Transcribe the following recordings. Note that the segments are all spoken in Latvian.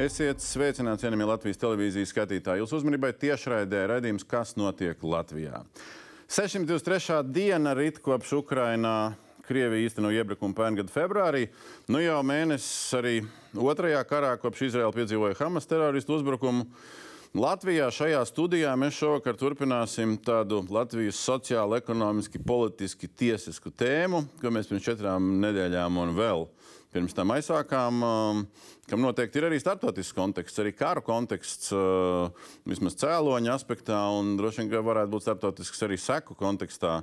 Esiet sveicināti, cienījamie Latvijas televīzijas skatītāji. Jūsu uzmanībai tiešraidē raidījums, kas notiek Latvijā. 623. diena rit kopš Ukrainā. Krievija īsteno iebrukumu pērngada februārī. Nu jau mēnesis arī otrajā karā, kopš Izraela piedzīvoja Hamas teroristu uzbrukumu. Latvijā šajā studijā mēs šovakar turpināsim tādu Latvijas sociālo, ekonomiski, politiski, tiesisku tēmu, ko mēs pirms četrām nedēļām un vēl pirms tam aizsākām, um, kam noteikti ir arī starptautisks konteksts, arī kara konteksts, uh, vismaz cēloņa aspektā, un droši vien varētu būt starptautisks arī seku kontekstā.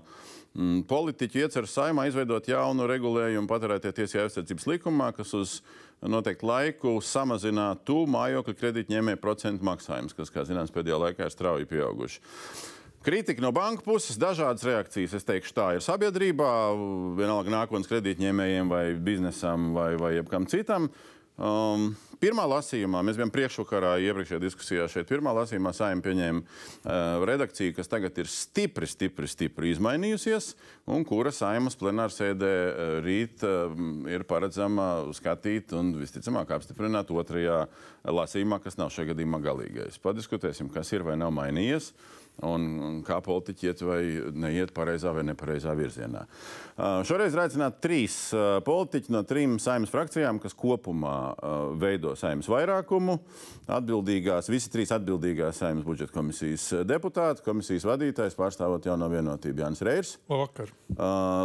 Mm, politiķi iecer saimā izveidot jaunu regulējumu patērētie tiesību aizsardzības likumā, kas uz noteiktu laiku samazinātu mājokļu kredītņēmēju procentu maksājumus, kas, kā zināms, pēdējā laikā ir strauji pieauguši. Kritika no banka puses, dažādas reakcijas. Es teikšu, tā ir sabiedrībā, vienalga nākotnes kredītņēmējiem vai biznesam vai, vai jebkam citam. Um, pirmā lasījumā mēs bijām priekšvakarā, iepriekšējā diskusijā šeit. Pirmā lasījumā saimē pieņēma uh, redakciju, kas tagad ir stipri, stipri, stipri izmainījusies, un kura saimas plenārsēdē uh, rīt uh, ir paredzama skatīt un visticamāk apstiprināt otrajā lasījumā, kas nav šajā gadījumā galīgais. Padiskutēsim, kas ir vai nav mainījies un, un kā politiķi iet vai neiet pareizā vai nepareizā virzienā. Uh, šoreiz ir aicināti trīs uh, politiķi no trim saimnes frakcijām, kas kopumā uh, veido saimnes vairākumu. Atbildīgās, visi trīs atbildīgās saimnes budžeta komisijas deputāti, komisijas vadītājs pārstāvot jauno vienotību Jānis Reirs. Labvakar.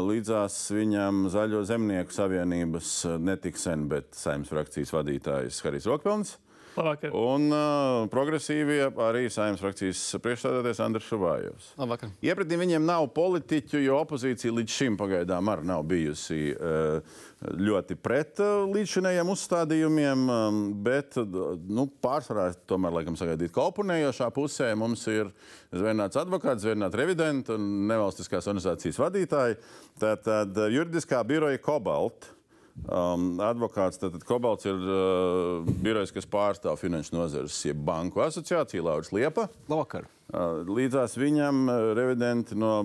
Līdzās viņam Zaļo zemnieku savienības netik sen, bet saimnes frakcijas vadītājs Harijs Rokpelns. Labvakar. Un uh, progresīvie arī saimnes frakcijas priekšstādātais Andris Šavājovs. Labvakar. Iepratī viņiem nav politiķu, jo opozīcija līdz šim pagaidām arī nav bijusi uh, ļoti pret uh, līdzšinējiem uzstādījumiem, um, bet nu, pārsvarā tomēr laikam sagaidīt, ka oponējošā pusē mums ir zvērnāts advokāts, zvērnāts revidents un nevalstiskās organizācijas vadītāji. Tātad juridiskā biroja Kobalt. Um, advokāts tātad Kobalts ir uh, birojs, kas pārstāv finanšu nozares, jeb banku asociāciju, Lauris Liepa. Labvakar. Uh, līdzās viņam uh, revidenti no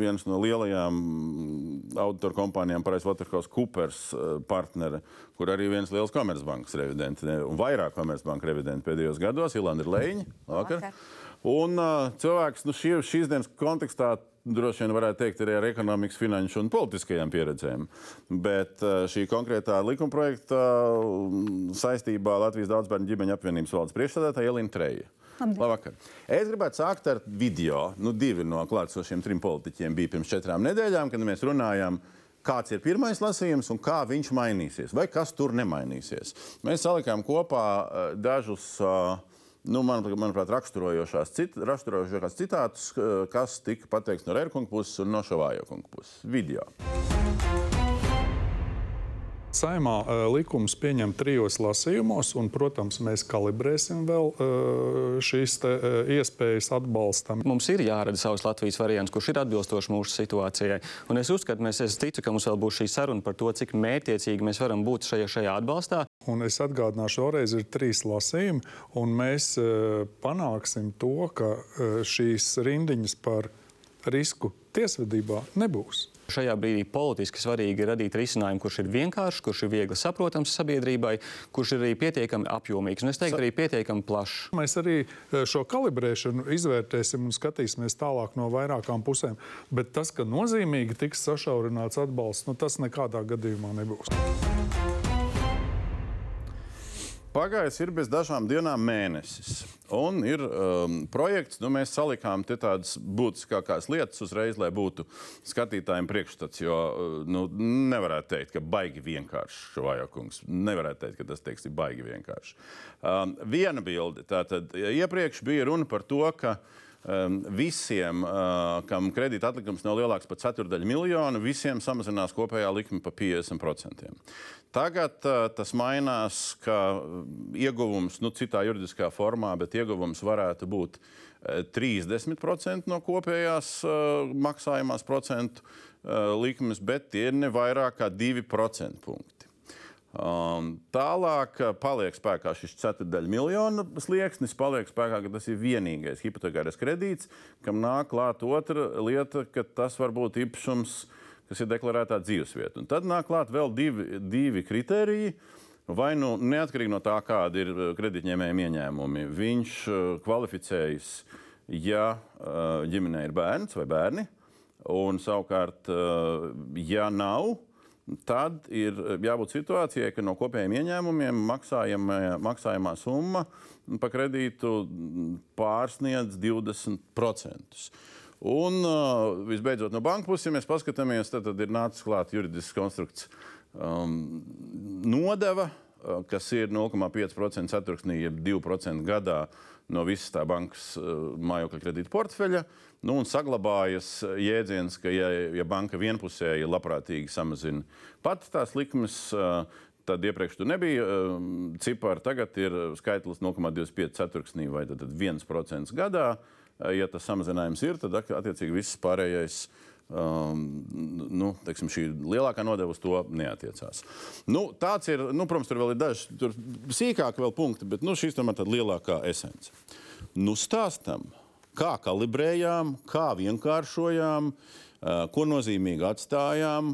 vienas no lielajām auditoru kompānijām, Pricewaterhouse Coopers uh, partnere, kur arī viens liels komercbankas revidenti un vairāk komercbanku revidenti pēdējos gados, Ilanda Leiņa. Labvakar. Labvakar. Un uh, cilvēks nu, šī, šīs dienas kontekstā droši vien varētu teikt arī ar ekonomikas, finanšu un politiskajām pieredzēm. Bet šī konkrētā likumprojekta mm, saistībā Latvijas daudzbērnu ģimeņu apvienības valdes priekšstādātāja Elina Treja. Labvakar. Es gribētu sākt ar video. Nu, divi no klātsošiem trim politiķiem bija pirms četrām nedēļām, kad mēs runājām kāds ir pirmais lasījums un kā viņš mainīsies, vai kas tur nemainīsies. Mēs salikām kopā dažus uh, nu, man, manuprāt, raksturojošās, cit, raksturojošās citātus, kas tika pateikts no Rērkunga puses un no Šavājo kunga puses video. Saimā likums pieņem trijos lasījumos, un, protams, mēs kalibrēsim vēl šīs te, iespējas atbalstam. Mums ir jārada savs Latvijas variants, kurš ir atbilstošs mūsu situācijai. Un es uzskatu, mēs, es ticu, ka mums vēl būs šī saruna par to, cik mērķiecīgi mēs varam būt šajā, šajā atbalstā. Un es atgādināšu, šoreiz ir trīs lasījumi, un mēs panāksim to, ka šīs rindiņas par risku tiesvedībā nebūs. Šajā brīdī politiski svarīgi ir radīt risinājumu, kurš ir vienkāršs, kurš ir viegli saprotams sabiedrībai, kurš ir arī pietiekami apjomīgs un es teiktu, arī pietiekami plašs. Mēs arī e, šo kalibrēšanu izvērtēsim un skatīsimies tālāk no vairākām pusēm. Bet tas, ka nozīmīgi tiks sašaurināts atbalsts, nu, tas nekādā gadījumā nebūs. Pagājis ir bez dažām dienām mēnesis. Un ir um, projekts, nu, mēs salikām tādas būtiskākās lietas uzreiz, lai būtu skatītājiem priekšstats. Jo uh, nu, nevarētu teikt, ka baigi vienkārši šovājokungs. Nevarētu teikt, ka tas teiks, ir baigi vienkārši. Um, viena bilde. Tātad iepriekš bija runa par to, ka um, visiem, uh, kam kredīta atlikums nav lielāks par ceturdaļu miljonu, visiem samazinās kopējā likme par 50%. Tagad tas mainās, ka ieguvums, nu, citā juridiskā formā, bet ieguvums varētu būt uh, 30% no kopējās maksājumās procentu likmes, bet tie ir ne vairāk kā 2% punkti. Um, tālāk paliek spēkā šis ceturdaļu miljonu slieksnis. Paliek spēkā, ka tas ir vienīgais hipotekārais kredīts, kam nāk klāt otra lieta, ka tas var būt īpašums uh, kas ir deklarētā dzīvesvieta. Un tad nāk klāt vēl divi, divi kriteriji. vai nu neatkarīgi no tā, kāda ir uh, kredītņēmējiem ieņēmumi, viņš uh, kvalificējas, ja uh, ģimenē ir bērns vai bērni, un savukārt, uh, ja nav, tad ir jābūt situācijai, ka no kopējiem ieņēmumiem maksājamā summa par kredītu pārsniedz 20%. Un uh, visbeidzot, no banka puses, ja mēs paskatāmies, tad, tad ir nācis klāt juridisks konstrukts um, nodeva, kas ir 0,5% ceturksnī, jeb 2% gadā no visas tā bankas uh, mājokļa kredīta portfeļa. Nu, un saglabājas jēdziens, ka, ja, ja banka vienpusēji labprātīgi samazina pati tās likmes, tad iepriekš tur nebija cipari, tagad ir skaitlis 0,25 ceturksnī vai 1% gadā. Ja tas samazinājums ir, tad attiecīgi viss pārējais um, nu, teiksim, šī lielākā nodeva uz to neatiecās. Nu, tāds ir, nu, protams, tur vēl ir daži sīkāki punkti, bet nu, šīs tomēr ir lielākā esence. Nu, stāstam, kā kalibrējām, kā vienkāršojām, ko nozīmīgi atstājām,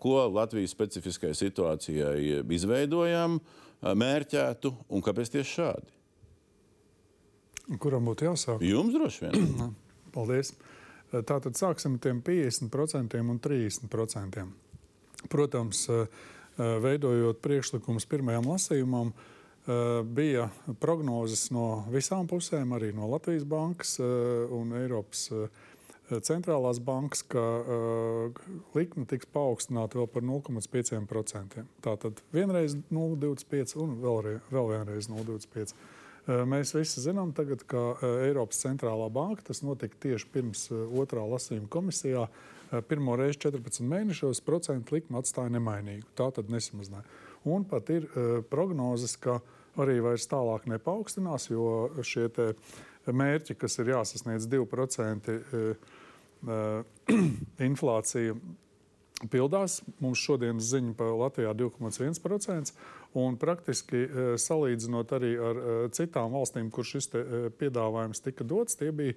ko Latvijas specifiskajai situācijai izveidojām, mērķētu un kāpēc tieši šādi. Kuram būtu jāsāk? Jums droši vien. Paldies. Tātad sāksim ar tiem 50% un 30%. Protams, veidojot priekšlikumus pirmajam lasījumam, Eh, bija prognozes no visām pusēm, arī no Latvijas bankas eh, un Eiropas eh, centrālās bankas, ka likme tiks paaugstināta vēl par 0,5%. Tātad vienreiz 0,25 un vēlreiz, vēl vienreiz 0,25. Mēs visi zinām, tagad, ka Eiropas centrālā banka tas notika tieši pirms otrā lasījuma komisijā. Pirmo reizi 14 mēnešos procentu likme atstāja nemainīgu. Tā tad nesamazināja. Un pat ir prognozes, ka arī vairs tālāk nepaukstinās, jo šie mērķi, kas ir jāsasniedz 2% e, e, inflācija, pildās. Mums šodienas ziņa par Latvijā 2,1%. Un praktiski e, salīdzinot arī ar citām valstīm, kur šis piedāvājums tika dots, tie bija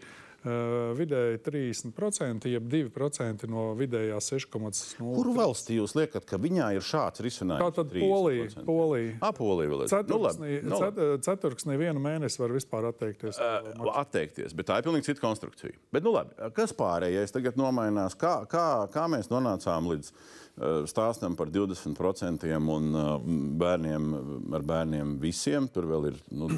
vidēji 30%, jeb 2% no vidējās 6,0%. Kuru valsti jūs liekat, ka viņā ir šāds risinājums? Tā tad Polija. Polija. A, Polija vēl ir. Ceturksnī, nu, cet, ceturksnī vienu mēnesi var vispār atteikties. Uh, atteikties, bet tā ir pilnīgi cita konstrukcija. Bet, nu labi, kas pārējais tagad nomainās? Kā, kā, kā mēs nonācām līdz? Eh, stāstam par 20% un eh, bērniem, ar bērniem visiem. Tur vēl ir nu,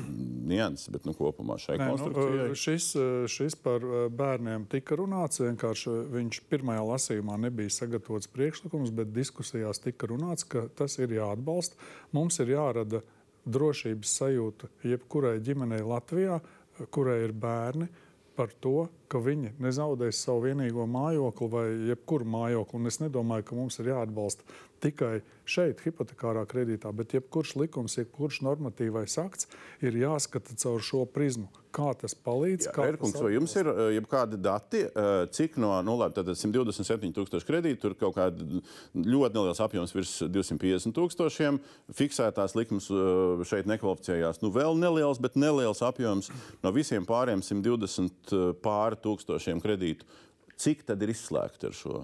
nianses, bet nu, kopumā šai Nē, konstrukcijai. Nu, šis, šis par bērniem tika runāts. Vienkārši viņš pirmajā lasījumā nebija sagatavots priekšlikums, bet diskusijās tika runāts, ka tas ir jāatbalsta. Mums ir jārada drošības sajūta jebkurai ģimenei Latvijā, kurai ir bērni par to, ka viņi nezaudēs savu vienīgo mājokli vai jebkuru mājokli. Un es nedomāju, ka mums ir jāatbalsta tikai šeit, hipotekārā kredītā, bet jebkurš likums, jebkurš normatīvais akts ir jāskata caur šo prizmu. Kā tas palīdz? Jā, Erkungs, vai jums ir uh, kādi dati, uh, cik no nu, labi, 127 tūkstoši kredītu, tur kaut kāda ļoti neliels apjoms virs 250 tūkstošiem, fiksētās likmes uh, šeit nekvalificējās. Nu, vēl neliels, bet neliels apjoms no visiem pāriem 120 pāri tūkstošiem kredītu. Cik tad ir izslēgti ar šo?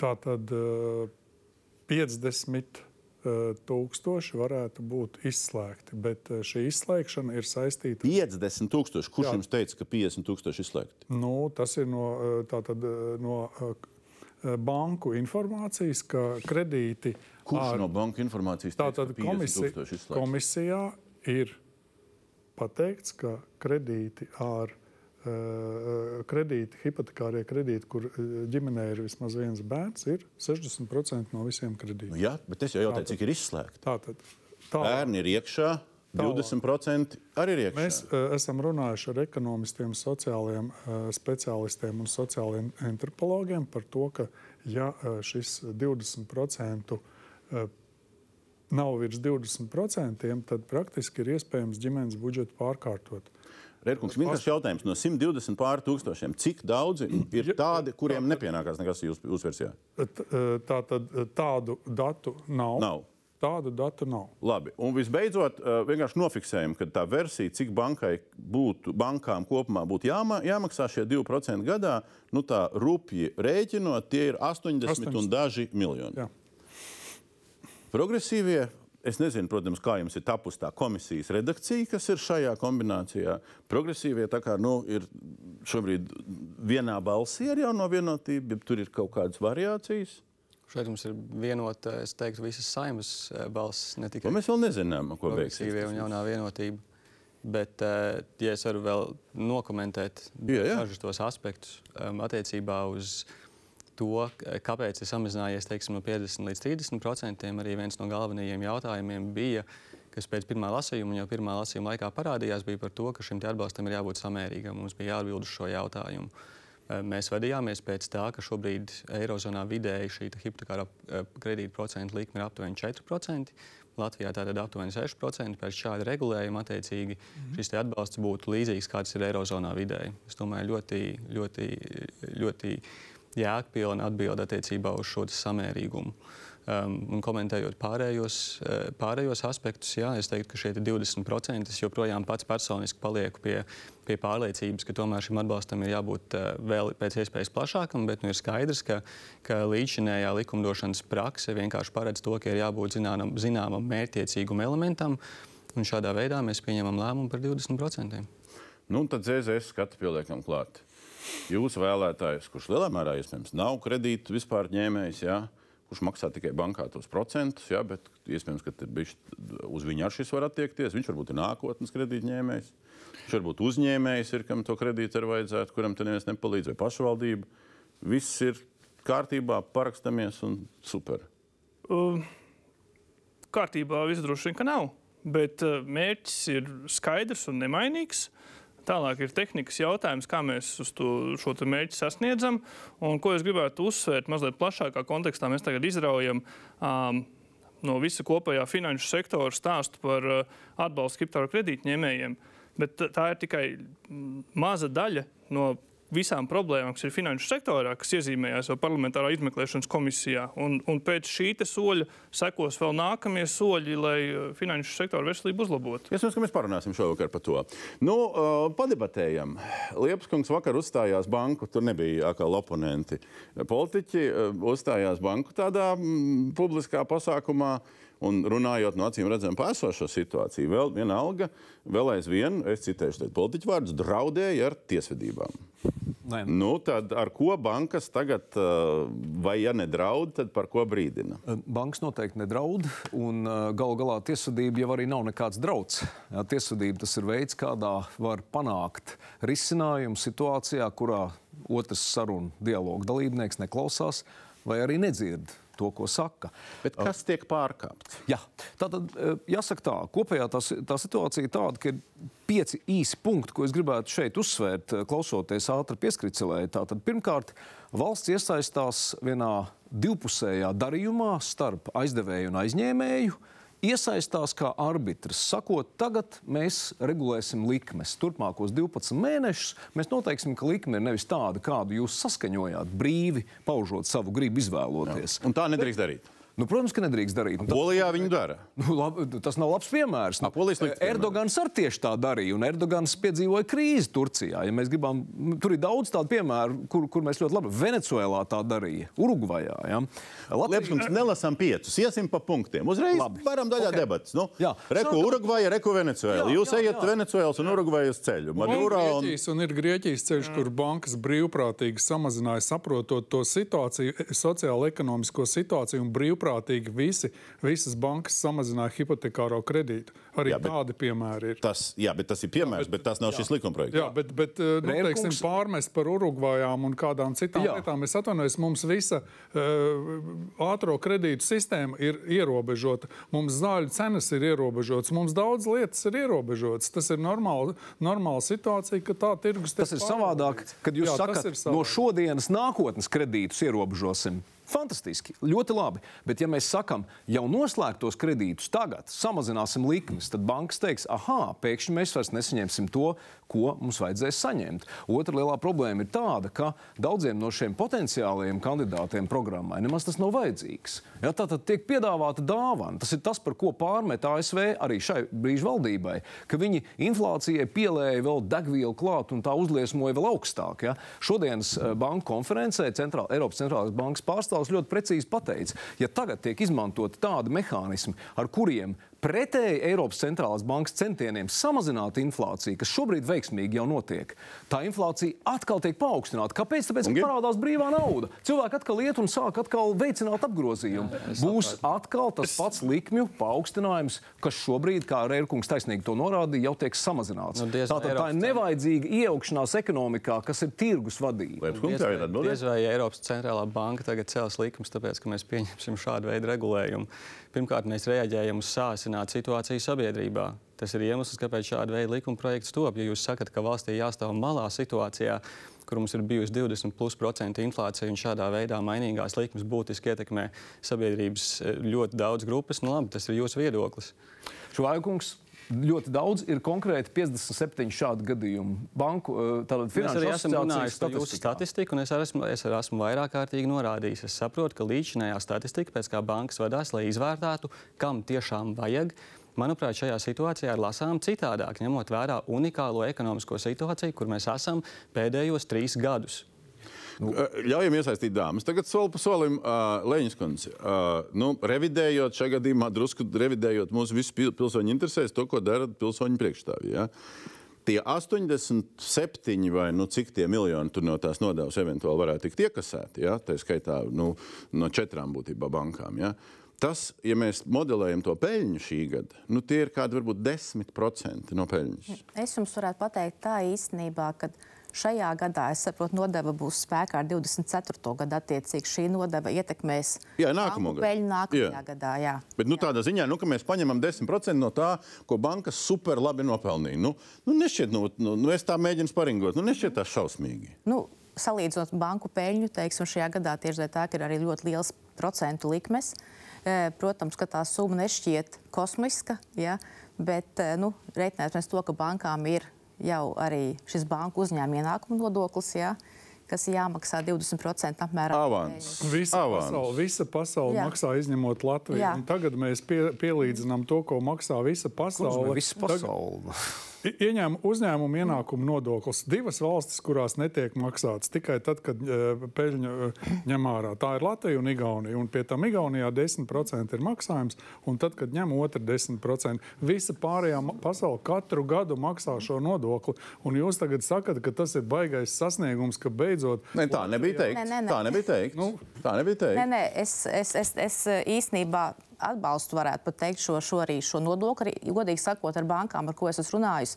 Tā tad 50 Eh, tūkstoši varētu būt izslēgti, bet eh, šī izslēgšana ir saistīta ar 50 tūkstoši. Kurš Jā. jums teica, ka 50 tūkstoši izslēgti? Nu, tas ir no, eh, tātad, no banku informācijas, ka kredīti. Kurš ar, no banku informācijas teica, tātad komisi, komisijā ir pateikts, ka kredīti ar kredīti, hipotekārie kredīti, kur eh, ģimenē ir vismaz viens bērns, ir 60% no visiem kredītiem. Nu, jā, bet es jau jautāju, cik ir izslēgti. Tātad, tā, Bērni ir iekšā. 20% arī ir iekšā. Mēs uh, esam runājuši ar ekonomistiem, sociālajiem uh, speciālistiem un sociālajiem antropologiem par to, ka ja uh, šis 20% uh, nav virs 20%, tad praktiski ir iespējams ģimenes budžetu pārkārtot. Rērkungs, vienkārši jautājums no 120 pār tūkstošiem. Cik daudzi ir tādi, kuriem nepienākās nekas jūsu versijā? E, tā tad e, tādu datu nav. nav. Tādu datu nav. Labi. Un visbeidzot, e, vienkārši nofiksējam, ka tā versija, cik bankai būtu, bankām kopumā būtu jāma, jāmaksā šie 2% gadā, nu tā rupji rēķinot, tie ir 80, 80. un daži miljoni. Jā. Progresīvie Es nezinu, protams, kā jums ir tapusi tā komisijas redakcija, kas ir šajā kombinācijā. Progresīvie tā kā nu, ir šobrīd vienā balsī ar jauno vienotību, ja tur ir kaut kādas variācijas. Šeit mums ir vienota, es teiktu, visas saimas eh, balss, tikai To mēs vēl nezinām, ko veiks. progresīvie un jaunā vienotība. Bet, eh, ja es varu vēl nokomentēt dažus tos aspektus um, attiecībā uz to, kāpēc ir samazinājies teiksim, no 50 līdz 30 procentiem, arī viens no galvenajiem jautājumiem bija, kas pēc pirmā lasījuma, jau pirmā lasījuma laikā parādījās, bija par to, ka šim atbalstam ir jābūt samērīgam. Mums bija jāatbild uz šo jautājumu. Eh, Mēs vadījāmies pēc tā, ka šobrīd Eirozonā vidēji šī hipotekārā eh, kredīta procentu likme ir aptuveni 4%. Latvijā tātad aptuveni 6%. Pēc šāda regulējuma attiecīgi šis te atbalsts būtu līdzīgs, kāds ir Eirozonā vidēji. Es domāju, ļoti, ļoti, ļoti jēgpilna atbilde attiecībā uz šo samērīgumu. Um, un komentējot pārējos, eh, pārējos aspektus, jā, es teiktu, ka šie 20% es joprojām pats personiski palieku pie, pie pārliecības, ka tomēr šim atbalstam ir jābūt eh, vēl pēc iespējas plašākam, bet nu, ir skaidrs, ka, ka līdzinējā likumdošanas prakse vienkārši paredz to, ka ir jābūt zināmam, zināmam mērķtiecīgam elementam, un šādā veidā mēs pieņemam lēmumu par 20%. Nu, un tad ZZS skatu pieliekam klāt. Jūsu vēlētājs, kurš lielā mērā iespējams nav kredītu vispār ņēmējs, jā, kurš maksā tikai bankā tos procentus, jā, bet iespējams, ka bišķi uz viņu arī var attiekties. Viņš varbūt ir nākotnes kredītņēmējs. Viņš varbūt uzņēmējs ir, kam to kredītu ir vajadzētu, kuram te neviens nepalīdz, vai pašvaldība. Viss ir kārtībā, parakstamies un super. Uh, kārtībā viss droši vien, ka nav. Bet uh, mērķis ir skaidrs un nemainīgs. Tālāk ir tehnikas jautājums, kā mēs to, šo mērķi sasniedzam. Un ko es gribētu uzsvērt mazliet plašākā kontekstā, mēs tagad izraujam um, no visa kopējā finanšu sektora stāstu par uh, atbalstu kriptovaru kredītņēmējiem. Bet tā- ir tikai maza daļa no visām problēmām, kas ir finanšu sektorā, kas iezīmējās jau parlamentārā izmeklēšanas komisijā. Un, un pēc šī soļa sekos vēl nākamie soļi, lai uh, finanšu sektora veselību uzlabotu. Iespējams, ka mēs parunāsim šovakar par to. Nu, uh, padebatējam. Liepskungs vakar uzstājās banku, tur nebija atkal oponenti. Politiķi uh, uzstājās banku tādā mm, publiskā pasākumā. Un runājot no acīm redzam par esošo situāciju, vēl vienalga, vēl aizvien, es citēšu teikt politiķu vārdus, draudēja ar tiesvedībām. Nē, Nu, tad ar ko bankas tagad, uh, vai ja nedraud, tad par ko brīdina? Bankas noteikti nedraud, un galu galā tiesvedība jau arī nav nekāds drauds. Jā, Tiesvedība tas ir veids, kādā var panākt risinājumu situācijā, kurā otrs sarunu dialogu dalībnieks neklausās vai arī nedzird to, ko saka. Bet kas tiek pārkāpts? Jā, tā tad eh, jāsaka tā, kopējā tā, tā situācija ir tāda, ka ir pieci īsi punkti, ko es gribētu šeit uzsvērt, eh, klausoties ātri pieskricēlēji. Tātad pirmkārt, valsts iesaistās vienā divpusējā darījumā starp aizdevēju un aizņēmēju. Iesaistās kā arbitrs, sakot, tagad mēs regulēsim likmes. Turpmākos 12 mēnešus mēs noteiksim, ka likme ir nevis tāda, kādu jūs saskaņojāt, brīvi paužot savu gribu izvēloties. Un tā nedrīkst darīt. Nu, protams, ka nedrīkst darīt. Un tas- Polijā viņi dara. Nu, labi, tas nav labs piemērs. Nu. Erdogans arī tieši tā darīja, un Erdogans piedzīvoja krīzi Turcijā. Ja mēs gribam, nu, tur ir daudz tādu piemēru, kur, kur mēs ļoti labi. Venecuēlā tā darīja, Urugvajā. Ja? Liepskums, nelasām piecus, iesim pa punktiem. Uzreiz Labi. varam daļā Ok. okay. debatas. Nu, Jā. reku Sākam. Urugvaja, reku Venecuēla. Jā, Jūs jā, ejat jā. Venecuēlas un Urugvajas ceļu. Un, Maduro un... Grieķijas, un ir Grieķijas ceļš, kur bankas brīvprātīgi samazināja, saprotot to situāciju, sociālo ekonomisko situāciju, un brīvprātīgi visi, visas bankas samazināja hipotekāro kredītu. Arī Jā, jā, bet- tādi piemēri ir. Tas, jā, bet tas ir piemērs, bet, bet tas nav jā. šis likumprojekts. Jā, bet, bet eh, nu, teiksim, pārmest par Urugvajām un kādām citām Jā. Jā. lietām. Es atvainojos, mums visa uh, ātrā kredītu sistēma ir ierobežota. Mums zāļu cenas ir ierobežotas, mums daudz lietas ir ierobežotas. Tas ir normāli, normāla situācija, ka tā tirgus Tas ir savādāk, kad jūs Jā, sakat, no šodienas nākotnes kredītus ierobežosim. Fantastiski, ļoti labi. Bet, ja mēs sakām, jau noslēgtos kredītus tagad, samazināsim likmes, tad bankas teiks, ah, pēkšņi mēs vairs nesaņemsim to, ko mums vajadzēs saņemt. Otra lielā problēma ir tāda, ka daudziem no šiem potenciālajiem kandidātiem programmai nemaz tas nav vajadzīgs. Ja, tā tad tiek piedāvāta dāvana. Tas ir tas, par ko pārmet ASV arī šai brīža valdībai, ka viņi inflācijai pielēja vēl degvielu klāt un tā uzliesmoja vēl augstāk. Ja. Šodienas eh, banku konferencē centrāla, Eiropas centrālās bankas pārstāvs Jaroslāvs ļoti precīzi pateica, ja tagad tiek izmantot tādi mehānismi, ar kuriem pretēji Eiropas centrālās bankas centieniem samazināt inflāciju, kas šobrīd veiksmīgi jau notiek, tā inflācija atkal tiek paaugstināta. Kāpēc? Tāpēc, ka parādās brīvā nauda. Cilvēki atkal iet un sāk atkal veicināt apgrozījumu. Būs atkal tas pats likmju paaugstinājums, kas šobrīd, kā Reirkungs taisnīgi to norādīja, jau tiek samazināts. Nu, Tātad tā ir nevajadzīga iejaukšanās ekonomikā, kas ir tirgus vadība. Kungs Diez vai- Eiropas centrālā banka tagad cels likumus, tāpēc, ka mēs pieņemsim šādu veidu regulējumu. Pirmkārt, mēs reaģējam uz sāsinātu situāciju sabiedrībā. Tas ir iemesls, kāpēc šāda veida likuma projekts top. Ja jūs sakat, ka valstī jāstāv malā situācijā, kur mums ir bijusi 20% inflācija un šādā veidā mainīgās likmes būtiski ietekmē sabiedrības eh, ļoti daudz grupas, nu labi, tas ir jūsu viedoklis. Švaikungs. Ļoti daudz ir konkrēti 57 šādu gadījumu. Banku, eh, finanšu asociācijas statistikā. statistiku, un es arī esmu, es esmu vairāk kārtīgi norādījis. Es saprotu, ka līdzinājā statistika, pēc kā bankas vadās, lai izvērtētu, kam tiešām vajag, manuprāt, šajā situācijā ir lasām citādāk, ņemot vērā unikālo ekonomisko situāciju, kur mēs esam pēdējos trīs gadus. Nu, Ļaujam iesaistīt dāmas. Tagad soli pa solim uh, Leņķis kundze. Uh, nu, revidējot šajā gadījumā, drusku revidējot mūsu visu pil pilsoņu interesēs, to, ko dara pilsoņu priekšstāvji. Ja? Tie 87 vai nu, cik tie miljoni tur no tās nodevas eventuāli varētu tikt iekasēti, ja? tā skaitā nu, no četrām būtībā bankām. Ja? Tas, ja mēs modelējam to peļņu šī gada, nu, tie ir kādi varbūt 10% no peļņas. Es jums varētu pateikt tā īstenībā, ka šajā gadā, es saprotu, nodeva būs spēkā ar 24. gadu. Attiecīgi šī nodeva ietekmēs Jā, nākamo gadu. peļņu nākamajā Jā. gadā. Jā. Bet nu, tādā ziņā, nu, ka mēs paņemam 10% no tā, ko bankas super labi nopelnīja. Nu, nu, nešķiet, nu, nu, nu, es tā mēģinu sparingot. Nu, nešķiet tā šausmīgi. Nu, salīdzinot banku peļņu, teiksim, šajā gadā tieši tā, ka ir arī ļoti liels procentu likmes. Eh, Protams, ka tā summa nešķiet kosmiska, ja, bet eh, nu, reiķinājums to, ka bankām ir jau arī šis banku uzņēmuma ienākuma nodoklis, ja, kas ir jāmaksā 20% apmēram. Avans. Visa Avans. pasaule, visa pasaule Jā. maksā izņemot Latviju. Jā. Un Tagad mēs pie, pielīdzinām to, ko maksā visa pasaule. visu Tagad- pasauli? I- Ieņēmuma uzņēmuma ienākuma nodoklis. Divas valstis, kurās netiek maksāts tikai tad, kad e, peļņu e, ņem ārā. Tā ir Latvija un Igaunija. Un pie tam Igaunijā 10% ir maksājums, un tad, kad ņem otru 10%, visa pārējā pasaule katru gadu maksā šo nodokli. Un jūs tagad sakat, ka tas ir baigais sasniegums, ka beidzot. Ne, tā nebija teikt. Nē, nē, nē. Tā nebija teikt. Nu. tā nebija teikt. Nē, nē, es, es, es, es eh, īstenībā atbalstu, varētu pat teikt, šo, šo arī šo nodokli. Godīgi sakot, ar bankām, ar ko es esmu runājis,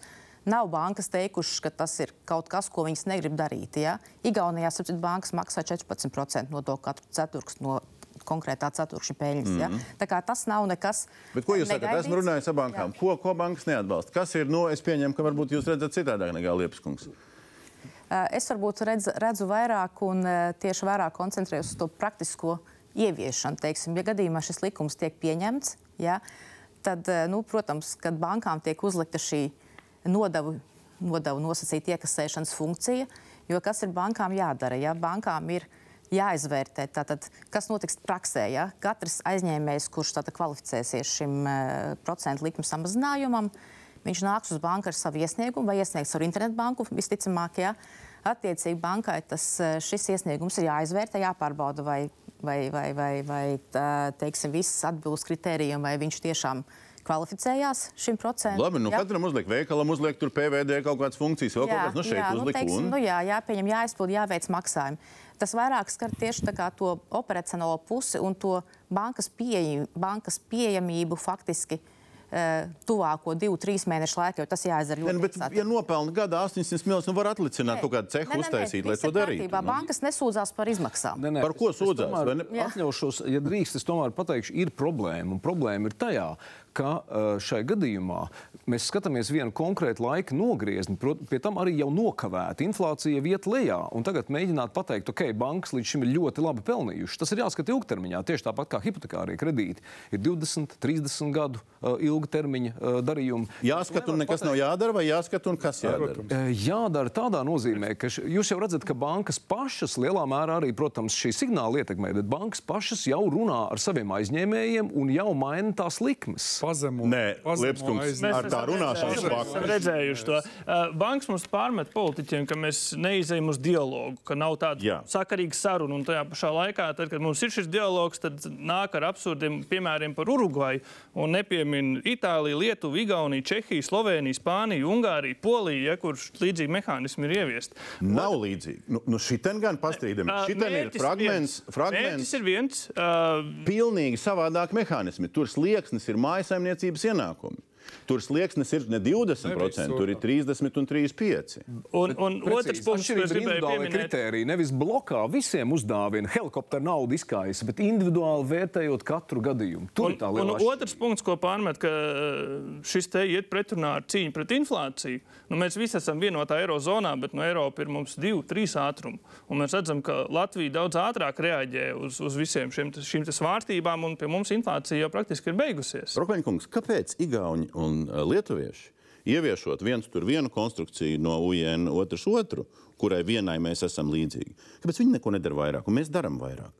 nav bankas teikušas, ka tas ir kaut kas, ko viņas negrib darīt. Ja? Igaunijā sapcīt, bankas maksā 14% nodokli katru ceturksni no konkrētā ceturkšņa peļņas. Mm -hmm. ja? Tā kā tas nav nekas. Bet ko jūs sakat? negaidīts. Esmu runājis ar bankām. Jā. Ko, ko bankas neatbalsta? Kas ir? Nu, es pieņemu, ka varbūt jūs redzat citādāk nekā Liepas kungs. Eh, Es varbūt redz, redzu vairāk un eh, tieši vairāk koncentrējos uz to praktisko ieviešanu. Teiksim, ja gadījumā šis likums tiek pieņemts, ja, tad, eh, nu, protams, kad bankām tiek uzlikta šī nodevu, nodevu nosacīta iekasēšanas funkcija, jo kas ir bankām jādara? Ja? Bankām ir jāizvērtē, tātad, kas notiks praksē. Ja? Katrs aizņēmējs, kurš tātad, kvalificēsies šim uh, procentu likuma samazinājumam, viņš nāks uz banku ar savu iesniegumu vai iesniegs ar internetbanku visticamāk. Ja? Attiecīgi bankai tas, eh, šis iesniegums ir jāizvērtē, jāpārbauda, vai, vai, vai, vai, vai tā, teiksim, viss atbilst kritērijiem, vai viņš tiešām kvalificējās šim procentam. Labi, nu ja? katram uzliek veikalam, uzliek tur PVD kaut kādas funkcijas, vēl kaut kādas, nu šeit jā, uzliek. teiksim, un... nu, jā, jāpieņem, jāizpild, jāveic maksājumi. Tas vairāk skar tieši to operacionālo pusi un to bankas, pieeja, bankas pieejamību faktiski eh, tuvāko divu, trīs mēnešu laikā, jo tas jāizdara ļoti nu, bet, īsā ja nopelna gadā 800 miljonus, nu var atlicināt kaut kādu cehu uztaisīt, lai to darītu. nu. Bankas nesūdzās par izmaksām. Nē, nē, Par ko es- es sūdzās. Atļaušos, ja drīkst, es tomēr pateikšu, ir problēma. Un problēma ir tajā, ka uh, šai gadījumā mēs skatāmies vienu konkrētu laika nogriezni, pie tam arī jau nokavēta inflācija vieta lejā. Un tagad mēģināt pateikt, ok, bankas līdz šim ir ļoti labi pelnījušas. Tas ir jāskata ilgtermiņā, tieši tāpat kā hipotekārie kredīti. Ir 20, 30 gadu uh, ilga termiņa uh, darījumi. Jāskat, un nekas nav jādara, vai jāskat, un kas jādara? E, Jādara tādā nozīmē, ka š- jūs jau redzat, ka bankas pašas lielā mērā arī, protams, šī signāla ietekmē, bet bankas pašas jau runā ar saviem aizņēmējiem un jau maina tās likmes. Pazemo. Nē, Liepskungs, ar tā runāšanas faktu. esam redzējuši to. Banks mums pārmet politiķiem, ka mēs neizejam uz dialogu, ka nav tāda Jā. sakarīga saruna. Un tajā pašā laikā, tad, kad mums ir šis dialogs, tad nāk ar absurdiem piemēriem par Urugvaju un nepiemin Itāliju, Lietuvu, Igauniju, Čehiju, Sloveniju, Spāniju, Ungāriju, Poliju, ja, kur līdzīgi mehānismi ir ieviesti. Nav līdzīgi. Nu, nu šitien gan pastrīdami. Šitien ir fragments, viens. fragments Mērķis ir viens. Uh, pilnīgi savādāk mehānismi. Tur slieksnis ir mājasaimniecības ienākumi. Tur slieksnis ir ne 20%, tur ir 30 un 35. un, un otrs punkts, ko es ir gribēju pieminēt, kritēriji. Nevis blokā visiem uzdāvina helikoptera naudu izkājas, bet individuāli vērtējot katru gadījumu. Tur Un, ir tā un liela atšķirība. otrs punkts, ko pārmet, ka uh, šis te iet pretrunā ar cīņu pret inflāciju. Nu, mēs visi esam vienotā eirozonā, bet no Eiropas ir mums divi, trīs ātrumi. Un mēs redzam, ka Latvija daudz ātrāk reaģē uz, uz visiem šiem, šīm svārstībām, un pie mums inflācija jau praktiski ir beigusies. Rokveņkungs, kāpēc Igauni un uh, Lietuvieši ieviešot viens tur vienu konstrukciju no UN, otrs otru, kurai vienai mēs esam līdzīgi? Kāpēc viņi neko nedara vairāk, un mēs darām vairāk?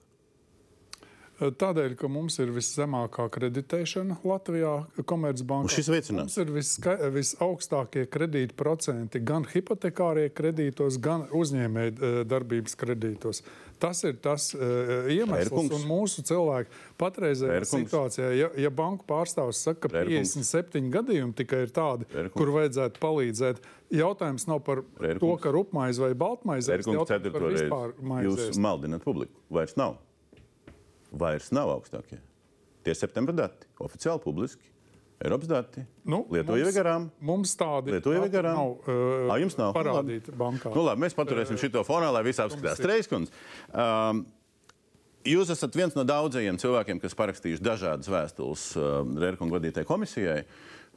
Tādēļ, ka mums ir viszemākā kreditēšana Latvijā, Komercbankā. Šis veicinās. Mums ir viska, visaugstākie kredīta procenti gan hipotekārie kredītos, gan uzņēmējdarbības kredītos. Tas ir tas uh, iemesls, un mūsu cilvēki patreizējā situācijā, ja, ja banku pārstāvs saka, ka Pērkungs. 57 gadījumi tikai ir tādi, Pērkungs. kur vajadzētu palīdzēt, jautājums nav par to, Pērkungs. ka rupmaize vai baltmaize ir vispār Jūs maizēs. maldināt publiku. Vairs nav. Vairs nav augstākie. Tie septembra dati, oficiāli publiski. Eiropas dati. Nu, Lietuva jau ir garām. Mums tādi Lietuva ir dati garām. nav, uh, Ā, jums nav? parādīti bankā. Nu, labi, mēs paturēsim šo fonā, lai visi apskatās. Treiskundze, um, jūs esat viens no daudzajiem cilvēkiem, kas parakstījuši dažādas vēstules uh, Rērkunga vadītajai komisijai,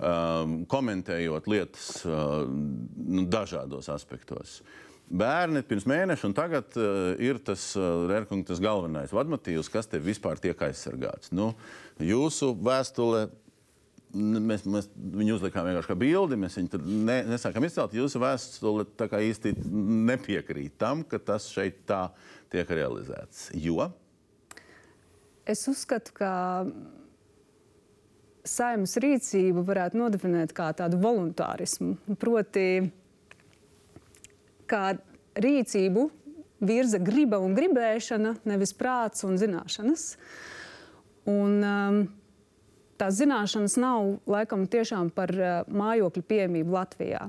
um, komentējot lietas uh, nu, dažādos aspektos. Bērni pirms mēneša, un tagad uh, ir tas, uh, Rērkunga, tas galvenais vadmotīvs, kas te vispār tiek aizsargāts. Nu, jūsu vēstule Mēs, mēs viņu uzlikām vienkārši kā bildi. Mēs viņu ne, nesākam izcelt. Jūsu vēstule īsti nepiekrīt tam, ka tas šeit tā tiek realizēts. Jo Es uzskatu, ka saimnes rīcību varētu nodefinēt kā tādu voluntārismu. Proti, kā rīcību virza griba un gribēšana, nevis prāts un zināšanas. Un, um, tās zināšanas nav laikam tiešām par uh, mājokļu pieejamību Latvijā.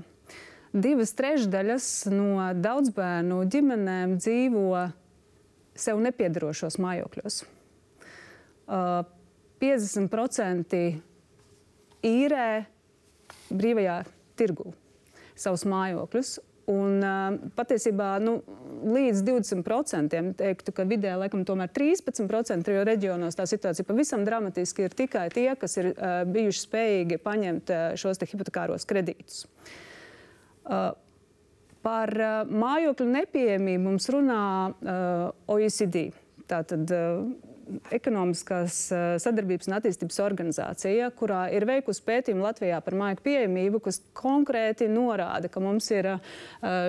Divas trešdaļas no daudzbērnu ģimenēm dzīvo sev nepiedarošos mājokļos. Uh, 50% īrē brīvajā tirgū savus mājokļus. Un, patiesībā nu, līdz 20% teiktu, ka vidē laikam tomēr 13%, jo reģionos tā situācija pavisam dramatiski ir tikai tie, kas ir uh, bijuši spējīgi paņemt uh, šos te hipotekāros kredītus. Uh, par uh, mājokļu nepieejamību mums runā uh, OECD. Tātad uh, ekonomiskās uh, sadarbības un attīstības organizācija, kurā ir veikusi pētījumu Latvijā par māju pieejamību, kas konkrēti norāda, ka mums ir uh,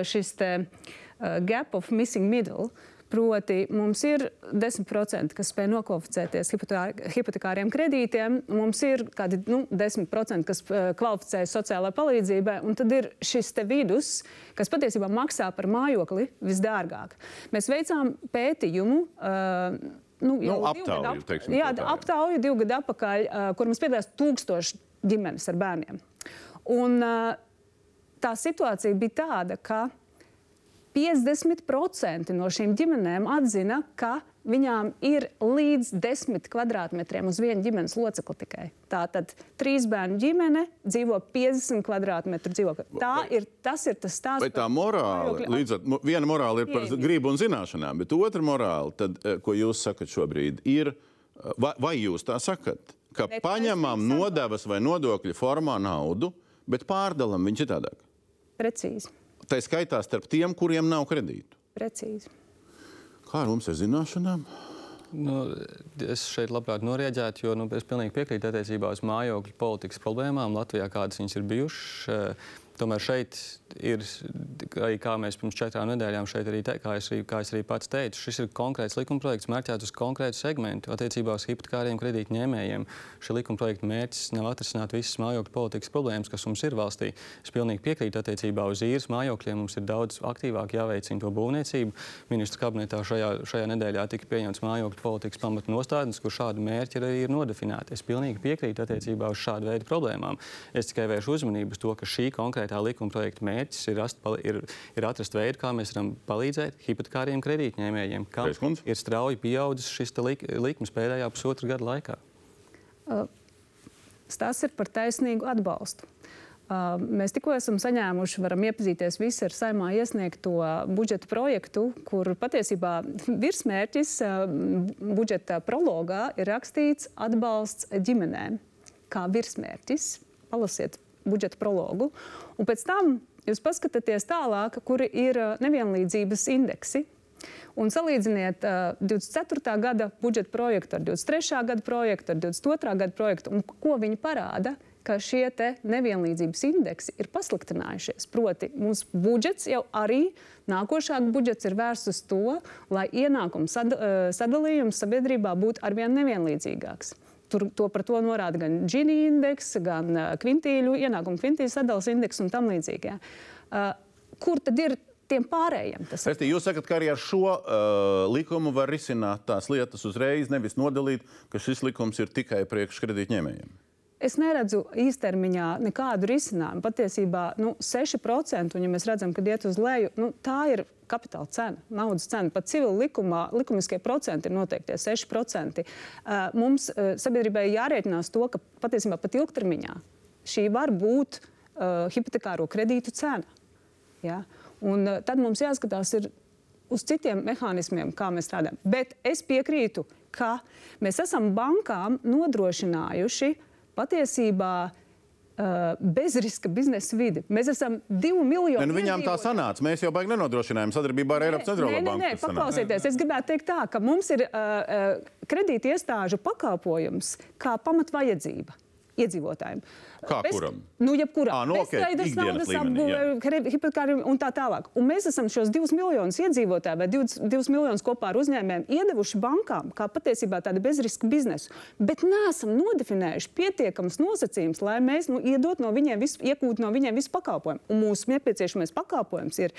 šis te, uh, gap of missing middle. Proti, mums ir 10%, kas spēj nokvalificēties hipotekār- hipotekāriem kredītiem, mums ir kādi nu, 10%, kas kvalificējas sociālajai palīdzībai, un tad ir šis vidus, kas patiesībā maksā par mājokli visdārgāk. Mēs veicām pētījumu. Uh, Nu, divu aptauju, ap- teiksim, Jā, tā tā, jā. aptauju divu gadu atpakaļ, uh, kur mums piedalījās tūkstoši ģimenes ar bērniem. Un, uh, tā situācija bija tāda, ka 50% no šīm ģimenēm atzina, ka viņām ir līdz 10 kvadrātmetriem uz vienu ģimenes locekli tikai. Tātad trīs bērnu ģimene dzīvo 50 kvadrātmetru dzīvokli. Tā ir, tas ir tas stāsts. vai tā morāla, līdz ar viena morāla ir par gribu un zināšanām, bet otra morāla, tad, eh, ko jūs sakat šobrīd, ir, eh, vai, vai jūs tā sakat, ka Ne, paņemam nodevas vai nodokļu formā naudu, bet pārdalam viņu citādāk? Precīzi. Tā skaitā starp tiem, kuriem nav kredītu. Precīzi. Kā ar mums ar zināšanām? Nu, es šeit labprāt norēģētu, jo nu, es pilnīgi piekrītu attiecībā uz mājokļu politikas problēmām Latvijā, kādas viņas ir bijušas. Tomēr šeit ir, kā mēs pirms četrām nedēļām šeit arī, te, kā es arī, kā es arī pats teicu, šis ir konkrēts likumprojekts mērķēts uz konkrētu segmentu attiecībā uz hipotekāriem kredītņēmējiem. Šī likumprojekta mērķis nav atrisināt visas mājokļu politikas problēmas, kas mums ir valstī. Es pilnīgi piekrītu attiecībā uz īres mājokļiem. Mums ir daudz aktīvāk jāveicina to būvniecību. Ministru kabinetā šajā, šajā nedēļā tika pieņemts mājokļu politikas pamatnostādnes, kur šādi mērķi arī ir nodefinēti. Es pilnīgi piekrītu attiecībā uz šādu veidu problēmām. Es tikai vēršu uzmanību uz to, ka šī konkrēta konkrētā likuma projekta mērķis ir, rast, ir, ir atrast veidu, kā mēs varam palīdzēt hipotekāriem kredītņēmējiem, kam ir strauji pieaudzis šis lik, likums pēdējā pusotra gada laikā. Tas ir par taisnīgu atbalstu. Uh, mēs tikko esam saņēmuši, varam iepazīties visi ar saimā iesniegto budžeta projektu, kur patiesībā virsmērķis uh, budžeta prologā ir rakstīts atbalsts ģimenēm kā virsmērķis. Palasiet budžeta prologu. Un pēc tam jūs paskatāties tālāk, kuri ir nevienlīdzības indeksi. Un salīdziniet uh, 24. gada budžeta projektu ar 23. gada projektu, ar 22. gada projektu, un ko viņi parāda, ka šie nevienlīdzības indeksi ir pasliktinājušies. Proti, mums budžets jau arī nākošā budžets ir vērsts uz to, lai ienākumu sad, uh, sadalījums sabiedrībā būtu arvien nevienlīdzīgāks. Tur to par to norāda gan Gini indeks, gan kvintīļu, ienākumu kvintīļu sadalas indeks un tam līdzīgi. Ja. Uh, kur tad ir tiem pārējiem. Restī, jūs sakat, ka arī ar šo uh, likumu var risināt tās lietas uzreiz, nevis nodalīt, ka šis likums ir tikai priekš kredītņēmējiem. Es neredzu īstermiņā nekādu risinājumu. Patiesībā nu, 6%, un ja mēs redzam, ka iet uz leju, nu, tā ir kapitāla cena, naudas cena. Pat civil likumā likumiskie procenti ir noteikti 6%. Uh, mums uh, sabiedrībai jārēķinās to, ka patiesībā pat ilgtermiņā šī var būt uh, hipotekāro kredītu cena. Ja? Un, uh, tad mums jāskatās uz citiem mehānismiem, kā mēs strādājam. Bet es piekrītu, ka mēs esam bankām nodrošinājuši patiesībā Uh, bezriska biznesa vidi. Mēs esam divi miljoni. Ne, nu viņām tā sanāca. Mēs jau baigi nenodrošinājām sadarbībā ar Eiropas Centrālo banku. Nē, nē, paklausieties, es gribētu teikt tā, ka mums ir uh, uh, kredīti iestāžu pakalpojums kā pamatvajadzība iedzīvotājiem. Kā Bez, kuram? Nu, jebkuram. À, nu, okay. Bezskaidrs naudas apbūve, hipotekāriem un tā tālāk. Un mēs esam šos divus miljonus iedzīvotāju vai divus, divus miljonus kopā ar uzņēmējiem iedevuši bankām kā patiesībā tādu bezriska biznesu. Bet neesam nodefinējuši pietiekamas nosacījumus, lai mēs nu, iedot no viņiem visu, iegūtu no viņiem visu pakalpojumu. Un mūsu nepieciešamais pakalpojums ir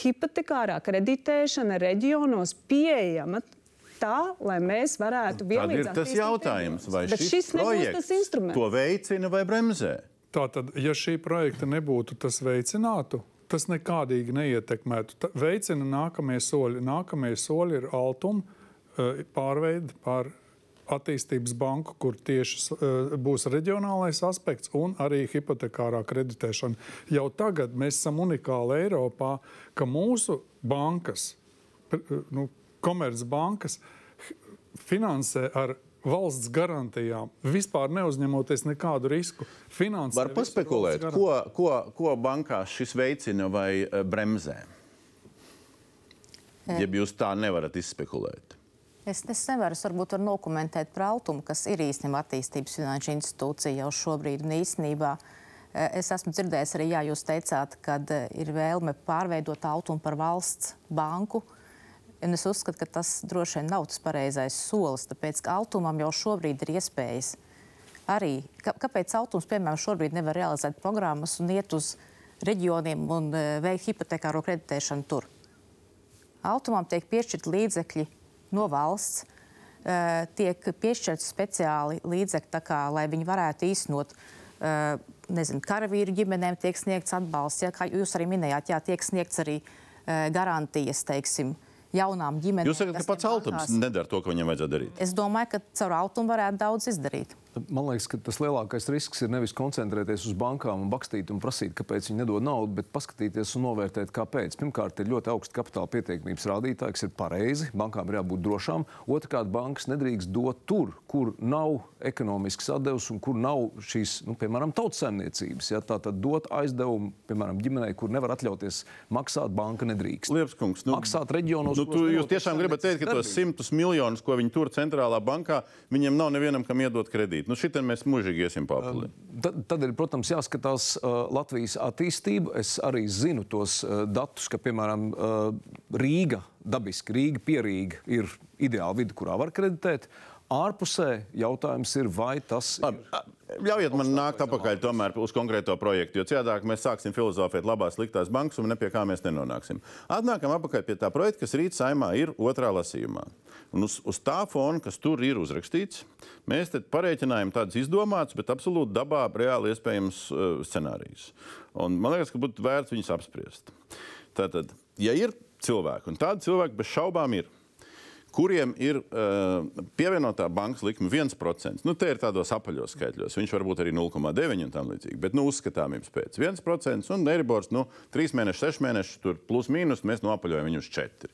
hipotekārā kreditēšana reģionos pieejama tā, lai mēs varētu vienlīdz attīstīt. Tas ir jautājums, vai šis, šis projekts to veicina vai bremzē? Tātad, ja šī projekta nebūtu, tas veicinātu. Tas nekādīgi neietekmētu. Ta, veicina nākamie soļi. Nākamie soļi ir altuma eh, pārveide par attīstības banku, kur tieši uh, būs reģionālais aspekts un arī hipotekārā kreditēšana. Jau tagad mēs esam unikāli Eiropā, ka mūsu bankas, nu, komercbankas finansē ar valsts garantijām, vispār neuzņemoties nekādu risku. Finansē Var paspekulēt, ko, ko, ko bankās šis veicina vai eh, bremzē? Ja jūs tā nevarat izspekulēt. Es, es nevaru, es varbūt varu nokomentēt par Altumu, kas ir īstenībā attīstības finanšu institūcija jau šobrīd. Un īstenībā eh, es esmu dzirdējis arī, jā, jūs teicāt, ka eh, ir vēlme pārveidot Altumu par valsts banku. Uh, Un es uzskatu, ka tas droši vien nav tas pareizais solis, tāpēc ka Altumam jau šobrīd ir iespējas arī. Kā, kāpēc Altums, piemēram, šobrīd nevar realizēt programmas un iet uz reģioniem un uh, veikt hipotekāro kreditēšanu tur? Altumam tiek piešķirt līdzekļi no valsts, uh, tiek piešķirti speciāli līdzekļi, kā, lai viņi varētu īstenot. Uh, nezinu, karavīru ģimenēm tiek sniegts atbalsts, ja, kā jūs arī minējāt, jā, tiek sniegts arī garantijas, teiksim, jaunām ģimenēm. Jūs sakat, ka pats Altums nedara to, ko viņam vajadzētu darīt? Es domāju, ka caur Altumu varētu daudz izdarīt. Man liekas, ka tas lielākais risks ir nevis koncentrēties uz bankām un bakstīt un prasīt, kāpēc viņi nedod naudu, bet paskatīties un novērtēt, kāpēc. Pirmkārt, ir ļoti augsts kapitāla pietiekamības rādītājs, kas ir pareizi. Bankām ir jābūt drošām. Otrakārt, bankas nedrīkst dot tur, kur nav ekonomisks atdevs un kur nav šīs, nu, piemēram, tautsēmniecības. Ja? Tā tad dot aizdevumu, piemēram, ģimenei, kur nevar atļauties maksāt, banka nedrīkst. Liepskungs, nu, maksāt reģionos. Nu, tu, jūs tiešām gribat teikt, ka tos simtus miljonus, ko viņi tur centrālā bankā, viņiem nav nevienam, kam iedot kredītu attīstību. Nu, Šitien mēs mūžīgi iesim papildināt. Tad, tad ir, protams, jāskatās uh, Latvijas attīstību. Es arī zinu tos uh, datus, ka, piemēram, uh, Rīga, dabiski Rīga, pierīga ir ideāla vide, kurā var kreditēt. Ārpusē jautājums ir, vai tas Labi, a- Ļaujiet man nākt atpakaļ tomēr uz konkrēto projektu, jo citādi mēs sāksim filozofēt labās, sliktās bankas un pie kā mēs nenonāksim. Atnākam atpakaļ pie tā projekta, kas rīt saimā ir otrā lasījumā. Un uz, uz tā fona, kas tur ir uzrakstīts, mēs te parēķinājām tādus izdomātus, bet absolūti dabā reāli iespējams uh, scenārijus. Un man liekas, ka būtu vērts viņus apspriest. Tātad, ja ir cilvēki, un tādi cilvēki bez šaubām ir, kuriem ir uh, pievienotā bankas likme 1%. Nu, te ir tādos apaļos skaitļos. Viņš var būt arī 0,9 un tam līdzīgi. Bet nu, uzskatāmības pēc 1% un Neribors nu, 3 mēnešus, 6 mēnešus, tur plus mīnus, mēs noapaļojam viņu uz 4.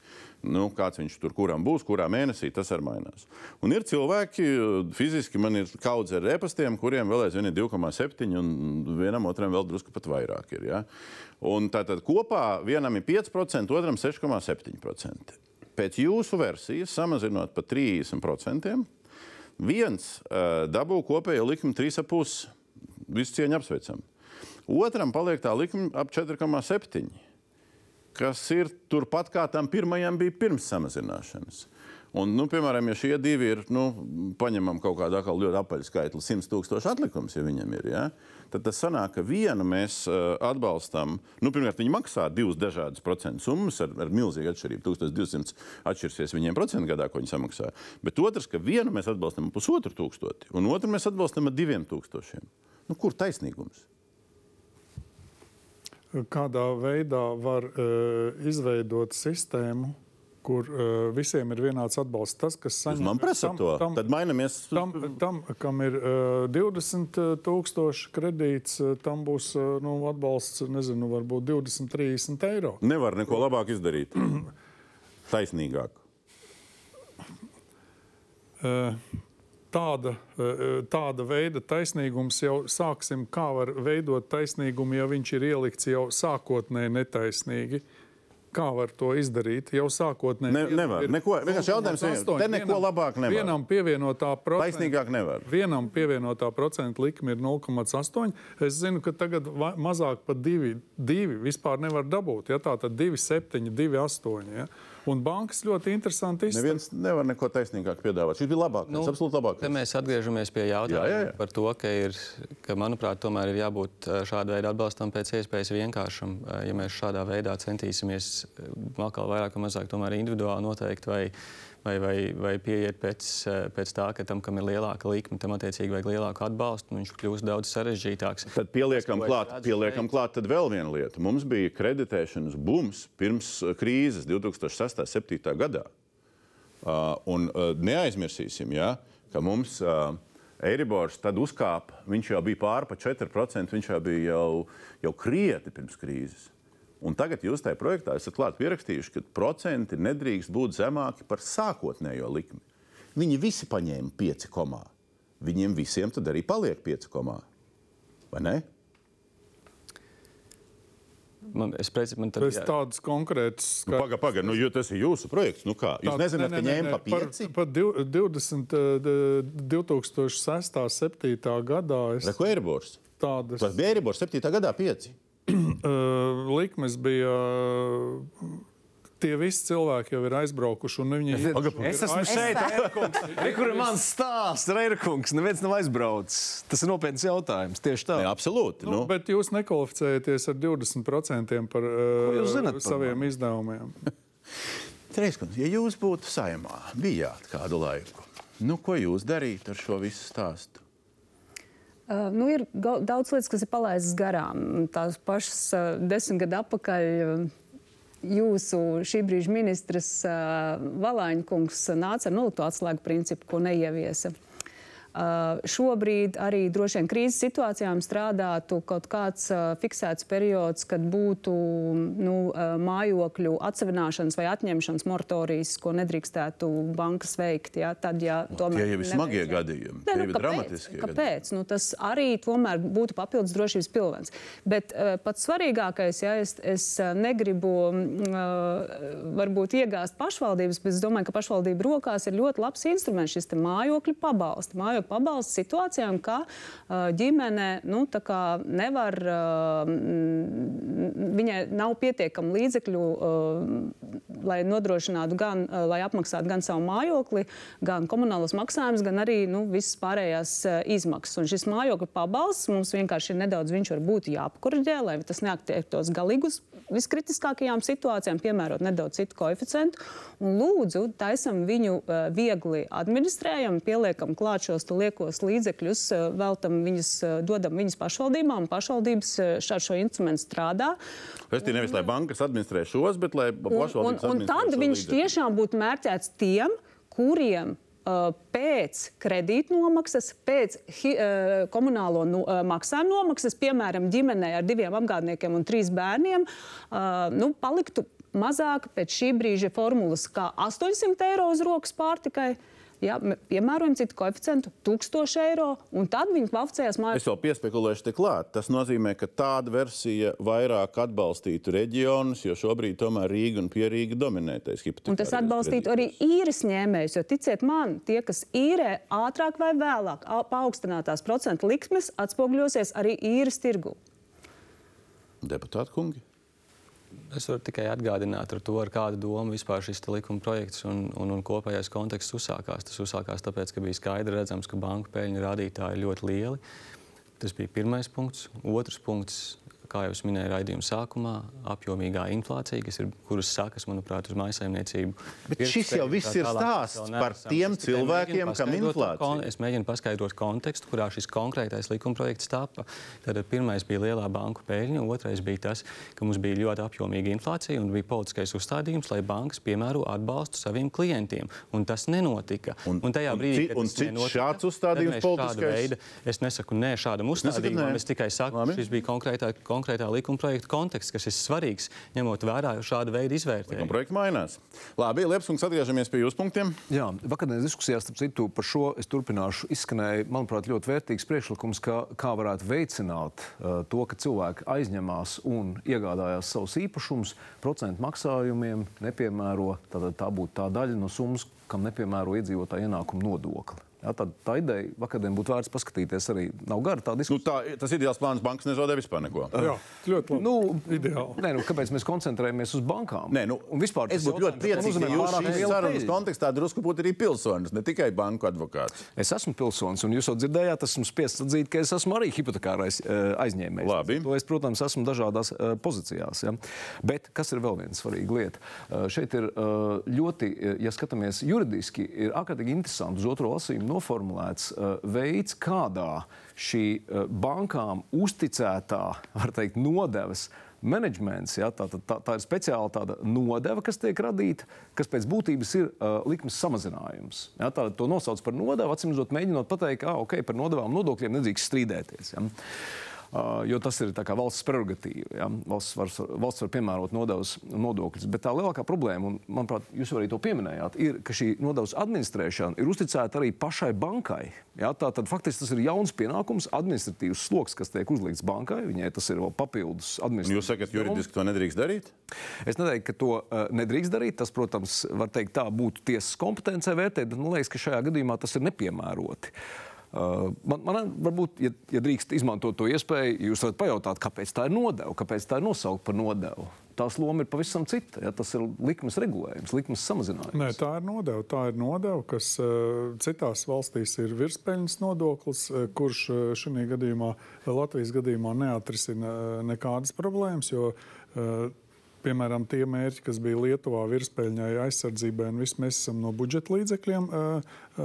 Nu, kāds viņš tur kuram būs, kurā mēnesī tas arī mainās. Un ir cilvēki, fiziski man ir kaudz ar repastiem, kuriem vēl aizvien ir 2,7 un vienam otram vēl drusku pat vairāk ir. Ja? Un tātad kopā vienam ir 5%, otram 6,7% pēc jūsu versijas, samazinot par 30%, viens uh, dabū kopējo likmi 3,5. Visu cieņu apsveicam. Otram paliek tā likme ap 4,7, kas ir turpat kā tam pirmajam bija pirms samazināšanas. Un, nu, piemēram, ja šie divi ir, nu, paņemam kaut kādu ļoti apaļu skaitli, 100 tūkstoši atlikums, ja viņam ir, ja, tad tas sanāk, ka vienu mēs uh, atbalstam. Nu, pirmkārt, viņi maksā divas dažādas procentu summas ar, ar milzīgu atšķirību. 1200 atšķirsies viņiem procentu gadā, ko viņi samaksā. Bet otrs, ka vienu mēs atbalstam ar pusotru tūkstoti, un otru mēs atbalstam ar diviem tūkstošiem. Nu, kur taisnīgums? Kādā veidā var uh, izveidot sistēmu, kur uh, visiem ir vienāds atbalsts? Tas, kas saņem man prasat to, tam, tad mainamies. tam, tam, kam ir uh, 20,000 kredīts, uh, tam būs uh, nu, atbalsts, nezinu, varbūt 20, 30 eiro. Nevar neko labāk izdarīt. Taisnīgāk. Uh, Tāda, uh, tāda veida taisnīgums jau sāksim, kā var veidot taisnīgumu, ja viņš ir ielikts jau sākotnēji netaisnīgi. Kā var to izdarīt? Jau sākotnēji Ne- nevar. ir Neko- vienkārši jautājums vienam. 0,8. Te neko labāk nevar. Vienam pievienotā procenta. Taisnīgāk nevar. Vienam pievienotā procenta likme ir 0,8. Es zinu, ka tagad va- mazāk par 2, 2 vispār nevar dabūt. Ja? Tā tad 2,7, 2,8. Ja? Un bankas ļoti interesanti izsaka. Neviens nevar neko taisnīgāk piedāvāt. Šis bija labākais, nu, absolūti labākais. mēs atgriežamies pie jautājuma Jā, jā, jā. par to, ka, ir, ka manuprāt, tomēr ir jābūt šāda veida atbalstam pēc iespējas vienkāršam. Ja mēs šādā veidā centīsimies atkal vairāk vai mazāk tomēr individuāli noteikt vai, vai, vai, vai pieiet pēc, eh, pēc tā, ka tam, kam ir lielāka likme, tam attiecīgi vajag lielāku atbalstu, un viņš kļūst daudz sarežģītāks. Tad pieliekam Tas, klāt, pieliekam klāt tad vēl viena lieta. Mums bija kreditēšanas bums pirms uh, krīzes 2006. un 2007. gadā. Uh, un uh, neaizmirsīsim, ja, ka mums uh, Eiribors tad uzkāpa, viņš jau bija pāri pa 4%, viņš jau bija jau, jau krietni pirms krīzes. Un tagad jūs tajā projektā esat klāt pierakstījuši, ka procenti nedrīkst būt zemāki par sākotnējo likmi. Viņi visi paņēma 5, komā. viņiem visiem tad arī paliek 5, komā. vai ne? Man, es man tad, Bez jā, tādas konkrētas Nu, Pagaid, pagaid, nu, jo tas ir jūsu projekts. Nu, kā? Jūs nezināt, ka ņēma pa par, 5? par div- 20, eh, 2006. 7. gadā es Reko Eiribors. tādas Tas bija Eiribors 7. gadā 5. Uh, likmes bija. Tie visi cilvēki jau ir aizbraukuši. un Viņi Es esmu šeit, Reirkungs. Kur ir mans stāsts, Reirkungs? Neviens nav aizbraucis. Tas ir nopietns jautājums. Tieši tā. Jā, absolūti. Nu, Nu, bet jūs nekvalificējaties ar 20% par uh, zinat par saviem izdevumiem. Treiskunds, ja jūs būtu saimā, bijāt kādu laiku, nu, ko jūs darītu ar šo visu stāstu? Nu, ir daudz lietas, kas ir palaistas garām. Tās pašas desmit gadu atpakaļ. Jūsu šī brīža ministrs Valāņkungs nāca ar nolikto atslēgu principu, ko neieviesa. Uh, šobrīd arī droši vien krīzes situācijām strādātu kaut kāds uh, fiksēts periods, kad būtu nu, uh, mājokļu atsevināšanas vai atņemšanas moratorijas, ko nedrīkstētu bankas veikt. Ja? Tad, ja tomēr Tie jau ir smagie gadījumi, Nē, tie nu, ir kāpēc? dramatiskie Kāpēc? Nu, tas arī tomēr būtu papildus drošības pilvens. Bet pats svarīgākais, ja es, es negribu uh, varbūt iegāzt pašvaldības, bet es domāju, ka pašvaldību rokās ir ļoti labs instruments šis mājokļu pabalsts. Mājokļu mājokļu pabalstu situācijām, ka ģimene nu, nevar, viņai nav pietiekami līdzekļu, lai nodrošinātu gan, lai apmaksātu gan savu mājokli, gan komunālos maksājumus, gan arī nu, visas pārējās izmaksas. Un šis mājokļu pabalsts mums vienkārši ir nedaudz, viņš var būt jāapkurģē, lai tas neattiektos galīgi uz viskritiskākajām situācijām, piemērot nedaudz citu koeficientu. Un lūdzu, taisam viņu uh, viegli administrējam, pieliekam klāt šos liekos līdzekļus, veltam viņus, dodam viņas pašvaldībām, pašvaldības šādu šo instrumentu strādā. Es tie nevis, lai bankas administrē šos, bet lai pašvaldības un, un, un tad viņš līdzekļu. tiešām būtu mērķēts tiem, kuriem pēc kredītnomaksas, pēc hi, komunālo no, maksājumu nomaksas, piemēram, ģimenei ar diviem apgādniekiem un trīs bērniem, nu, paliktu mazāk pēc šī brīža formulas kā 800 eiro uz rokas pārtikai. Ja, piemērojam citu koeficientu, 1000 eiro, un tad viņi kvalificējas mājās. Es vēl piespekulēšu te klāt. Tas nozīmē, ka tāda versija vairāk atbalstītu reģionus, jo šobrīd tomēr Rīga un Pierīga dominētais hipotekārais. Un tas atbalstītu arī īres ņēmējus, jo ticiet man, tie, kas īrē ātrāk vai vēlāk paaugstinātās procentu likmes, atspogļosies arī īres tirgu. Deputāti kungi. Es varu tikai atgādināt ar to, ar kādu domu vispār šis likuma projekts un, un, un kopējais konteksts uzsākās. Tas uzsākās tāpēc, ka bija skaidri redzams, ka banku peļņu rādītāji ir ļoti lieli. Tas bija pirmais punkts. Otrs punkts kā jau minēju raidījuma sākumā, apjomīgā inflācija, kas ir, kuras sakas, manuprāt, uz maisaimniecību. Bet šis jau viss ir stāsts par tiem cilvēkiem, kam inflācija. Kon, es mēģinu paskaidrot kontekstu, kurā šis konkrētais likumprojekts tapa. Tad pirmais bija lielā banku peļņa, otrais bija tas, ka mums bija ļoti apjomīga inflācija un bija politiskais uzstādījums, lai bankas piemēro atbalstu saviem klientiem. Un tas nenotika. Un, un tajā brīdī, kad un tas nenotika, šāds uzstādījums politiskais? Veida, es nesaku nē šādam uzstādījumam, es tikai saku, ka šis bija konkrētā, konkrētā konkrētā likuma projekta konteksts, kas ir svarīgs, ņemot vērā šādu veidu izvērtējumu. Likuma projekts mainās. Labi, Liepsungs, atgriežamies pie jūsu punktiem. Jā, vakardienas diskusijās, starp citu, par šo es turpināšu. Izskanēja, manuprāt, ļoti vērtīgs priekšlikums, kā, kā varētu veicināt uh, to, ka cilvēki aizņemās un iegādājās savus īpašumus procentu maksājumiem, nepiemēro, tātad tā būtu tā daļa no summas, kam nepiemēro iedzīvotāju ienākumu nodokli. Jā, tā, tā ideja vakardien būtu vērts paskatīties arī. Nav gara tā diskusija. Nu, tā, tas ideāls plāns bankas nezaudē vispār neko. Jā, ļoti labi. Nu, ideāli. Nē, nu, kāpēc mēs koncentrējamies uz bankām? Nē, nu, vispār, es būtu ļoti priecīgs, ja jūs šīs sarunas kontekstā drusku būtu arī pilsonis, ne tikai banku advokāts. Es esmu pilsonis, un jūs jau dzirdējāt, esmu spiests atzīt, ka es esmu arī hipotekārais uh, aizņēmējs. Labi. To es, protams, esmu dažādās uh, pozīcijās. Ja? Bet kas ir vēl viena svarīga lieta? Uh, šeit ir ļoti, ja skatāmies juridiski, ir ārkārtīgi interesanti uz otro lasījumu noformulēts uh, veids, kādā šī uh, bankām uzticētā, var teikt, nodevas menedžments. Ja, tā, tā, tā ir speciāla tāda nodeva, kas tiek radīta, kas pēc būtības ir uh, likmes samazinājums. Ja, tā, to nosauc par nodevu, acīm redzot, mēģinot pateikt, ka okay, par nodevām nodokļiem nedrīkst strīdēties. Ja. Uh, jo tas ir valsts prerogatīva. Ja? Valsts, var, valsts var piemērot nodevas nodokļus. Bet tā lielākā problēma, un manuprāt, jūs arī to pieminējāt, ir, ka šī nodevas administrēšana ir uzticēta arī pašai bankai. Ja? Tā tad faktiski tas ir jauns pienākums, administratīvs sloks, kas tiek uzlikts bankai. Viņai tas ir vēl papildus administratīvs. Jūs sakat, juridiski to nedrīkst darīt? Es neteiktu, ka to uh, nedrīkst darīt. Tas, protams, var teikt, tā būtu tiesas kompetencē vērtēt, bet man liekas, ka šajā gadījumā tas ir nepiemēroti. Uh, Uh, man, man varbūt, ja, ja drīkst izmantot to iespēju, jūs varat pajautāt, kāpēc tā ir nodeva, kāpēc tā ir nosaukta par nodevu. Tās loma ir pavisam cita. Ja, tas ir likmes regulējums, likmes samazinājums. Nē, tā ir nodeva. Tā ir nodeva, kas uh, citās valstīs ir virspeļņas nodoklis, uh, kurš šajā gadījumā, Latvijas gadījumā, neatrisina nekādas problēmas. Jo, Piemēram, tie mērķi, kas bija Lietuvā virspeļņai aizsardzībai, un viss mēs esam no budžeta līdzekļiem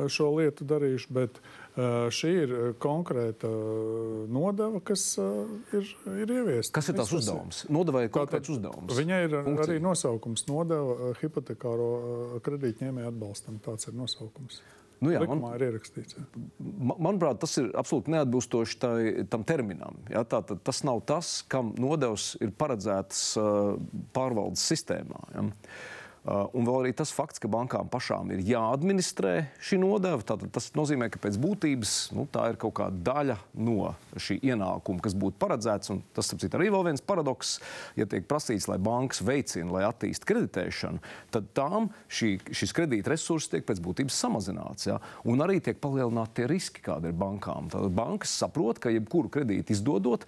šo lietu darījuši. Bet, uh, Eh, šī ir eh, konkrēta eh, nodeva, kas ir, ir ieviesta. Kas ir tās uzdevums? Nodeva ir konkrēts uzdevums. Viņai ir Funkcija. arī nosaukums nodeva hipotekāro kredītņēmēju atbalstam. Tāds ir nosaukums. Nu jā, Likumā man, ir ierakstīts. Jā. Manuprāt, tas ir absolūti neatbilstoši tai, tam terminam. Ja? Tā, tā, tas nav tas, kam nodevs ir paredzēts uh, pārvaldes sistēmā. Ja? Uh, un vēl arī tas fakts, ka bankām pašām ir jāadministrē šī nodeva. Tātad tas nozīmē, ka pēc būtības nu, tā ir kaut kāda daļa no šī ienākuma, kas būtu paredzēts. Un tas citu, arī vēl viens paradoks, ja tiek prasīts, lai bankas veicina, lai attīstītu kreditēšanu, tad tām šī, šis kredīta resurss tiek pēc būtības samazināts. Ja? Un arī tiek palielināti tie riski, kādi ir bankām. Tad bankas saprot, ka jebkuru kredītu izdodot,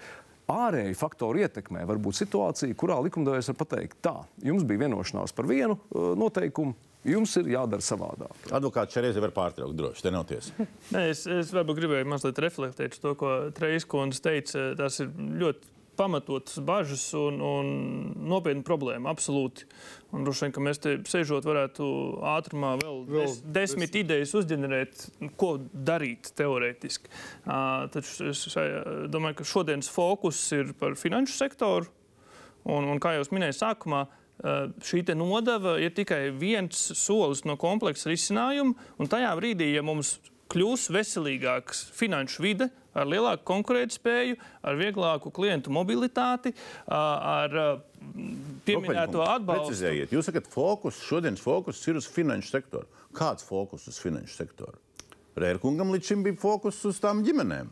ārēji faktori ietekmē. Var būt situācija, kurā likumdevējs var pateikt, tā, jums bija vienošanās par vienu uh, noteikumu. Jums ir jādara savādāk. Advokāts šeit reizē var pārtraukt, droši. Nav tiesa. Nē, es, es varbūt gribēju mazliet reflektēt to, ko Treis kundze teica. Tas ir ļoti pamatotas bažas un, un nopietna problēma. Absolūti. Un droši vien, ka mēs te sēžot, varētu ātrumā vēl, vēl des, desmit es... idejas uzģenerēt, ko darīt teorētiski. Uh, taču es domāju, ka šodienas fokus ir par finanšu sektoru. Un, un kā jau minēju sākumā, šī nodeva ir tikai viens solis no kompleksa risinājuma. Tajā brīdī, ja mums kļūs veselīgāks finanšu vide, ar lielāku konkurētspēju, ar vieglāku klientu mobilitāti, ar pieminēto atbalstu. Precizējiet, jūs sakat, fokus, šodienas fokus ir uz finanšu sektoru. Kāds fokus uz finanšu sektoru? Rērkungam līdz šim bija fokus uz tām ģimenēm.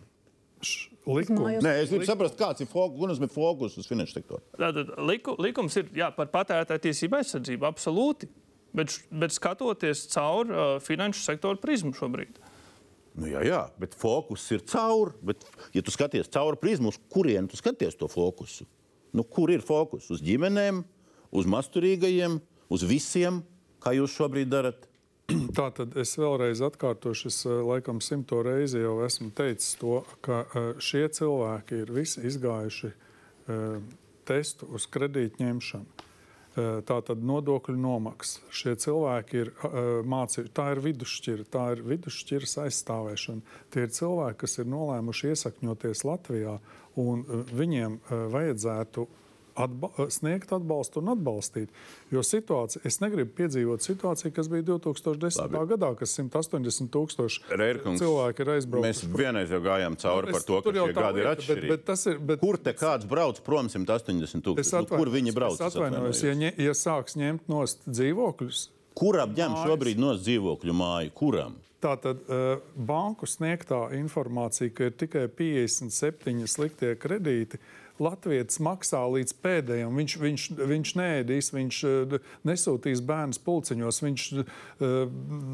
Likums. Nē, es gribu saprast, kāds ir fokus, fokus uz finanšu sektoru. Tātad liku, likums ir jā, par patērētāju tiesību aizsardzību, absolūti. Bet, bet skatoties caur uh, finanšu sektoru prizmu šobrīd. Nu, jā, jā, bet fokus ir caur. Bet, ja tu skaties caur prizmu, uz kurien tu skaties to fokusu? Nu, kur ir fokus? Uz ģimenēm, uz masturīgajiem, uz visiem, kā jūs šobrīd darat? Tā tad es vēlreiz atkārtošu, es eh, laikam simto reizi jau esmu teicis to, ka eh, šie cilvēki ir visi izgājuši uh, testu uz kredītņemšanu. Tā tad nodokļu nomaksa. Šie cilvēki ir uh, mācījušies, tā ir vidusšķira, tā ir vidusšķiras aizstāvēšana. Tie ir cilvēki, kas ir nolēmuši iesakņoties Latvijā, un uh, viņiem vajadzētu atba sniegt atbalstu un atbalstīt. Jo situācija, es negribu piedzīvot situāciju, kas bija 2010. Labi. gadā, kad 180 tūkstoši cilvēki ir aizbraukuši. Mēs vienreiz jau gājām cauri nu, par to, ka šie gadi ir atšķirīgi. Bet, bet ir, bet, kur te kāds brauc prom 180 tūkstoši? Nu, kur viņi brauc? Es atvainojos, ja, ņem, ja sāks ņemt nost dzīvokļus. Kuram ņem šobrīd nost dzīvokļu māju? Kuram? Tātad uh, banku sniegtā informācija, ka ir tikai 57 sliktie kredīti, uh, Latvijas maksā līdz pēdējiem. Viņš, viņš, viņš neēdīs, viņš uh, nesūtīs bērnus pulciņos, viņš uh,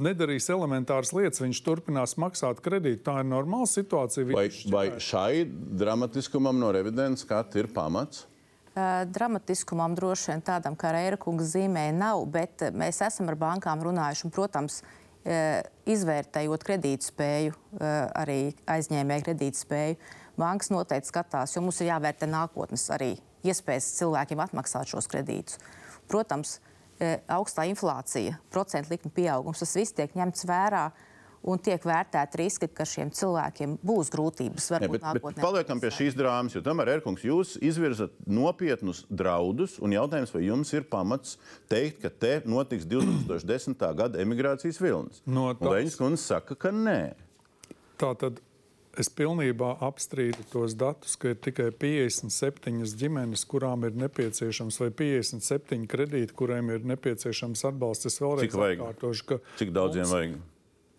nedarīs elementāras lietas, viņš turpinās maksāt kredītu. Tā ir normāla situācija. Vai, vai šai dramatiskumam no revidents skata ir pamats? Uh, dramatiskumam droši vien tādam, kā Reira kungs zīmē, nav, bet mēs esam ar bankām runājuši. Un, protams, izvērtējot kredītspēju, arī aizņēmēju kredītspēju, bankas noteikti skatās, jo mums ir jāvērtē nākotnes arī iespējas cilvēkiem atmaksāt šos kredītus. Protams, e, augstā inflācija, procentu likuma pieaugums, tas viss tiek ņemts vērā. Un tiek vērtēti riski, ka šiem cilvēkiem būs grūtības. Ne, bet, bet paliekam pie šīs drāmas, jo tomēr, Erkungs, jūs izvirzat nopietnus draudus. Jautājums, vai jums ir pamats teikt, ka te notiks 2010. gada emigrācijas vilnis? No Leņķis kundze saka, ka nē. Tā tad Es pilnībā apstrīdu tos datus, ka ir tikai 57 ģimenes, kurām ir nepieciešams, vai 57 kredīti, kuriem ir nepieciešams atbalsts. Es vēlreiz atkārtošu, ka. Cik daudziem mums... vajag?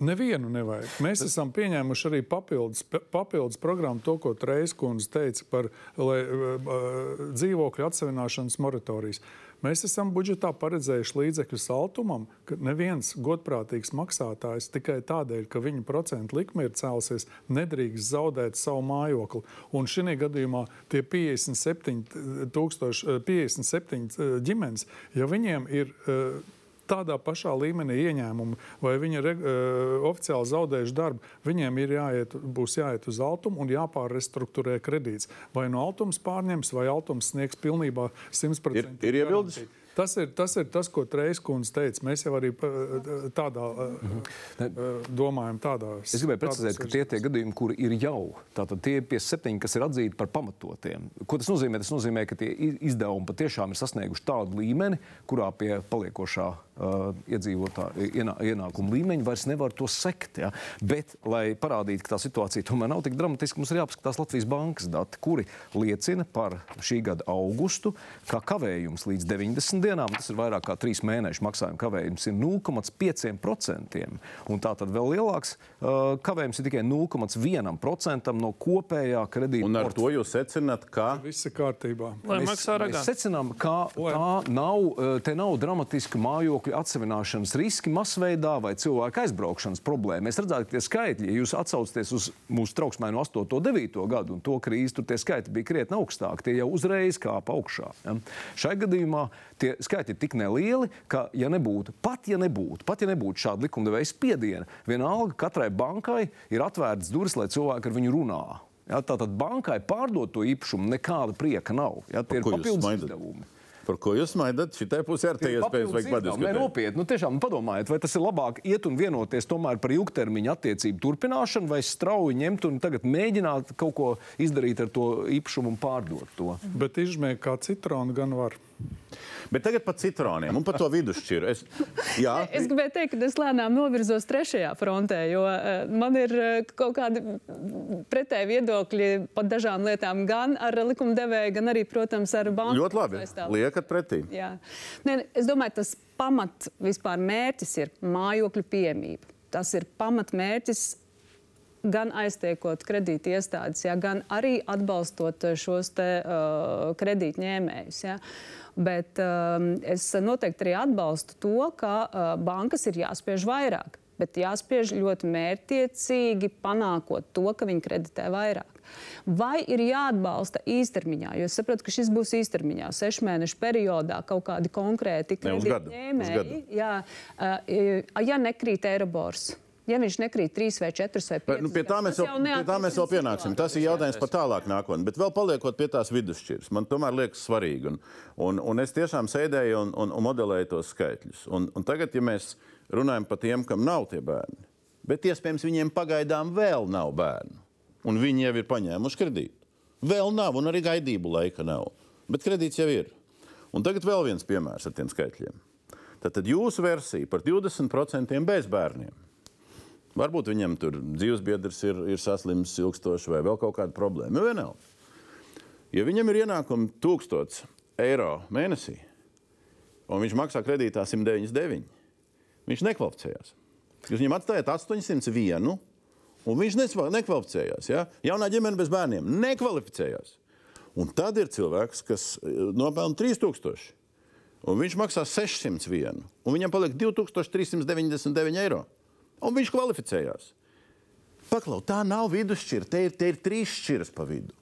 Nevienu nevajag. Mēs esam pieņēmuši arī papildus, papildus programmu, to, ko Treiskundze teica par lai, uh, dzīvokļu atsevināšanas moratorijas. Mēs esam budžetā paredzējuši līdzekļus Altumam, ka neviens godprātīgs maksātājs tikai tādēļ, ka viņa procentu likme ir cēlusies, nedrīkst zaudēt savu mājokli. Un šī gadījumā tie 57, tūkstoši, 57 ģimenes, ja viņiem ir. Uh, tādā pašā līmenī ieņēmumi, vai viņi ir uh, oficiāli zaudējuši darbu, viņiem ir jāiet, būs jāiet uz Altumu un jāpārrestruktūrē kredīts. Vai no Altums pārņems, vai Altums sniegs pilnībā 100%. Ir, ir iebildes? Tas ir, tas ir tas, ko Treiskundze teica. Mēs jau arī tādā mhm. domājam. Tādā, es gribēju precizēt, ka tie ir gadījumi, kuri ir jau tātad tie pie septiņi, kas ir atzīti par pamatotiem. Ko tas nozīmē? Tas nozīmē, ka tie izdevumi patiešām ir sasnieguši tādu līmeni, kurā pie paliekošā uh, iedzīvotāju ienā, ienākumu līmeņu, vairs nevar to sekt. Ja? Bet, lai parādītu, ka tā situācija tomēr nav tik dramatiska, mums ir jāpaskatās Latvijas bankas dati, kuri liecina par šī gada augustu, ka kavējums līdz 90 dienām, tas ir vairāk kā 3 mēnešu maksājuma kavējums, ir 0,5%. Un tā tad vēl lielāks uh, kavējums ir tikai 0,1% no kopējā kredīta. Un ar to jūs secināt, ka Viss ir kārtībā. Lai Mēs, mēs secinām, ka tā nav, eh, te nav dramatiska mājokļu atsevināšanas riski masveidā vai cilvēku aizbraukšanas problēma. Mēs redzam, ka tie skaitļi, ja jūs atsaucaties uz mūsu trauksmēnu 8. un 9. gadu un to krīzi, tur tie skaitļi bija krietni augstāki. Tie jau uzreiz kāpa augšā. Ja? Šai gadījumā tie skaitļi ir tik nelieli, ka, ja nebūtu, pat ja nebūtu, pat ja nebūtu šāda likumdevēja spiediena, vienalga katrai bankai ir atvērtas durvis, lai cilvēki ar viņu runā. Ja, tātad bankai pārdot to īpašumu nekāda prieka nav. Ja, tie ir ko jūs papildus izdevumi. Par ko jūs smaidat? Šitai pusē ar papildus vajag izdevumi. Nē, padiskutēt. nopietni, nu, tiešām padomājiet, vai tas ir labāk iet un vienoties tomēr par ilgtermiņa attiecību turpināšanu, vai strauji ņemt un tagad mēģināt kaut ko izdarīt ar to īpašumu un pārdot to. Bet izžmēgt kā citronu gan var. Bet tagad par citroniem un par to vidusšķiru. Es, jā, Es gribēju teikt, ka es lēnām novirzos trešajā frontē, jo uh, man ir uh, kaut kādi pretēji viedokļi par dažām lietām, gan ar likumdevēju, gan arī, protams, ar banku. ļoti labi. Liekat pretī. Jā. Nē, es domāju, tas pamat vispār mērķis ir mājokļu pieejamība. Tas ir pamatmērķis gan aiztiekot kredīti iestādes, ja, gan arī atbalstot eh, šos te, uh, kredītņēmējus. Ja. Bet um, es noteikti arī atbalstu to, ka uh, bankas ir jāspiež vairāk, bet jāspiež ļoti mērķiecīgi, panākot to, ka viņi kreditē vairāk. Vai ir jāatbalsta īstermiņā? Jo es saprotu, ka šis būs īstermiņā, sešu mēnešu periodā, kaut kādi konkrēti kredītņēmēji. Jā, uh, ja nekrīt Eirobors. Ja viņš nekrīt 3 vai 4 vai 5, Bet, nu, pie tā mēs vēl, pie tā mēs vēl pienāksim. Tas ir jautājums par tālāk nākotni. Bet vēl paliekot pie tās vidusšķiras, man tomēr liekas svarīgi. Un, un, un es tiešām sēdēju un, un, un modelēju tos skaitļus. Un, un tagad, ja mēs runājam par tiem, kam nav tie bērni, bet iespējams viņiem pagaidām vēl nav bērnu, un viņi jau ir paņēmuši kredītu. Vēl nav, un arī gaidību laika nav. Bet kredīts jau ir. Un tagad vēl viens piemērs ar tiem skaitļiem. Tad jūsu versija par 20% bez bērniem. Varbūt viņam tur dzīvesbiedrs ir, ir saslims ilgstoši vai vēl kaut kāda problēma. Nu, vienalga. Ja viņam ir ienākumi 1000 eiro mēnesī, un viņš maksā kredītā 199, viņš nekvalificējās. Jūs viņam atstājat 801, un viņš nekvalificējās. Ja? Jaunā ģimene bez bērniem nekvalificējās. Un tad ir cilvēks, kas eh, nopelna 3000, un viņš maksā 601, un viņam paliek 2399 eiro. Un viņš kvalificējās. Paklau, tā nav vidusšķira, te ir, te ir trīs šķiras pa vidu.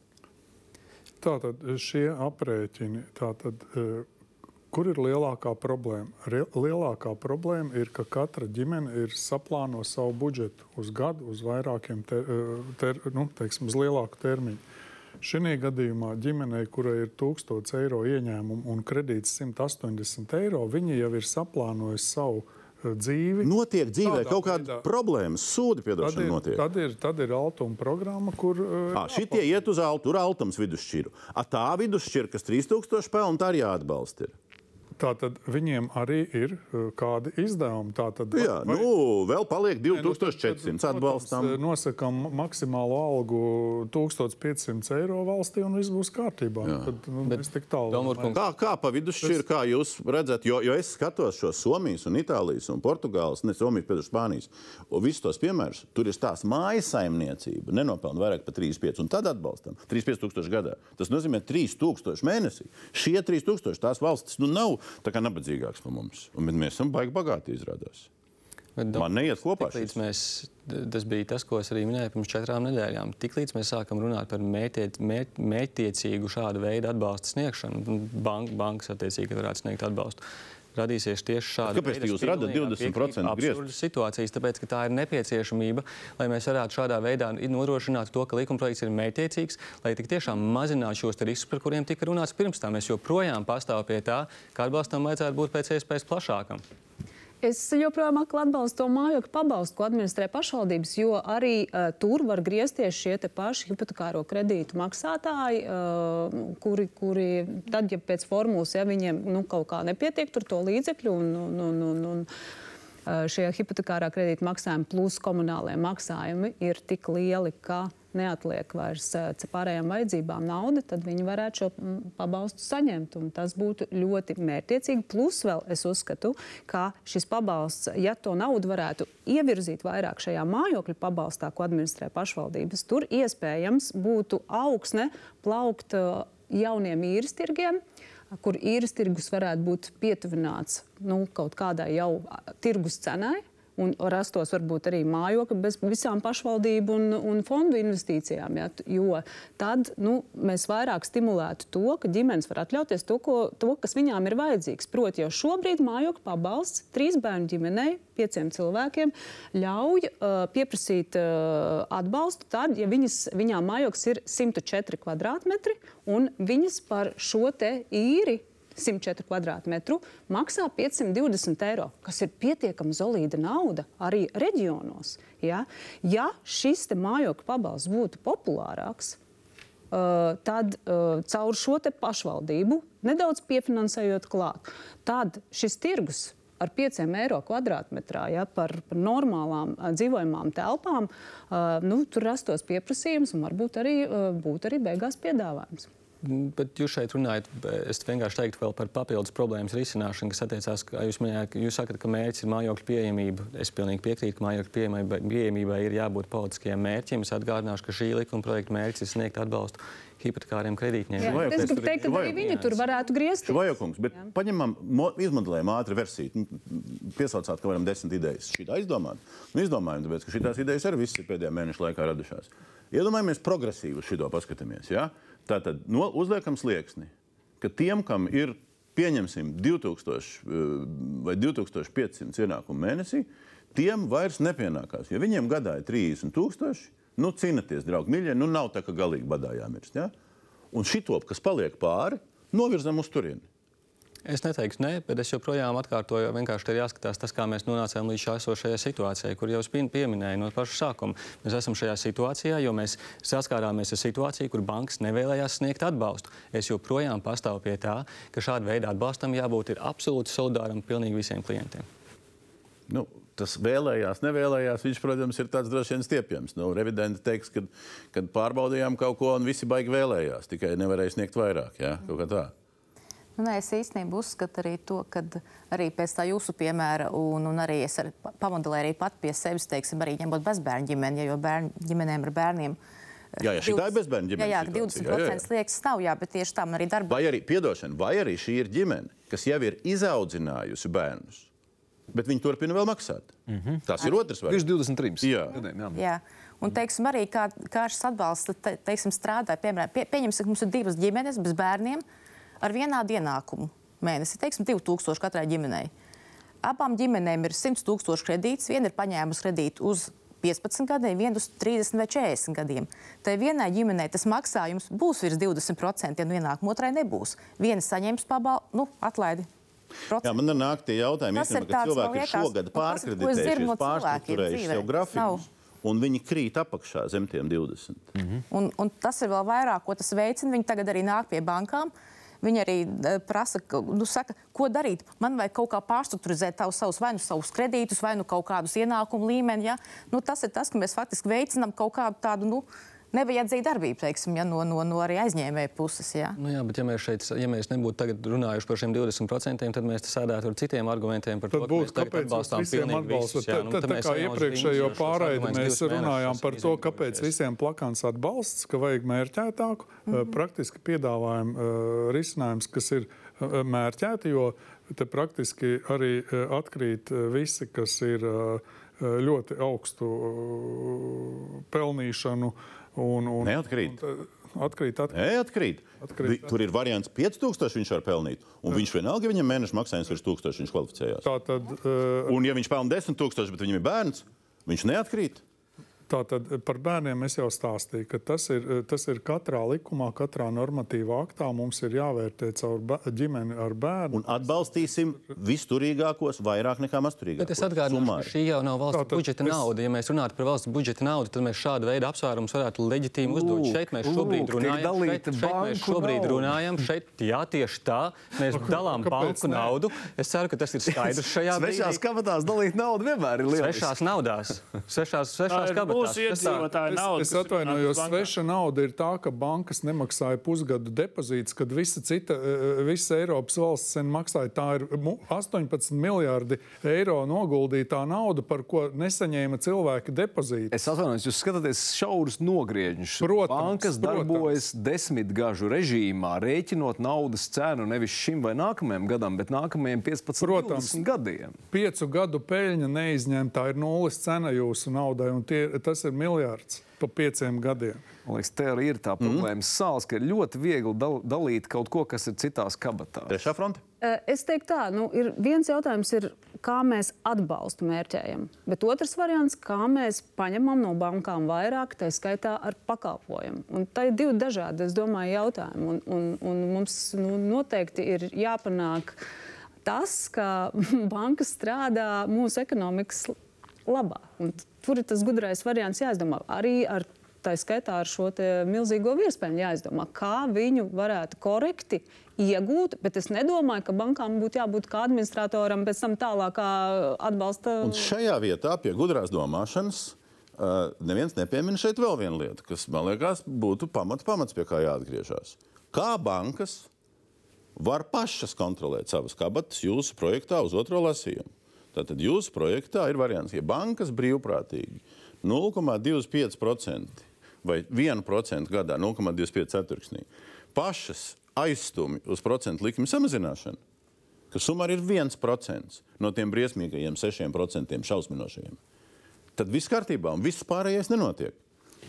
Tātad šie aprēķini, tātad, eh, kur ir lielākā problēma? Lielākā problēma ir, ka katra ģimene ir saplāno savu budžetu uz gadu, uz vairākiem, ter, eh, ter, nu, teiksim, uz lielāku termiņu. Šī gadījumā ģimenei, kurai ir 1000 eiro ieņēmumi un kredīts 180 eiro, viņi jau ir saplānojuši savu eh, dzīvi. Notiek dzīvē Tādā kaut kāda problēma, sūdi Tad piedošana ir, notiek. tad, ir, tad ir altuma programma, kur. eh, À, šitie iet uz altu, tur altams vidusšķiru. A, tā vidusšķira, kas 3000 pelna, tā arī jāatbalsta. Ir. Tātad viņiem arī ir uh, kādi izdevumi. Tātad, Jā, nu, vēl paliek 2400 atbalstam. Nosakām maksimālo algu 1500 eiro valstī, un viss būs kārtībā. Jā. Tad, nu, mēs tik tālu Domurkungs, Kā, kā pa vidusšķiru, kā jūs redzat, jo, jo es skatos šo Somijas, un Itālijas un Portugāles, ne Somijas, bet Spānijas, un visus tos piemērus, tur ir tās mājas saimniecība, nenopelna vairāk par 35, un tad atbalstam 35 tūkstoši gadā. Tas nozīmē 3000 mēnesī. Šie 3000 tās valstis nu nav tā kā nabadzīgākas par mums, un bet mēs esam baigi bagāti izrādās. Bet, Man neiet kopā mēs, tas bija tas, ko es arī minēju pirms četrām nedēļām. Tiklīdz mēs sākam runāt par mērķiet- mēr- mērķtiecīgu šādu veidu atbalsta sniegšanu, bank, bankas attiecīgi varētu sniegt atbalstu. Radīsies tieši šāda Kāpēc jūs radat 20% grieztus? absurdas situācijas, tāpēc, ka tā ir nepieciešamība, lai mēs varētu šādā veidā nodrošināt to, ka likumprojekts ir mērķiecīgs, lai tik tiešām mazinātu šos riskus, par kuriem tika runāts pirms tam. Mēs joprojām pastāvam pie tā, ka atbalstam vajadzētu būt pēc iespējas plašākam. Es joprojām atbalstu to mājokļu pabalstu, ko administrē pašvaldības, jo arī uh, tur var griezties šie paši hipotekāro kredītu maksātāji, uh, kuri, kuri tad, ja pēc formulas ja viņiem nu, kaut kā nepietiek to līdzekļu un, un, un, un, un uh, šie hipotekārā kredīta maksājumi plus komunālie maksājumi ir tik lieli, ka neatliek vairs eh, pārējām vajadzībām nauda, tad viņi varētu šo mm, pabalstu saņemt. Tas būtu ļoti mērķiecīgi. Plus vēl es uzskatu, ka šis pabalsts, ja to naudu varētu ievirzīt vairāk šajā mājokļu pabalstā, ko administrē pašvaldības, tur iespējams būtu augsne plaukt eh, jauniem īres tirgiem kur īres tirgus varētu būt pietuvināts nu, kaut kādai jau tirgus cenai, un rastos varbūt arī mājokļi bez visām pašvaldību un, un fondu investīcijām. Ja? Jo tad nu, mēs vairāk stimulētu to, ka ģimenes var atļauties to, ko, to kas viņām ir vajadzīgs. Proti, jau šobrīd mājokļu pabalsts trīs bērnu ģimenei, pieciem cilvēkiem, ļauj uh, pieprasīt uh, atbalstu tad, ja viņas, viņām mājoklis ir 104 kvadrātmetri un viņas par šo īri 104 kvadrātmetru, maksā 520 eiro, kas ir pietiekami solīda nauda arī reģionos. Ja, ja šis mājokļu pabalsts būtu populārāks, Uh, tad uh, caur šo pašvaldību nedaudz piefinansējot klāt, tad šis tirgus ar 5 eiro kvadrātmetrā ja, par, par normālām uh, dzīvojamām telpām, uh, nu, tur rastos pieprasījums un varbūt arī būtu arī beigās piedāvājums. Bet jūs šeit runājat, es vienkārši teiktu vēl par papildus problēmas risināšanu, kas attiecās, kā jūs minējāt, jūs sakat, ka mērķis ir mājokļu pieejamība. Es pilnīgi piekrītu, ka mājokļu pieejamībai, pieejamībai ir jābūt politiskajiem mērķiem. Es atgādināšu, ka šī likuma projekta mērķis ir sniegt atbalstu hipotekāriem kredītņēmējiem. Es gribu teikt, ka arī viņi tur varētu griezties. Vajokungs, bet jā. paņemam, izmodelējam ātri versiju. Nu, piesaucāt, ka varam desmit idejas šī izdomāt. Nu, izdomājam, tāpēc, ka šīs idejas arī visas ir pēdējā mēneša laikā radušās. Iedomājamies progresīvi uz šo paskatāmies. Ja? Tātad no, uzliekam slieksni, ka tiem, kam ir pieņemsim 2000 eh, vai 2500 ienākumu mēnesī, tiem vairs nepienākās. Ja viņiem gadā ir 30,000, nu cīnāties, draugi, mīļie, nu nav tā, ka galīgi badā jāmirst. Ja? Un šito, kas paliek pāri, novirzam uz turieni. Es neteiktu, nē, bet es joprojām atkārtoju, vienkārši ir jāskatās tas, kā mēs nonācām līdz šai esošajai situācijai, kur jau es pieminēju no paša sākuma. Mēs esam šajā situācijā, jo mēs saskārāmies ar situāciju, kur bankas nevēlējās sniegt atbalstu. Es joprojām pastāvu pie tā, ka šāda veida atbalstam jābūt absolūti solidāram pilnīgi visiem klientiem. Nu, tas vēlējās, nevēlējās. Viņš, protams, ir tāds droši vien stiepjams. Nu, revidenti teiks, ka, pārbaudījām kaut ko un visi baigi vēlējās, tikai nevarēja sniegt vairāk. Ja? Kaut kā tā. Nu, nē, es īstenībā uzskatu arī to, ka arī pēc tā jūsu piemēra, un, un arī es ar, pamodelēju arī pat pie sevis, teiksim, arī ņemot bezbērnu ģimeni, ja, jo bērn, ģimenēm ar bērniem. Jā, jā, šī 20, ir bezbērnu ģimene. Jā, jā 20% liekas nav, jā, bet tieši tam arī darba. Vai arī, piedošana, vai arī šī ir ģimene, kas jau ir izaudzinājusi bērnus, bet viņi turpina vēl maksāt. Mm -hmm. Tas ir otrs variants. 23. Jā. jā. jā. Un, teiksim, arī kā, kā šis atbalsts te, teiksim, strādā, piemēram, pie, pieņemsim, ka mums ir divas ģimenes bez bērniem ar vienādu ienākumu mēnesi, teiksim, 2000 katrai ģimenei. Abām ģimenēm ir 100 tūkstoši kredīts, viena ir paņēmusi kredītu uz 15 gadiem, viena uz 30 vai 40 gadiem. Tai vienai ģimenei tas maksājums būs virs 20% no ienākuma, otrai nebūs. Viena saņems pabalstu, nu, atlaidi. Procentu. Jā, man nāk tie jautājumi, īstenībā, ka cilvēki ir šogad pārkreditējušies, pārstruktūrējuši sev grafikus. Un viņi krīt apakšā zem tiem 20. Mm -hmm. un, un tas ir vēl vairāk, ko tas veicina. Viņi tagad arī nāk pie bankām. Uh, Viņi arī eh, prasa, nu, saka, ko darīt. Man vajag kaut kā pārstrukturizēt tavu, savus, vai nu savus kredītus, vai nu kaut kādus ienākumu līmeni. Ja? Nu, tas ir tas, ka mēs faktiski veicinām kaut kādu tādu. Nu, nevajadzīga darbība, teiksim, ja, no, no, no arī aizņēmēja puses. Ja. Nu jā, bet ja mēs šeit, ja mēs nebūtu runājuši par šiem 20%, tad mēs sēdētu ar citiem argumentiem par tad to, būtu, mēs atbalstām pilnīgi visus. Jā, nu, tā, tā kā iepriekšējo pārraidi mēs runājām par to, kāpēc visiem plakāns atbalsts, ka vajag mērķētāku, mm -hmm. praktiski piedāvājumu uh, risinājums, kas ir uh, mērķēti, jo te praktiski arī uh, atkrīt visi, kas ir ļoti augstu pelnīšanu uh, Un, un, Neatkrīt. Un, Atkrīt, atkrīt. Neatkrīt. atkrīt. Tur ir variants 5000 viņš var pelnīt. Un viņš vienalga, ja viņam mēneša maksājums virs 1000 viņš kvalificējās. Tā tad, uh... Un ja viņš pelna 10 000, bet viņam ir bērns, viņš neatkrīt. Tātad par bērniem es jau stāstīju, ka tas ir, tas ir katrā likumā, katrā normatīvā aktā. Mums ir jāvērtē caur ģimeni ar bērnu. Un atbalstīsim visturīgākos vairāk nekā mazturīgākos. Bet es atgādinu, ka šī jau nav valsts Tātad budžeta es- nauda. Ja mēs runātu par valsts budžeta naudu, tad mēs šādu veidu apsvērumus varētu leģitīmi uzdot. Lūk, Šeit mēs lūk, šobrīd tiek runājam. Šeit, šeit mēs šobrīd nauda. runājam. Šeit, jā, tieši tā. Mēs dalām banku ne? naudu. Es ceru, ka tas ir skaidrs šajā Svešās brīdī. kabatās dalīt naudu vienmēr ir lieliski. Svešās naudās. Svešās, svešās kabatās. Mūsu iedzīvotāju nauda. Es, es atvainojos, sveša nauda ir tā, ka bankas nemaksāja pusgadu depozītus, kad visa cita, eh, visas Eiropas valsts sen maksāja. Tā ir mu- 18 miljardi eiro noguldītā nauda, par ko nesaņēma cilvēki depozītu. Es atvainojos, jūs skatāties šaurus nogriežņus. Protams, Bankas protams. darbojas desmitgažu režīmā, rēķinot naudas cenu nevis šim vai nākamajam gadam, bet nākamajiem 15 Protams. 20 gadiem. Piecu gadu peļņa neizņemta ir nulles cena jūsu naudai, un tie, tas ir miljards pa pieciem gadiem. Man liekas, te arī ir tā problēma sāls, ka ir ļoti viegli dal dalīt kaut ko, kas ir citās kabatās. Trešā fronte. Es teiktu, tā, nu, ir viens jautājums, ir, kā mēs atbalstu mērķējam. Bet otrs variants, kā mēs paņemam no bankām vairāk, tā skaitā ar pakalpojumu. Un tā ir divi dažādi, es domāju, jautājumi. Un, un, un mums nu, noteikti ir jāpanāk tas, ka banka strādā mūsu ekonomikas labā. Un tur ir tas gudrais variants jāizdomā. Arī ar tā skaitā ar šo milzīgo virsmu jāizdomā, kā viņu varētu korekti iegūt. Bet es nedomāju, ka bankām būtu jābūt kā administratoram pēc tam tālākā atbalsta. Un šajā vietā, pie gudrās domāšanas, uh, neviens nepiemina šeit vēl vienu lietu, kas man liekas, būtu pamats, pamats pie kā jāatgriežas. Kā bankas var pašas kontrolēt savas kabatas jūsu projektā uz otro lasījumu? Tātad jūsu projektā ir variants, ja bankas brīvprātīgi 0,25% vai 1% gadā, 0,25 ceturksnī, pašas aizstumj uz procentu likmi samazināšanu, ka summa ir 1% no tiem briesmīgajiem 6% šausminošajiem. Tad viss kārtībā un viss pārējais nenotiek.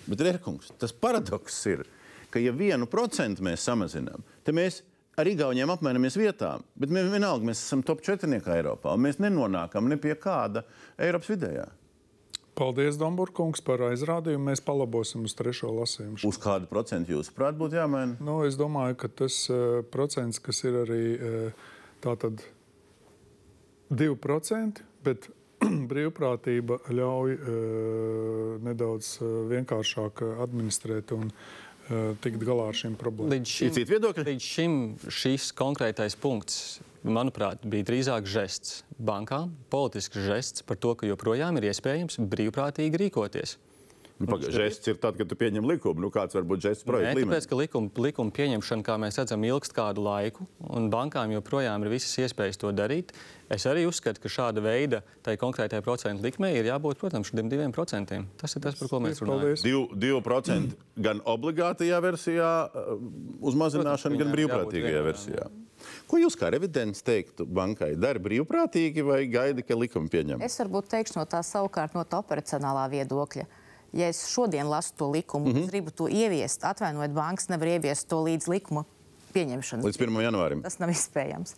Bet, Rērkungs, tas paradoks ir, ka ja vienu procentu mēs samazinām, tad mēs ar Igauniem apmainamies vietām, bet mēs vienalga mēs esam top 4 Eiropā un mēs nenonākam ne pie kāda Eiropas vidējā. Paldies, Domburkungs, par aizrādījumu. Mēs palabosim uz trešo lasījumu. Uz kādu procentu jūs prāt būtu jāmaina? Nu, es domāju, ka tas uh, procents, kas ir arī uh, tātad 2%, bet brīvprātība ļauj uh, nedaudz vienkāršāk administrēt un uh, tikt galā ar šīm problēmām. Līdz šim, citi viedokļi? līdz šim šis konkrētais punkts, manuprāt, bija drīzāk žests bankām, politisks žests par to, ka joprojām ir iespējams brīvprātīgi rīkoties. Nu, žests ir tad, kad tu pieņem likumu. Nu, kāds var būt žests projekta līmenī? tāpēc, ka likuma, likuma pieņemšana, kā mēs redzam, ilgst kādu laiku, un bankām joprojām ir visas iespējas to darīt. Es arī uzskatu, ka šāda veida tai konkrētai procentu likmei ir jābūt, protams, šiem diviem procentiem. Tas ir tas, par ko mēs runājam. Paldies. Div- 2% gan obligātajā versijā, uh, uz mazināšanu, Protams, gan brīvprātīgajā versijā. Ko jūs kā revidents teiktu bankai? Dari brīvprātīgi vai gaidi, ka likuma pieņem? Es varbūt teikšu no tā savukārt no tā operacionālā viedokļa. Ja es šodien lasu to likumu, mm -hmm. es gribu to ieviest, atvainojiet, bankas nevar ieviest to līdz likuma pieņemšanas. Līdz 1. janvārim. Tas nav iespējams.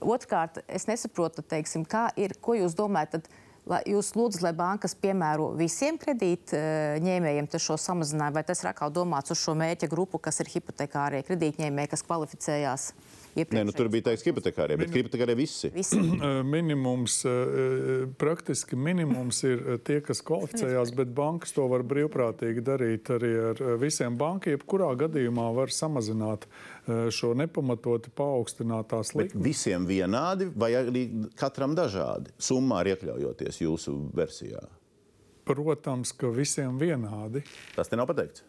Otrkārt, es nesaprotu, teiksim, kā ir, ko jūs domājat. Tad, lai jūs lūdzat, lai bankas piemēro visiem kredītņēmējiem šo samazinājumu, vai tas ir atkal domāts uz šo mērķa grupu, kas ir hipotekārie kredītņēmēji, kas kvalificējās iepriekš? Nē, nu, tur bija teikts hipotekārie, bet hipotekārie visi. Visi. Minimums, praktiski minimums ir tie, kas kvalificējās, bet bankas to var brīvprātīgi darīt arī ar visiem bankiem. Jebkurā gadījumā var samazināt šo nepamatoti paaugstinātās likmes. visiem vienādi vai arī katram dažādi? Summā ir iekļaujoties jūsu versijā. Protams, ka visiem vienādi. Tas te nav pateikts.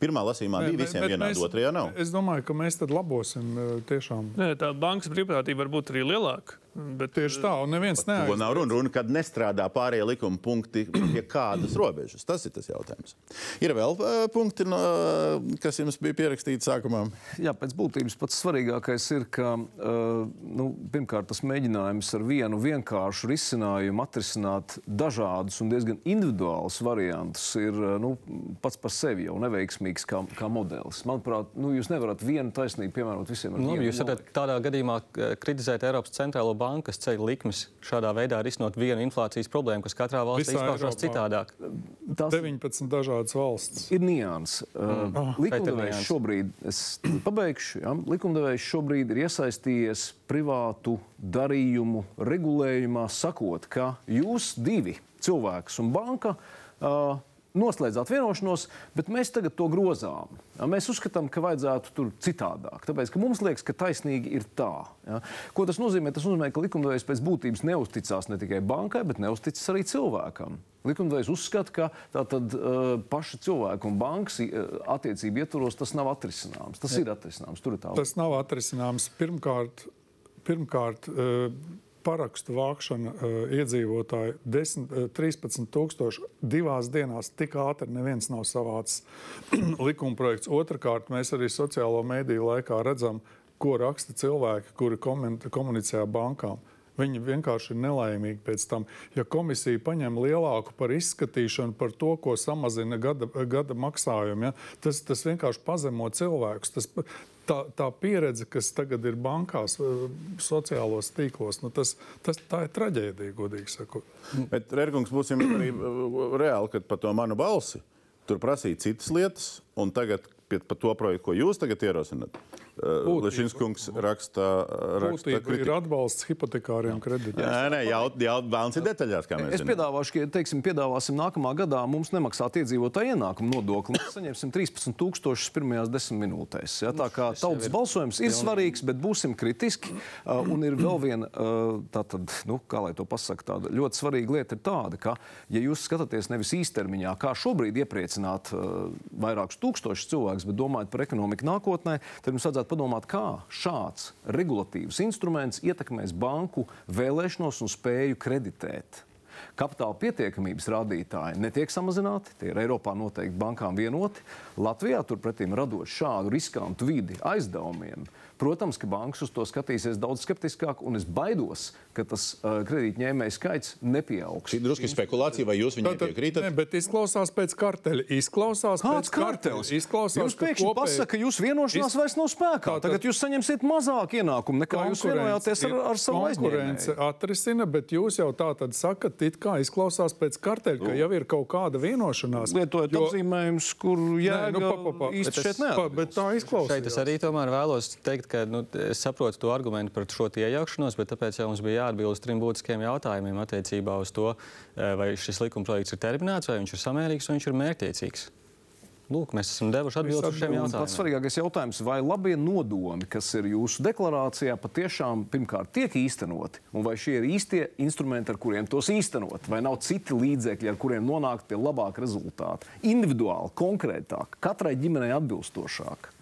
Pirmā lasījumā bija visiem vienādi, mēs- otrajā nav. Es domāju, ka mēs tad labosim eh, tiešām. Nē, tā bankas brīvprātība var būt arī lielāka. Bet, Tieši tā, un neviens To neaiz. nav runa, runa, kad nestrādā pārējie likuma punkti pie kādas robežas. Tas ir tas jautājums. Ir vēl uh, punkti, no, kas jums bija pierakstīti sākumā. Jā, pēc būtības pats svarīgākais ir, ka uh, nu, pirmkārt tas mēģinājums ar vienu vienkāršu risinājumu atrisināt dažādus un diezgan individuālus variantus ir uh, nu, pats par sevi jau neveiksmīgs kā, kā modelis. Manuprāt, nu, jūs nevarat vienu taisnību piemērot visiem. Nu, jūs varat tādā gadījumā eh, kritizēt Eiropas centrālo banka, kas ceļ likmes šādā veidā risinot vienu inflācijas problēmu, kas katrā valstī izpaužās citādāk. Tas 19 dažādas valsts. ir nianses. Mm. Uh, likumdevējs šobrīd, es pabeigšu, ja, likumdevējs šobrīd ir iesaistījies privātu darījumu regulējumā, sakot, ka jūs divi cilvēks un banka. Uh, Noslēdzāt vienošanos, bet mēs tagad to grozām. Ja, Mēs uzskatām, ka vajadzētu tur citādāk. Tāpēc, mums liekas, ka taisnīgi ir tā. Ja. Ko tas nozīmē? Tas nozīmē, ka likumdevējs pēc būtības neusticās ne tikai bankai, bet neusticas arī cilvēkam. Likumdevējs uzskata, ka tātad, uh, paša cilvēka un bankas uh, attiecību ietvaros tas nav atrisināms. Tas ir atrisināms. Tur ir tā Tas nav atrisināms. Pirmkārt, pirmkārt eh, parakstu vākšana eh, iedzīvotāju 10, eh, 13,000 divās dienās tik ātri neviens nav savācis likumprojekts. Otrakārt, mēs arī sociālo mēdīju laikā redzam, ko raksta cilvēki, kuri komunicē ar bankām. Viņi vienkārši ir nelaimīgi pēc tam. Ja komisija paņem lielāku par izskatīšanu par to, ko samazina gada, gada maksājumi, ja, tas, tas vienkārši pazemo cilvēkus. Tas, tā, tā pieredze, kas tagad ir bankās, sociālos tīklos, nu tas, tas, tā ir traģēdija, godīgi sakot. Bet, Rērkungs, būsim arī uh, reāli, kad par to manu balsi tur prasīja citas lietas, un tagad par to projektu, ko jūs tagad ierosināt. Būtība. Lešins kungs raksta, raksta Būtība ir atbalsts hipotekāriem kredītiem. Nē, nē, jau, jau bērns ir detaļās, kā mēs Es zinām. piedāvāšu, ka teiksim, piedāvāsim nākamā gadā mums nemaksāt iedzīvotāju ienākumu nodokli. Mēs saņemsim 13,000 pirmajās desmit minūtēs. Ja? Tā kā tautas balsojums ir svarīgs, bet būsim kritiski. Uh, un ir vēl viena, uh, tātad, nu, kā lai to pasaka, tāda ļoti svarīga lieta ir tāda, ka, ja jūs skatāties nevis īstermiņā, kā šobrīd iepriecināt uh, vairākus tūkstošus cilvēkus, bet domājat par ekonomiku nākotnē, tad jums vajadzētu padomāt, kā šāds regulatīvs instruments ietekmēs banku vēlēšanos un spēju kreditēt. Kapitāla pietiekamības rādītāji netiek samazināti. Tie ir Eiropā noteikti bankām vienoti. Latvijā turpretī radot šādu riskantu vidi aizdevumiem. Protams, ka bankas uz to skatīsies daudz skeptiskāk, un es baidos, ka tas uh, kredītņēmēju skaits nepieaugs. Šī drusku spekulācija, vai jūs viņai piekrītat? Ne, bet izklausās pēc karteļa. Izklausās Kāds pēc karteļa. Izklausās, Jūs pēkšņi kopēji- pasakāt, ka jūsu vienošanās Iz- vairs nav spēkā. Tātad- Tagad jūs saņemsiet mazāk ienākumu nekā jūs vienojāties ar, ar savu konkurence atrisina, bet jūs jau tā tad sakat, it kā izklausās pēc karteļa, ka jau ir kaut kāda vienošanās. Lietojot Jo- apzīmējumus, kur Nē, jēga nu, pa, pa, pa. īsti Bet šeit neatbilst. Bet tā izklausās. Šeit es arī tomēr vēlos teikt, ka nu, es saprotu to argumentu par šo iejaukšanos, bet tāpēc jau mums bija jāatbild uz trim būtiskiem jautājumiem attiecībā uz to, eh, vai šis likumprojekts ir terminēts, vai viņš ir samērīgs, vai viņš ir mērķtiecīgs. Lūk, mēs esam devuši atbildes uz šiem Un Pats jautājumiem. svarīgākais jautājums, vai labie nodomi, kas ir jūsu deklarācijā, patiešām pirmkārt tiek īstenoti, un vai šie ir īstie instrumenti, ar kuriem tos īstenot, vai nav citi līdzekļi, ar kuriem nonākt pie labāka rezultāta. Individuāli, konkrētāk, katrai ģimenei atbilstošāk.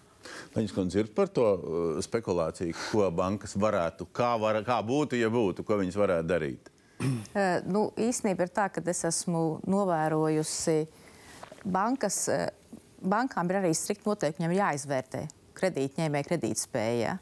Viņas kundze ir par to uh, spekulāciju, ko bankas varētu, kā, var, kā būtu, ja būtu, ko viņas varētu darīt. Eh, Nu, īstenībā ir tā, ka es esmu novērojusi, bankas, eh, bankām ir arī strikt noteikumi, viņam jāizvērtē kredītņēmēja kredītspēja. ja.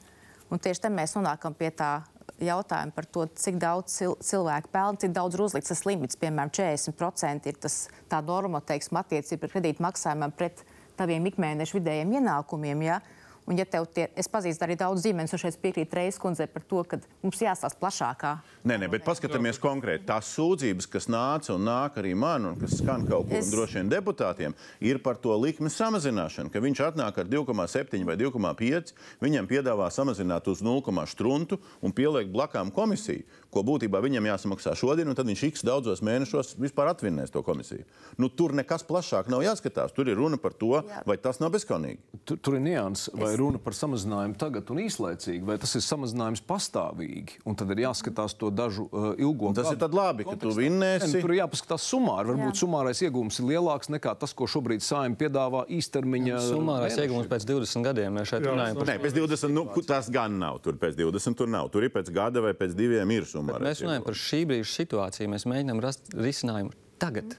Un tieši tam mēs nonākam pie tā jautājuma par to, cik daudz cil cilvēku pelna, cik daudz ir uzlikts tas limits. Piemēram, 40% ir tas, norma, teiksim, attiecība pret kredītmaksājumiem pret taviem ikmēneša vidējiem ienākumiem. Ja? Un, ja tev tie, es pazīstu arī daudz ģimenes, un šeit piekrītu Reizes kundzei par to, ka mums jāstāsta plašākā Nē, nē, bet paskatāmies konkrēti. Tās sūdzības, kas nāca un nāk arī man, un kas skan kaut kur Es- droši vien deputātiem, ir par to likmes samazināšanu. Ka viņš atnāk ar 2,7 vai 2,5, viņam piedāvā samazināt uz 0,1 struntu un pieliek blakām komisiju, ko būtībā viņam jāsamaksā šodien, un tad viņš x daudzos mēnešos vispār atvinnēs to komisiju. Nu, tur nekas plašāk nav jāskatās. Tur ir runa par to, Jā. vai tas nav bezskaunīgi. Tur, tur ir nianses, vai es... runa par samazinājumu tagad un īslaicīgi, vai tas ir samazinājums pastāvīgi. Un tad ir jāskatās to dažu uh, ilgo Un tas ir tad labi, ka tu kontekstā. vinnēsi. Nē, nu, Tur ir jāpaskatās sumāri. Varbūt Jā. sumārais iegūms ir lielāks nekā tas, ko šobrīd saimnieks piedāvā īstermiņa. Mēnešiem. iegūms pēc 20 gadiem. Mēs šeit runājam par Nē, pēc 20, nu, tas gan nav. Tur pēc 20 tur nav. Tur ir pēc gada vai pēc diviem ir summa. Mēs runājam par šī brīža situāciju. Mēs mēģinām rast risinājumu tagad.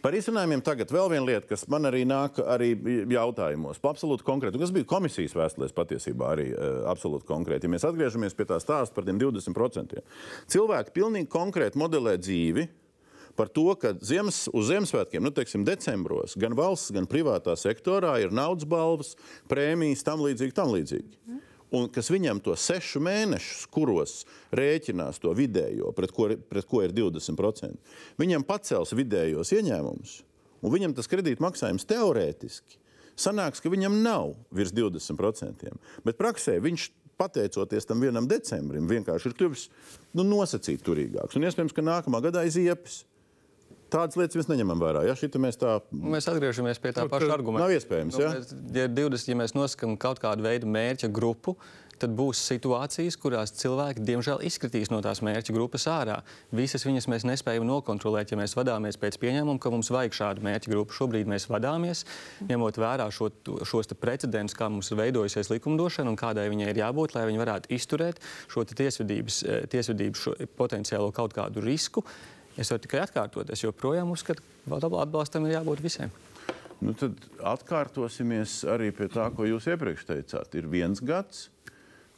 Par izcinājumiem tagad vēl viena lieta, kas man arī nāk arī jautājumos. Pa Absolūti konkrēti. Tas bija komisijas vēstulēs patiesībā arī uh, absolūti konkrēti. Ja mēs atgriežamies pie tā stāsta par tiem 20%. Cilvēki pilnīgi konkrēti modelē dzīvi. Par to, ka ziemas, uz Ziemassvētkiem, nu, teiksim, decembros, gan valsts, gan privātā sektorā ir naudas balvas, prēmijas, tam līdzīgi, tam līdzīgi. Un kas viņam to sešu mēnešus, kuros rēķinās to vidējo, pret ko, pret ko ir 20%, viņam pacels vidējos ieņēmumus, un viņam tas kredītmaksājums teorētiski sanāks, ka viņam nav virs 20%. Bet praksē viņš pateicoties tam vienam decembrim, vienkārši ir kļuvis nu, nosacīt turīgāks. Un iespējams, ka nākamā gadā aiziepjas. Tādas lietas mēs neņemam vērā. Ja, mēs, tā... mēs atgriežamies pie tā paša argumenta. Nav iespējams. Ja? Nu, mēs, ja, 20, ja mēs nosakām kaut kādu veidu mērķa grupu, tad būs situācijas, kurās cilvēki diemžēl izkritīs no tās mērķa grupas ārā. Visas viņas mēs nespējam nokontrolēt, ja mēs vadāmies pēc pieņēmuma, ka mums vajag šādu mērķa grupu. Šobrīd mēs vadāmies, ņemot vērā šo, šos precedentus, kā mums ir veidojusies likumdošana un kādai viņai ir jābūt, lai viņi varētu izturēt šo tiesvedības, eh, tiesvedības šo potenciālo kaut kādu risku. Es varu tikai atkārtot, es joprojām uzskatu, ka atbalstam ir jābūt visiem. Nu, tad atkārtosimies arī pie tā, ko jūs iepriekš teicāt. Ir viens gads,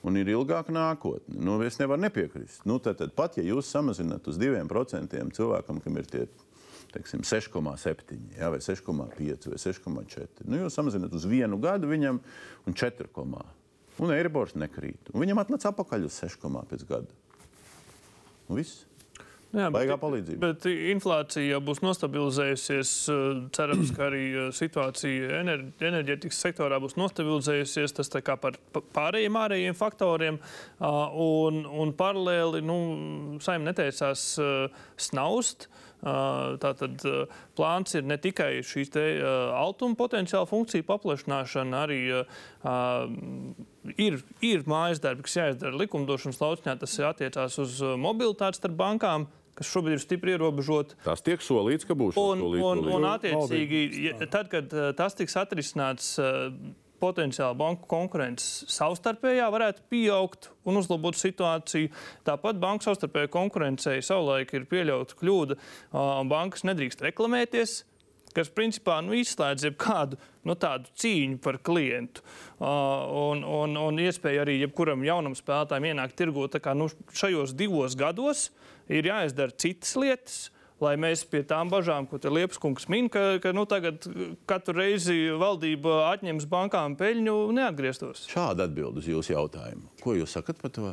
un ir ilgāka nākotne. Nu, es nevaru nepiekrist. Nu, tad, tad pat ja jūs samazināt uz 2% cilvēkam, kam ir tie 6,7 ja, vai 6,5 vai 6,4, nu, jūs samazināt uz vienu gadu viņam un 4, un Eiribors nekrīt. Un viņam atnāca atpakaļ uz 6, pēc gada. Un viss. Jā, Baigā palīdzība. Bet inflācija būs nostabilizējusies. Cerams, ka arī situācija enerģētikas sektorā būs nostabilizējusies. Tas kā par pārējiem ārējiem faktoriem. Un, un paralēli nu, saim neteicās snaust. Tātad plāns ir ne tikai šīs altuma potenciāla funkciju paplašināšana, arī ir, ir mājas darbi, kas jāizdara likumdošanas lauciņā. Tas attiecās uz mobilitāti starp bankām, kas šobrīd ir stipri ierobežota. Tas tiek solīts, ka būs un, tūlīt, un, un, un attiecīgi, ja, tad, kad uh, tas tiks atrisināts, uh, potenciāli banku konkurence savstarpējā varētu pieaugt un uzlabot situāciju. Tāpat banku savstarpējā konkurencei savulaik ir pieļauta kļūda, uh, un bankas nedrīkst reklamēties kas principā nu, izslēdz jebkādu nu, tādu cīņu par klientu. Uh, un, un, un iespēja arī jebkuram jaunam spēlētājam ienākt tirgū. Kā, nu, šajos divos gados ir jāizdara citas lietas. Lai mēs pie tām bažām, ko Liepas kungs min, ka, ka nu, tagad katru reizi valdība atņems bankām peļņu, neatgrieztos. Šāda atbild uz jūsu jautājumu. Ko jūs sakat par to?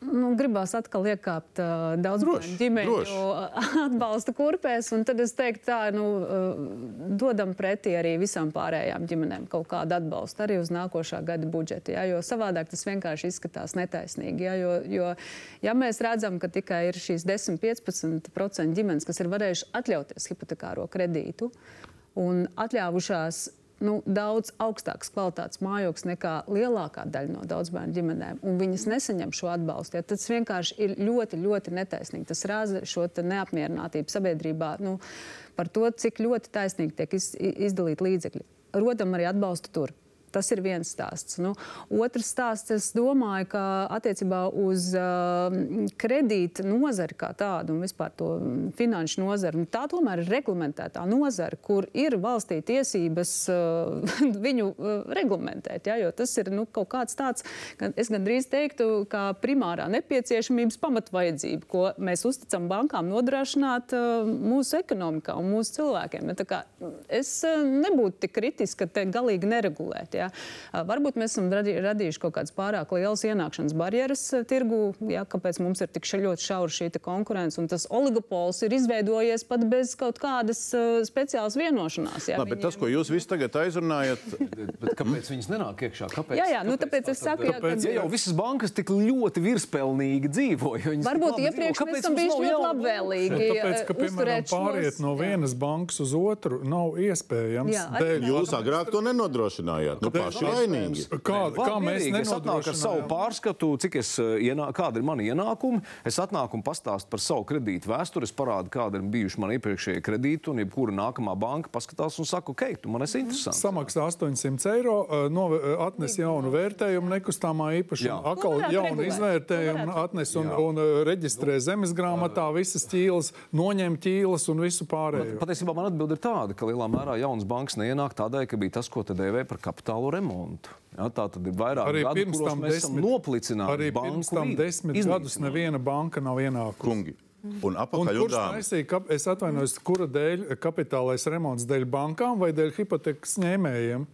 Nu, gribās atkal iekāpt uh, daudz ģimeņu atbalsta kurpēs, un tad es teiktu, tā, nu, uh, dodam pretī arī visām pārējām ģimenēm kaut kādu atbalstu arī uz nākošā gada budžetu. Ja, jo savādāk tas vienkārši izskatās netaisnīgi. Ja, jo, jo, ja mēs redzam, ka tikai ir šīs 10-15% ģimenes, kas ir varējuši atļauties hipotekāro kredītu un atļāvušās nu, daudz augstākas kvalitātes mājoklis nekā lielākā daļa no daudzbērnu ģimenēm, un viņas nesaņem šo atbalstu. Ja, tas vienkārši ir ļoti, ļoti netaisnīgi. Tas rāda šo neapmierinātību sabiedrībā nu, par to, cik ļoti taisnīgi tiek iz, izdalīti līdzekļi. Rodam arī atbalstu tur. Tas ir viens stāsts. Nu, otrs stāsts, es domāju, ka attiecībā uz uh, kredīta nozari kā tādu un vispār to finanšu nozari, nu, tā tomēr ir reglamentētā nozara, kur ir valstī tiesības uh, viņu uh, reglamentēt. Ja, tas ir nu, kaut kāds tāds, ka es gandrīz teiktu, kā primārā nepieciešamības pamatvajadzība, ko mēs uzticam bankām nodrošināt uh, mūsu ekonomikā un mūsu cilvēkiem. Ja, kā, es uh, nebūtu tik kritiska, ka te galīgi neregulēt. Ja. Ja? Varbūt mēs esam radījuši kaut kādas pārāk lielas ienākšanas barjeras tirgu, ja? kāpēc mums ir tik ļoti šaura šī konkurence. Un tas oligopols ir izveidojies pat bez kaut kādas speciālas vienošanās. Ja? Nā, bet Viņiem... tas, ko jūs visi tagad aizrunājat, kāpēc viņas nenāk iekšā? Kāpēc? Jā, jā, nu, tāpēc, tāpēc es saku, ja, kad... ja jau visas bankas tik ļoti virspelnīgi dzīvo. Varbūt iepriekš mēs esam bijuši ļoti labvēlīgi. Tāpēc, ka, piemēram, pāriet šos... no vienas jā. bankas uz otru nav iespējams. Jā, dēļ jūs agrāk to nenodrošinājāt. Nu, nu, paši vainīgi. Kā, kā mēs ar savu pārskatu, cik es, eh, ienā, kāda ir mana ienākuma. Es atnāku un pastāstu par savu kredītu vēsturi, es parādu, kāda ir bijuši man iepriekšējie kredīti, un jebkura nākamā banka paskatās un saka, ok, tu man esi interesants. Samaksā 800 eiro, eh, no, eh, atnes jaunu vērtējumu nekustamā īpašuma, atkal jaunu izvērtējumu atnes un, un, un reģistrē zemes grāmatā visas ķīlas, noņem ķīlas un visu pārējo. Patiesībā man atbild ir tāda, ka lielā mērā jaunas bankas neienāk tādēļ, ka bija tas, ko te dēvē par kapitālu remontu. Ja, tā tad ir vairāk arī gadu, pirms tam desmit, noplicināti. Arī pirms tam desmit gadus neviena banka nav ienākusi. Kungi. Un apakaļ un kurš taisīja, kap, es atvainojos, kura dēļ kapitālais remonts dēļ bankām vai dēļ hipotekas ņēmējiem?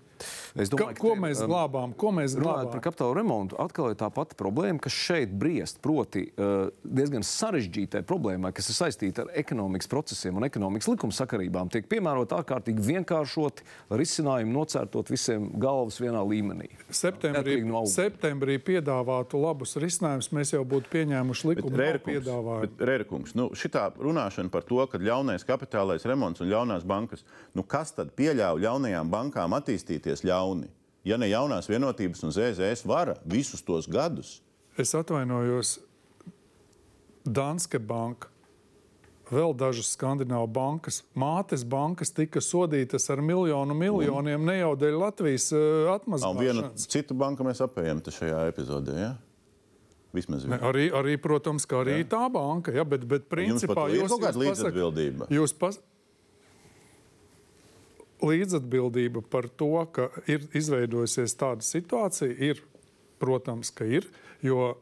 Es Ka, domāju, ko te, mēs um, glābām? Ko mēs Runājot par glābām? kapitāla remontu, atkal ir tā pati problēma, kas šeit briest. Proti, uh, diezgan sarežģītai problēmai, kas ir saistīta ar ekonomikas procesiem un ekonomikas likumsakarībām, tiek piemērot ārkārtīgi vienkāršoti risinājumi, nocērtot visiem galvas vienā līmenī. Septembrī, no septembrī piedāvātu labus risinājumus, mēs jau būtu pieņēmuši likumu. Rērikungs, nu, šitā runāšana par to, ka ļaunais kapitālais remonts un ļaunās bankas, nu, kas tad pieļauj ļaunajām bankām attīstīties ļauni? Ja ne jaunās vienotības un ZZS vara visus tos gadus, Es atvainojos, Danske banka. Vēl dažas skandināvu bankas, mātes bankas tika sodītas ar miljonu miljoniem ne jau dēļ Latvijas uh, un vienu atmazgāšanas. citu banku mēs apējam šajā epizodē. Ja? Vismaz Ne, arī, arī, protams, ka arī tā banka, ja, bet, bet Jums principā ir jūs, kāda jūs pasaka-? Jūs pas... Līdzatbildība par to, ka ir izveidojusies tāda situācija, ir, protams, ka ir. Jo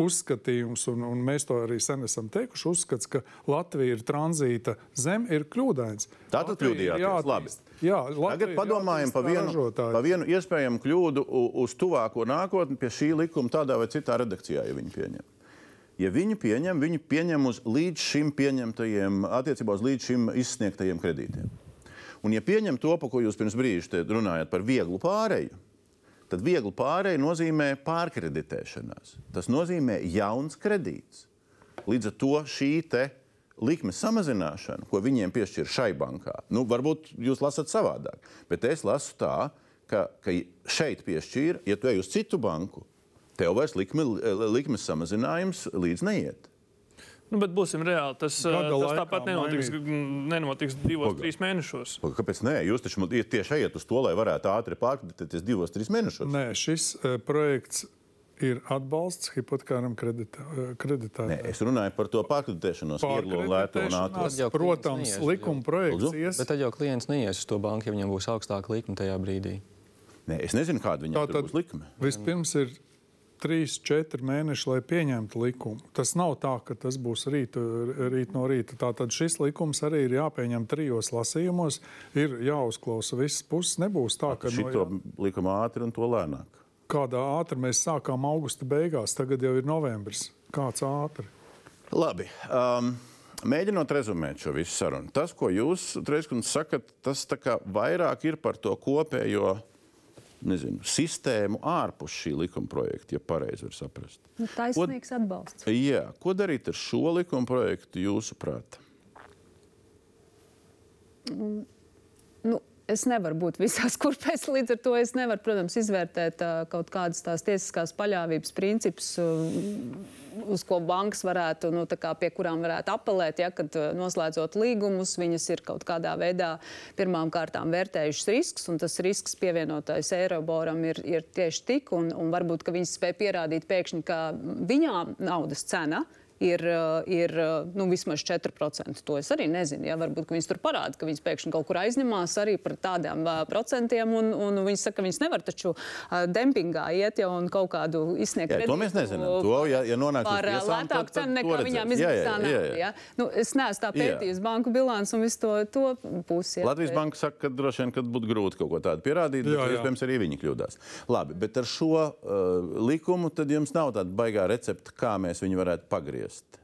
uzskatījums, un, un mēs to arī sen esam teikuši, uzskats, ka Latvija ir tranzīta zeme, ir kļūdains. Latvija ir kļūdījāties. Labi. Jā, Tagad Latvija ir padomājam par vienu, par vienu iespējamu kļūdu uz tuvāko nākotni pie šī likuma tādā vai citā redakcijā, ja viņi pieņem. Ja viņi pieņem, viņi pieņem uz līdz šim pieņemtajiem, attiecībā uz līdz šim izsniegtajiem kredītiem. Un, ja pieņem to, par ko jūs pirms brīža te runājat par vieglu pāreju, tad viegli pārēj nozīmē pārkreditēšanās. Tas nozīmē jauns kredīts. Līdz ar to šī te likmes samazināšana, ko viņiem piešķir šai bankā, nu, varbūt jūs lasat savādāk, bet es lasu tā, ka, ka šeit piešķīra, ja tu ej uz citu banku, tev vairs likme, likmes samazinājums līdz neiet. Nu, bet būsim reāli. Tas, tas tāpat nenotiks, nenotiks divos, Paga. trīs mēnešos. Pagaid, Kāpēc nē? Jūs taču tieši ejat uz to, lai varētu ātri pārkreditēties divos, trīs mēnešos. Nē, šis uh, projekts ir atbalsts hipotekāram kreditētājam. es runāju par to pārkreditēšanos, vieglo un lētu un ātru. Protams, likuma projekts Lūdzu? ies. Bet tad jau klients neies uz to banku, ja viņam būs augstāka likme tajā brīdī. Nē, es nezinu, kāda viņam Tātad būs likme. vispirms ir trīs, četri mēneši, lai pieņemtu likumu. Tas nav tā, ka tas būs rīt, rīt no rīta. Tātad šis likums arī ir jāpieņem trijos lasījumos, ir jāuzklausa visas puses. Nebūs tā, ka Šito no, likam ātri un to lēnāk. kādā ātri mēs sākām augusta beigās, tagad jau ir novembris. Kāds ātri? Labi. Um, mēģinot rezumēt šo visu sarunu, tas, ko jūs Treiskundze sakat, tas tā kā vairāk ir par to kopējo nezinu, sistēmu ārpus šī likuma projekta, ja pareizi var saprast. Nu, taisnīgs atbalsts. Jā, ko darīt ar šo likuma projektu jūsuprāt? Nu, es nevaru būt visās kurpēs, līdz ar to es nevaru, protams, izvērtēt kaut kādas tās tiesiskās paļāvības principus, uz ko bankas varētu, nu, pie kurām varētu apelēt, ja, kad uh, noslēdzot līgumus, viņas ir kaut kādā veidā pirmām kārtām vērtējušas risks, un tas risks pievienotais Eiroboram ir, ir tieši tik, un, un varbūt, ka viņas spēja pierādīt pēkšņi, ka viņām naudas cena ir, uh, ir uh, nu, vismaz 4%. To es arī nezinu. Ja? Varbūt viņas tur parāda, ka viņas pēkšņi kaut kur aizņemās arī par tādiem uh, procentiem. Un, un viņas saka, ka viņas nevar taču dempingā iet jau un kaut kādu izsniegt. Jā, to mēs nezinām. To, ja, ja nonāks Par tiesām, lētāku cenu nekā viņām izmaksā naudu. Ja? Nu, es neesmu tā Jā. pētījis banku bilanci un visu to, to pusi. ja, Latvijas bet- banka saka, ka droši vien kad būtu grūti kaut ko tādu pierādīt, bet Jā, jā. iespējams arī viņi kļūdās. Labi, bet ar šo uh, likumu tad jums nav tāda baigā recepte, kā mēs viņu varētu pagriezt. Uh,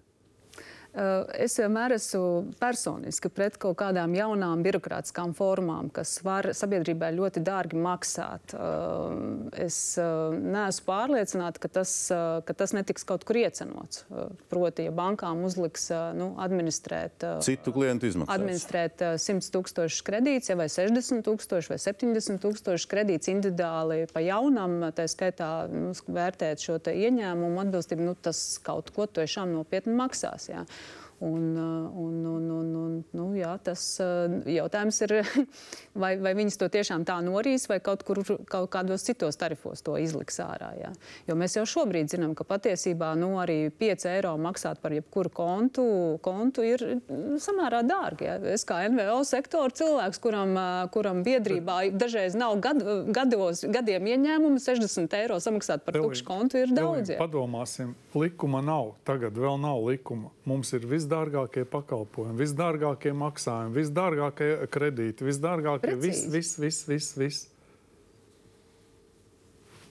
Es vienmēr esmu personiski pret kaut kādām jaunām birokrātiskām formām, kas var sabiedrībai ļoti dārgi maksāt. Uh, Es uh, neesmu pārliecināta, ka tas, ka tas netiks kaut kur iecenots. Proti, ja bankām uzliks nu, administrēt. Citu klientu izmaksas. administrēt uh, 100 tūkstošus kredītus, ja vai 60 tūkstoši vai 70 tūkstoši kredītus individuāli pa jaunam, tā skaitā nu, vērtēt šo ieņēmumu atbilstību, nu, tas kaut ko tiešām nopietni maksās. Jā. Un, uh, un, un, un, un, nu, jā, tas uh, jautājums ir, vai, vai viņas to tiešām tā norīs, vai kaut kur kaut kādos citos tarifos to izliks ārā. Jā. Jo mēs jau šobrīd zinām, ka patiesībā nu, arī 5 eiro maksāt par jebkuru kontu, kontu ir mm, samērā dārgi. Jā. Es kā NVO sektora cilvēks, kuram, uh, kuram biedrībā dažreiz nav gad, gados, gadiem ieņēmumu, 60 eiro samaksāt par tukšu kontu ir daudz. Jā. Padomāsim, likuma nav. Tagad vēl nav likuma. Mums ir visdārgākie pakalpojumi, visdārgākie maksājumi, visdārgākie kredīti, visdārgākie viss, viss, viss, viss. viss.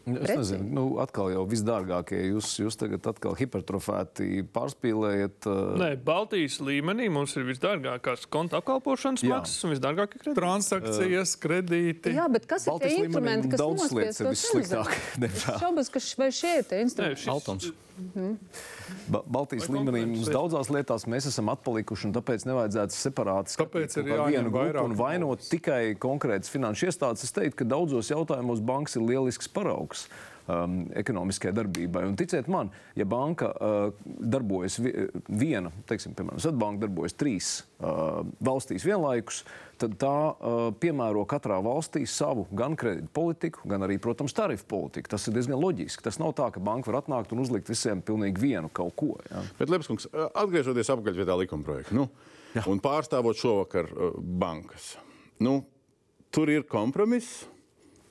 Es Precīzi. nezinu, nu, atkal jau visdārgākie. Jūs, jūs tagad atkal hipertrofēti pārspīlējat. Uh, Nē, Baltijas līmenī mums ir visdārgākās konta apkalpošanas Jā. maksas un visdārgākie kredīti. Transakcijas, kredīti. Jā, bet kas ir tie Baltijas instrumenti, kas ir to vissliktāk. Šaubas, ka vai šie ir tie Nē, instrumenti? šis- Altums. Ba Baltijas līmenī mums daudzās lietās mēs esam atpalikuši, un tāpēc nevajadzētu separāti skatīt vienu grupu un vainot tikai konkrētas finanšu iestādes. Es teiktu, ka daudzos jautājumos bankas ir lielisks paraugs. Um, ekonomiskajai darbībai. Un ticiet man, ja banka uh, darbojas vi viena, teiksim, piemēram, Zetbanka darbojas trīs uh, valstīs vienlaikus, tad tā uh, piemēro katrā valstī savu gan kredītu politiku, gan arī, protams, tarifu politiku. Tas ir diezgan loģiski. Tas nav tā, ka banka var atnākt un uzlikt visiem pilnīgi vienu kaut ko. Ja? Bet, Lepskungs, atgriežoties atpakaļ pie tā likuma projekta nu, un pārstāvot šovakar uh, bankas, nu, tur ir kompromiss.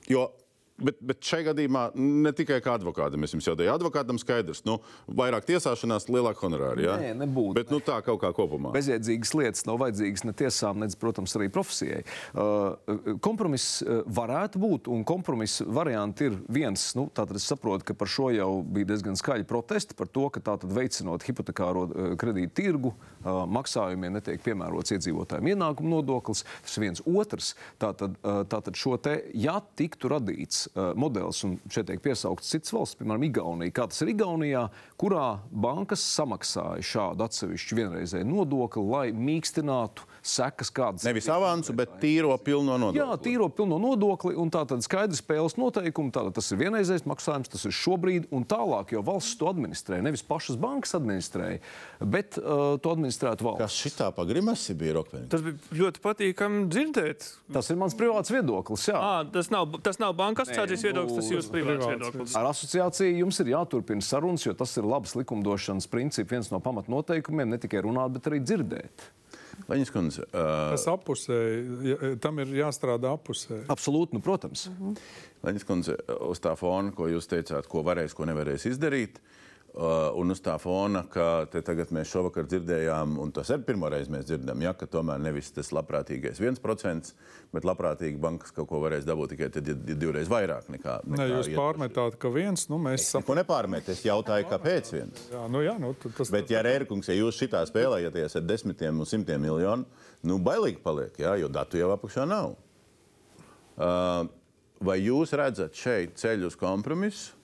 Jo Bet, bet šajā gadījumā ne tikai kā advokātam, es jums jau teicu, advokātam skaidrs, nu, vairāk tiesāšanās, lielāka honorāra. Ja? Nē, nebūtu. Bet nu, tā kaut kā kopumā. Bezjēdzīgas lietas nav vajadzīgas ne tiesām, ne, protams, arī profesijai. Uh, kompromiss uh, varētu būt, un kompromisa varianti ir viens. Nu, tātad es saprotu, ka par šo jau bija diezgan skaļi protesti par to, ka tātad veicinot hipotekāro uh, kredītu tirgu, uh, maksājumiem netiek piemērots iedzīvotājiem ienākuma nodoklis. Tas viens otrs. Tātad, uh, tātad šo te, ja tiktu radīts uh, modelis, un šeit tiek piesaukts cits valsts, piemēram, Igaunija, kā tas ir Igaunijā, kurā bankas samaksāja šādu atsevišķu vienreizēju nodokli, lai mīkstinātu sekas kādas. Nevis avansu, bet tīro pilno nodokli. Jā, tīro pilno nodokli un tā tad skaidrs spēles noteikumi. Tātad tas ir vienreizējs maksājums, tas ir šobrīd un tālāk, jo valsts to administrē. Nevis pašas bankas administrēja, bet uh, to administrētu valsts. Kas šitā pagrimasi bija Rokveņa? Tas bija ļoti patīkami dzirdēt. Tas ir mans privāts viedoklis. Jā. À, tas, nav, tas nav bankas asociācijas Nē, viedoklis, tas nu, ir jūsu privāts privāts viedoklis. Ar asociāciju jums ir jāturpina sarunas, jo tas ir labs likumdošanas princips, viens no pamatnoteikumiem, ne tikai runāt, bet arī dzirdēt. Leņķis kundze, uh, Tas apusēji, ja, tam ir jāstrādā apusēji. Absolūti, nu, protams. Leņķis kundze, uz tā fona, ko jūs teicāt, ko varēs, ko nevarēs izdarīt. Uh, un uz tā fona, ka tagad mēs šovakar dzirdējām, un tas ir pirmo reizi mēs dzirdam, ja, ka tomēr nevis tas labprātīgais 1%, bet labprātīgi bankas kaut ko varēs dabūt tikai tad, ja divreiz vairāk nekā. nekā Ne, jūs iet- pārmetāt, ka viens, nu mēs saprotam. Ko nepārmet, es jautāju, kāpēc viens. Jā, nu jā, nu, tas Bet, ja Rērkungs, ja jūs šitā spēlējaties ar desmitiem un simtiem miljonu, nu, bailīgi paliek, jā, jo datu jau apakšā nav. Uh, vai jūs redzat šeit ceļu uz kompromisu,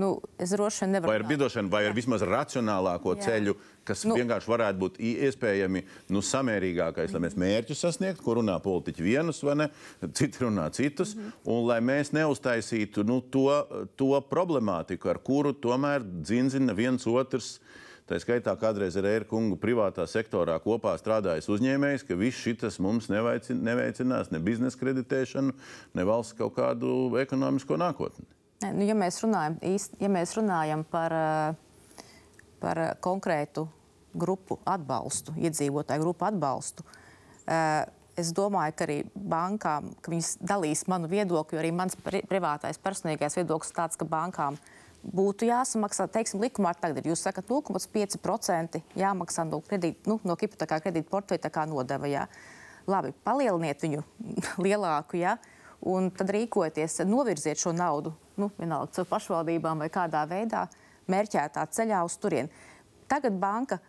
Nu, es droši vien nevaru. vai ar bidošanu, vai ar vismaz racionālāko Jā. ceļu, kas Nu. vienkārši varētu būt iespējami nu, samērīgākais, lai mēs mērķus sasniegtu, ko runā politiķi vienus, vai ne, citi runā citus, Mhm. un lai mēs neuztaisītu nu, to, to problemātiku, ar kuru tomēr dzinzina viens otrs. Tā skaitā kādreiz ar Eiru kungu privātā sektorā kopā strādājis uzņēmējs, ka viss šis mums neveicin, neveicinās ne biznesa kreditēšanu, ne valsts kaut kādu ekonomisko nākotni. Nu, ja, mēs runājam, īst, ja mēs runājam par, eh, par konkrētu grupu atbalstu, iedzīvotāju grupu atbalstu, eh, es domāju, ka arī bankām, ka viņas dalīs manu viedokli, jo arī mans pri, privātais personīgais viedoklis ir tāds, ka bankām būtu jāsamaksā, teiksim, likumā tagad ir. Jūs sakat, 0,5% jāmaksā no, kredīt, nu, no hipotekāra kredīta portfeļa tā kā nodeva. Jā. Labi, palieliniet viņu lielāku, ja, un tad rīkojieties, novirziet šo naudu, nu, vienalga, caur pašvaldībām vai kādā veidā, mērķētā ceļā uz turieni. Tagad banka.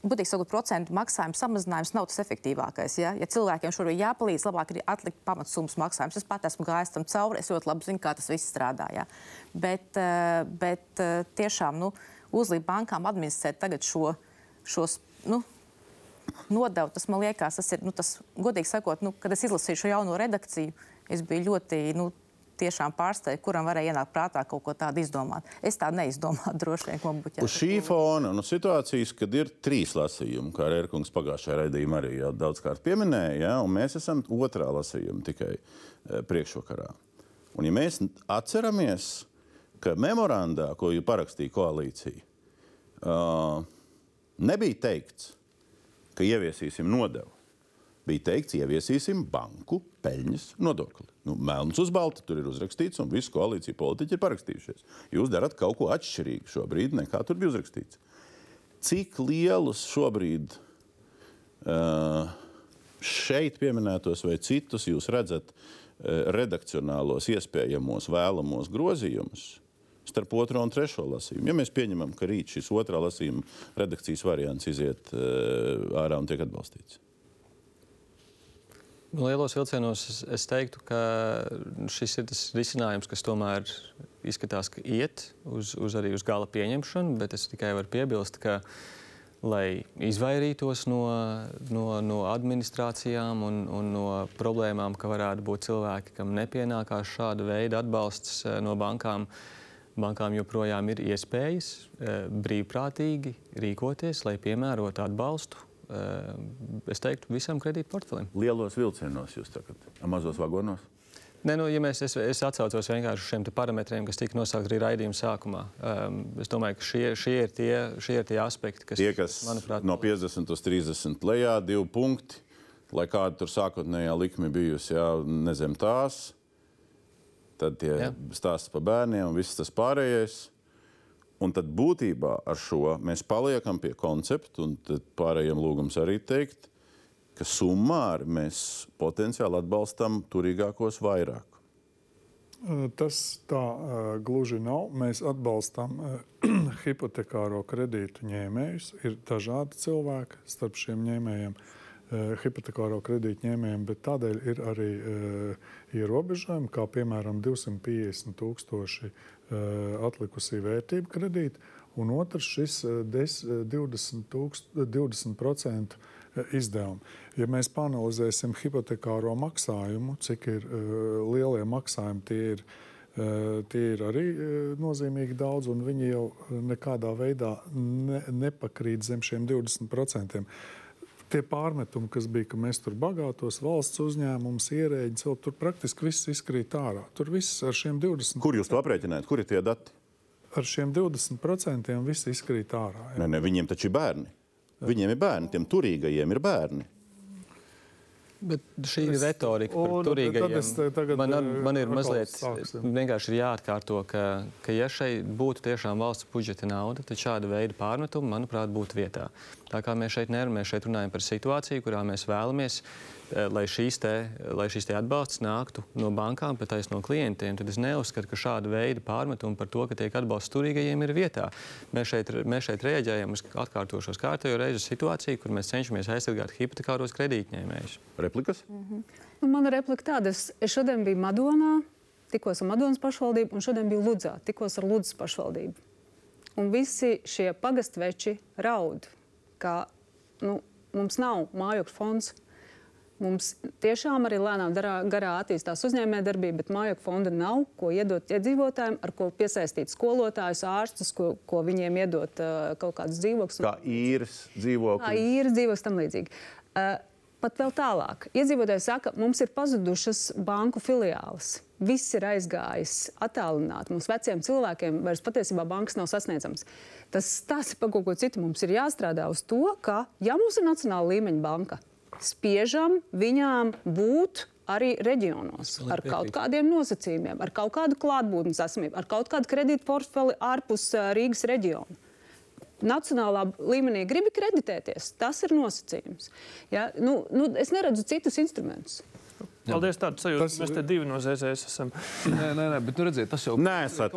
Būtībā sakot, procentu maksājuma samazinājums nav tas efektīvākais. Ja, ja cilvēkiem šobrīd jāpalīdz, labāk ir atlikt pamatsummas maksājumus. Es pat esmu gājis tam cauri, es ļoti labi zinu, kā tas viss strādā. Ja. Bet, eh, bet eh, tiešām nu, uzlikt bankām administrēt tagad šo, šos. Nu, nodevu. Tas man liekas, tas ir, nu, tas, godīgi sakot, nu, kad es izlasīju šo jauno redakciju, es biju ļoti nu, tiešām pārsteigts, kuram varēja ienākt prātā kaut ko tādu izdomāt. Es tādu neizdomāju, droši vien, ko būtu Uz šī fona, nu, situācijas, kad ir trīs lasījumi, kā Rērkungs pagājušajā raidījumā arī jau daudzkārt pieminēja, ja, un mēs esam otrā lasījuma tikai e, priekšvakarā. Un, ja mēs atceramies, ka memorandā, ko parakstīja koalīcija, uh, nebija teikts, ka ieviesīsim nodevu. Bija teikts, ieviesīsim banku peļņas nodokli. Nu, melns uz balta tur ir uzrakstīts, un visi koalīcija politiķi ir parakstījušies. Jūs darat kaut ko atšķirīgu šobrīd, nekā tur bija uzrakstīts. Cik lielus šobrīd uh, šeit pieminētos vai citus jūs redzat redakcionālos, iespējamos, vēlamos grozījumus starp otro un trešo lasījumu. Ja mēs pieņemam, ka rīt šis otrā lasījuma redakcijas variants iziet uh, ārā un tiek atbalstīts. Lielos vilcienos es, es teiktu, ka šis ir tas risinājums, kas tomēr izskatās, ka iet uz, uz arī uz gala pieņemšanu, bet es tikai varu piebilst, ka lai izvairītos no, no, no administrācijām un, un no problēmām, ka varētu būt cilvēki, kam nepienākās šāda veida atbalsts eh, no bankām. Bankām joprojām ir iespējas eh, brīvprātīgi rīkoties, lai piemērotu atbalstu. Eh, es teiktu, visam kredītportfelim. Lielos vilcienos jūs sakat, mazos vagonos? Ne, nu, ja mēs, es, es atcaucos vienkārši uz šiem parametriem, kas tika nosaukti arī raidījuma sākumā. Um, es domāju, ka šie, šie, ir tie, šie ir tie aspekti, kas, tie, kas manuprāt, no 50 līdz 30 lejā, divi punkti, lai kāda tur sākotnējā likme bijusi, jā, nezem tās. Tad tie jā. stāsta par bērniem un viss tas pārējais. Un tad būtībā ar šo mēs paliekam pie koncepta, un pārējiem lūgums arī teikt, ka summāri mēs potenciāli atbalstam turīgākos vairāk. Tas tā gluži nav. Mēs atbalstam hipotekāro kredītu ņēmējus. Ir dažādi cilvēki starp šiem ņēmējiem, hipotekāro kredītu ņēmējiem, bet tādēļ ir arī ierobežojumi, kā piemēram 250 tūkstoši atlikusī vērtība kredīta, un otrs šis 20%, 20 izdevumi. Ja mēs panelizēsim hipotekāro maksājumu, cik ir lielie maksājumi, tie ir, tie ir arī nozīmīgi daudz, un viņi jau nekādā veidā ne, nepakrīt zem šiem 20%. Tie pārmetumi, kas bija, ka mēs tur bagātos valsts uzņēmumus, ierēģi, tur praktiski viss izkrīt ārā. Tur viss ar šiem 20%. Kur jūs to aprēķinājāt? Kur ir tie dati? Ar šiem 20% viss izkrīt ārā. Jā. Nē, ne, viņiem taču ir bērni. Viņiem ir bērni, tiem turīgajiem ir bērni. Bet šī ir retorika par turīgajiem. Man, man ir mazliet vienkārši ir jāatkārto, ka, ka ja šeit būtu tiešām valsts budžeta nauda, tad šāda veida pārmetumi, manuprāt, būtu vietā. Tā kā mēs šeit nerunājam, mēs šeit runājam par situāciju, kurā mēs vēlamies Eh, lai šīs, te, lai šīs te atbalsts nāktu no bankām, bet aiz no klientiem, tad es neuzskatu, ka šāda veida pārmetumi par to, ka tiek atbalsts turīgajiem, ir vietā. Mēs šeit, mēs šeit rēģējam uz atkārtošos kārtējo reizi situāciju, kur mēs cenšamies aizsargāt hipotekāros kredītņēmējus. Replikas? Mm -hmm. Mana replika tāda, es, es šodien biju Madonā, tikos ar Madonas pašvaldību, un šodien biju Ludzā, tikos ar Ludzas pašvaldību. Un visi šie pagastveči raud, ka nu, mums nav mājokļu fonds. Mums tiešām arī lēnām darā, garā attīstās uzņēmējdarbība, bet mājokļu fonda nav, ko iedot iedzīvotājiem, ar ko piesaistīt skolotājus, ārstus, ko, ko viņiem iedot uh, kaut kādus dzīvokļus. Kā īres dzīvokļus. Kā īres dzīvokļus tam līdzīgi. Uh, pat vēl tālāk. Iedzīvotāji saka, mums ir pazudušas banku filiāles. Viss ir aizgājis attālināti. Mums veciem cilvēkiem vairs patiesībā bankas nav sasniedzams. Tas stāsta par kaut ko citu. Mums ir jāstrādā uz to, ka, ja mums ir nacionāla līmeņa banka, spiežam viņām būt arī reģionos ar kaut kādiem nosacījumiem, ar kaut kādu klātbūtnes esamību, ar kaut kādu kredītu portfeli ārpus Rīgas reģiona. Nacionālā līmenī gribi kreditēties, tas ir nosacījums. Ja? Nu, nu, es neredzu citus instrumentus. Paldies, tāds sajūta. Tas... Mēs te divi no ZZS esam. nē, nē, nē, bet nu redziet, tas jau nesat.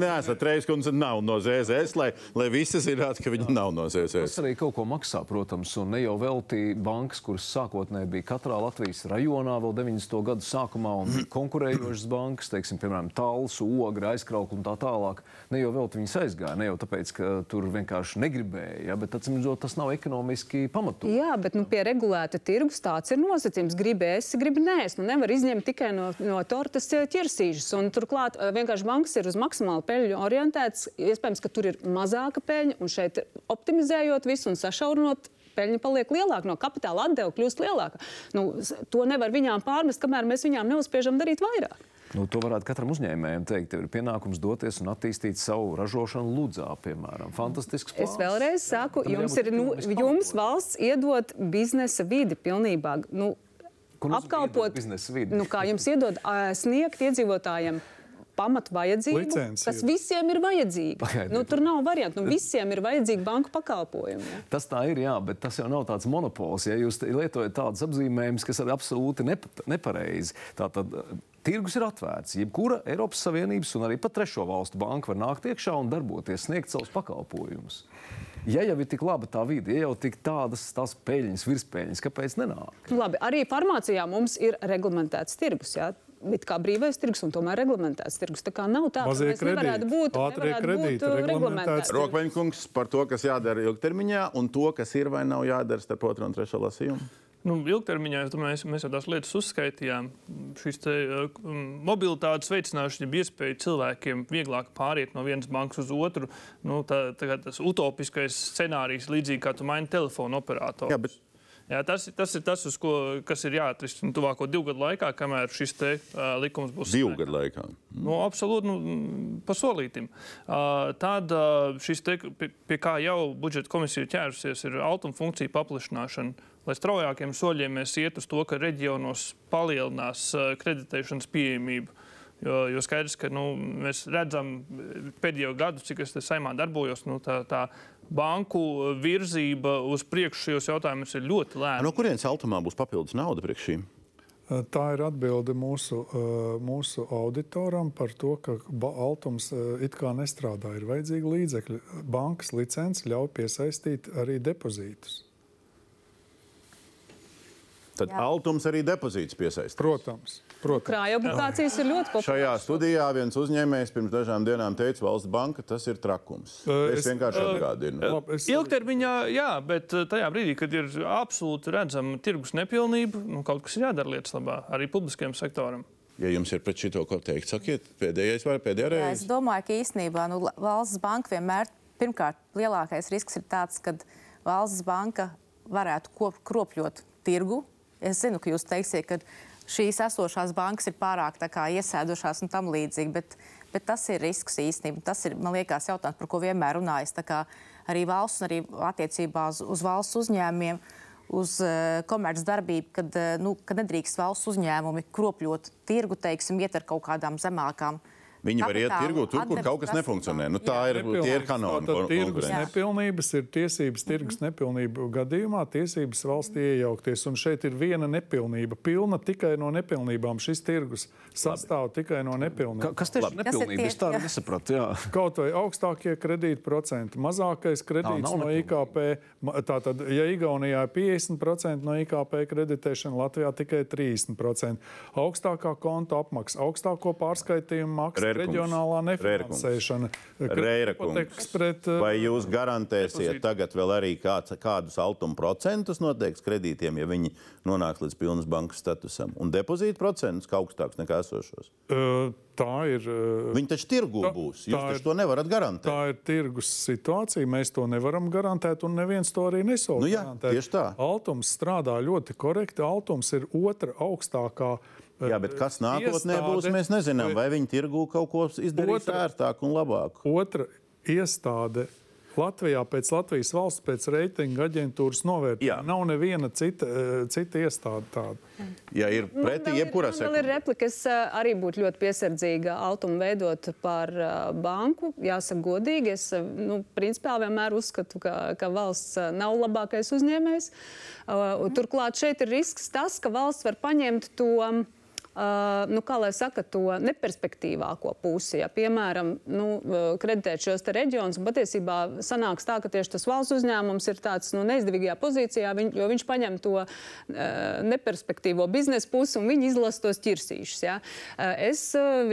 Nesat reizes, kundze nav no ZZS, lai, lai visi zinātu, ka viņi nav no ZZS. Tas arī kaut ko maksā, protams, un ne jau velti bankas, kuras sākotnēji bija katrā Latvijas rajonā vēl 90. gadu sākumā un konkurējošas bankas, teiksim, piemēram, Tāls, Ogra, Aizkrauk un tā tālāk. Ne jau velti viņas aizgāja, ne jau tāpēc, ka tur vienkārši negribēja, ja, bet atcīmredzot, tas nav ekonomiski pamatots. Jā, bet nu, pie regulēta tirgus tāds ir nosacījums. Gribēs, gribi nē ēst. Nu, nevar izņemt tikai no, no tortes eh, ķirsīšas. Un, turklāt eh, vienkārši bankas ir uz maksimālu peļņu orientētas. Iespējams, ka tur ir mazāka peļņa un šeit optimizējot visu un sašaurinot peļņa paliek lielāka, no kapitāla atdeve kļūst lielāka. Nu, to nevar viņām pārmest, kamēr mēs viņām neuzspiežam darīt vairāk. Nu, to varētu katram uzņēmējam teikt. Tev ir pienākums doties un attīstīt savu ražošanu Ludzā, piemēram. Fantastisks plāns. Es vēlreiz saku, jums, ir, nu, jums valsts iedod biznesa vidi pilnībā. Nu, apkalpot biznesa vidi. Nu, kā jums iedod sniegt iedzīvotājiem pamatvajadzību, Licenci kas visiem ir vajadzīga. Nu, tur nav variantu. Nu, visiem ir vajadzīgi banku pakalpojumi. Ja? Tas tā ir, jā, bet tas jau nav tāds monopols. Ja jūs lietojat tādus apzīmējumus, kas ir absolūti nep nepareizi, tad tirgus ir atvērts. Jebkura Eiropas Savienības un arī pat trešo valstu banka var nākt iekšā un darboties, sniegt savus pakalpojumus. Ja jau ir tik laba tā vide, ja jau tik tādas tās peļņas, virspeļņas, kāpēc nenāk? Nu, Labi, arī farmācijā mums ir reglamentēts tirgus. Ja? It kā brīvais tirgus un tomēr reglamentēts tirgus. Tā kā nav tā, ka mēs nevarētu būt, ātrie kredīti, būt reglamentēts. Rokveņkungs par to, kas jādara ilgtermiņā, un to, kas ir vai nav jādara starp otro un trešo lasījumu. Nu, ilgtermiņā domāju, mēs, mēs jau tās lietas uzskaitījām. Šīs te, um, mobilitātes veicināšana, ja iespēja cilvēkiem vieglāk pāriet no vienas bankas uz otru, nu, tā, tā, tas utopiskais scenārijs, līdzīgi kā tu maini telefonu operatoru. Jā, bet Jā, tas, tas ir tas, ko, kas ir jāatrisina tuvāko divu gadu laikā, kamēr šis te, uh, likums būs divu gadu laikā. Nu, absolūti, nu, mm, pasolītim. Uh, tad uh, šis te, pie, pie kā jau budžeta komisija ķērusies, ir autonomu funkciju paplašināšana. Lai straujākiem soļiem mēs iet uz to, ka reģionos palielinās uh, kreditēšanas pieejamību. Jo, jo skaidrs, ka nu, mēs redzam eh, pēdējo gadu, cik es saimā darbojos, nu, tā, tā banku virzība uz priekšu šajos jautājumos ir ļoti lēna. No kurienes automā būs papildus nauda priekš šīm? Uh, Tā ir atbilde mūsu, mūsu auditoram par to, ka Altums it kā nestrādā. Ir vajadzīgi līdzekļi. Bankas licence ļauj piesaistīt arī depozītus. Tad Jā. Altums arī depozīts piesaistīs. Protams, protams. Krāja obligācijas ir ļoti Šajā populāras. studijā viens uzņēmējs pirms dažām dienām teica, valsts banka tas ir trakums. Uh, Es es- vienkārši atgādinu. Labi, es- Ilgtermiņā, jā, bet uh, tajā brīdī, kad ir absolūti redzama tirgus nepilnība, nu, kaut kas ir jādara lietas labā arī publiskajam sektoram. Ja jums ir pret šito ko teikt, sakiet, pēdējais vai pēdējā Jā, es reize. domāju, ka īstenībā nu, valsts banka vienmēr, pirmkārt, lielākais risks ir tāds, ka valsts banka varētu kop, kropļot tirgu. Es zinu, ka jūs teiksiet, ka šīs esošās bankas ir pārāk iesēdušās un tam līdzīgi, bet, bet tas ir risks īstenībā. Tas ir, man liekas, jautājums, par ko vienmēr runājas. Arī valsts, un arī attiecībā uz, uz valsts uzņēmumiem, uz uh, komercdarbību, kad, uh, nu, kad nedrīkst valsts uzņēmumi kropļot tirgu, teiksim, iet ar kaut kādām zemākām. Viņi var iet tirgu tur, kur kaut kas nefunkcionē. Nu, tā ir, tie ir kanoni. Tātad tirgus nepilnības ir tiesības tirgus nepilnību gadījumā, tiesības valstī iejaukties. Un šeit ir viena nepilnība. Pilna tikai no nepilnībām. Šis tirgus sastāv tikai no Ka, nepilnībām. kas tieši ir Kas ir nepilnība? Es tieši- tādu jā. nesapratu. Jā. Kaut vai augstākie kredītprocenti, mazākais kredīts nav no. IKP. Tātad, ja Igaunijā ir 50% no IKP kreditēšana, Latvijā tikai 30%. Augstākā konta apmaksa, augstāko pārskaitījumu maksa, Rērkungs. reģionālā nefinansēšana. Reira Hipoteks kungs, pret, uh, vai jūs garantēsiet tagad vēl arī kāds, kādus altuma procentus noteiks kredītiem, ja viņi nonāks līdz pilnas bankas statusam? Un depozīta procentus kā augstāks nekā esošos? uh, Tā ir. uh, Viņi taču tirgū Tā- būs. Jūs ir- taču to nevarat garantēt. Tā ir tirgus situācija. Mēs to nevaram garantēt, un neviens to arī nesola. Nu jā, garantēt. tieši tā. Altums strādā ļoti korekti. Altums ir otra augstākā. eh, Jā, bet kas nākotnē iestāde būs, mēs nezinām. vai- viņi tirgū kaut ko izdarīs Otra- ērtāk un labāk? Otra iestāde. Latvijā pēc Latvijas valsts pēc reitinga aģentūras novērtējuma nav neviena cita, eh, cita iestāde tāda. Ja ir pretī Man vēl ir- jebkurā man ir sekundē. replika, es ā, arī būtu ļoti piesardzīga Altumu veidot par ā, banku. Jāsaka, godīgi. Es nu, principā vienmēr uzskatu, ka, ka valsts nav labākais uzņēmējs. Turklāt šeit ir risks tas, ka valsts var paņemt to. Uh, nu, kā lai saka, to neperspektīvāko pusi. Ja, piemēram, nu, uh, kreditēt šos reģionus, patiesībā sanāks tā, ka tieši tas valsts uzņēmums ir tāds nu, neizdevīgā pozīcijā, viņ, jo viņš paņem to uh, neperspektīvo biznesa pusi un viņi izlasa tos ķirsīšus. Ja. Es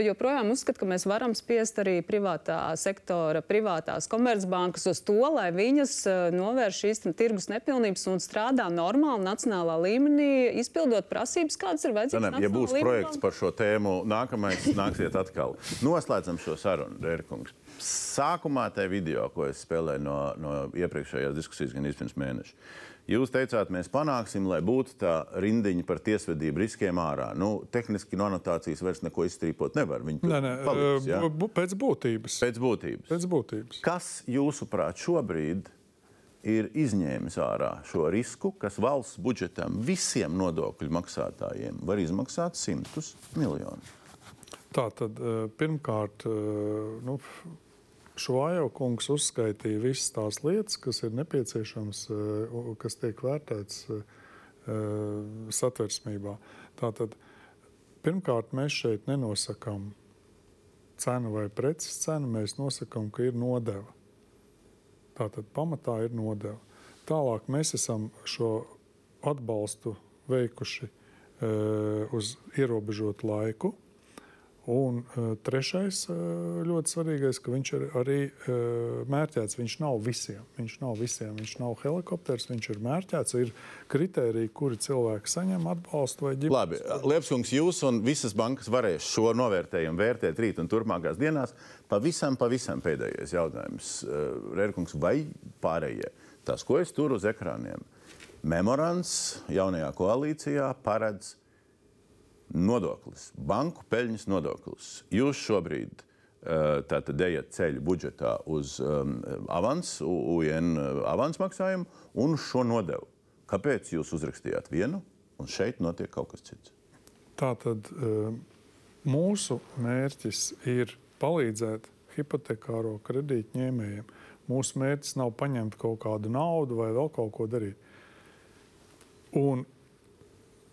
joprojām uzskatu, ka mēs varam spiest arī privātā sektora, privātās komercbankas uz to, lai viņas novērš šīs tirgus nepilnības un strādā normāli nacionālā līmenī, izpildot prasības, kādas ir vajadzīgas. Ja būs līmenī. Projekts par šo tēmu, nākamais nāksiet atkal. Noslēdzam šo sarunu, Rērkungs. Sākumā tajā video, ko es spēlēju no, no iepriekšējās diskusijas, gan pirms mēneša. Jūs teicāt, mēs panāksim, lai būtu tā rindiņa par tiesvedību riskiem ārā. Nu, tehniski no anotācijas vairs neko izstrīpot nevar. Viņi Nē, nē, paliks, ja? pēc būtības. Pēc būtības. Pēc būtības. Kas, jūsuprāt, šobrīd ir izņēmis ārā šo risku, kas valsts budžetam visiem nodokļu maksātājiem var izmaksāt simtus miljonus? Tā tad eh, pirmkārt, eh, nu, Švājo kungs uzskaitīja visas tās lietas, kas ir nepieciešamas, u- kas tiek vērtētas satversmībā. Tātad, pirmkārt, mēs šeit nenosakām cenu vai preces cenu, mēs nosakām, ka ir nodeva. Tātad pamatā ir nodeva. Tālāk mēs esam šo atbalstu veikuši uh, uz ierobežotu laiku. Un uh, trešais uh, ļoti svarīgais, ka viņš ir arī uh, mērķēts. Viņš nav visiem. Viņš nav visiem. Viņš nav helikopters, viņš ir mērķēts. Ir kriteriji, kuri cilvēki saņem atbalstu vai ģimenes. Labi, Liepskungs, jūs un visas bankas varēs šo novērtējumu vērtēt rīt un turpmākās dienās. Pavisam, pavisam pēdējais jautājums. Rērkungs, vai pārējie, tas, ko es turu uz ekrāniem, memorands jaunajā koalīcijā paredz nodoklis, banku peļņas nodoklis. Jūs šobrīd uh, tātad ejat ceļu budžetā uz um, avans, UN avans maksājumu un šo nodevu. Kāpēc jūs uzrakstījāt vienu un šeit notiek kaut kas cits? Tātad uh, mūsu mērķis ir palīdzēt hipotekāro kredītu ņēmējiem. Mūsu mērķis nav paņemt kaut kādu naudu vai vēl kaut ko darīt. Un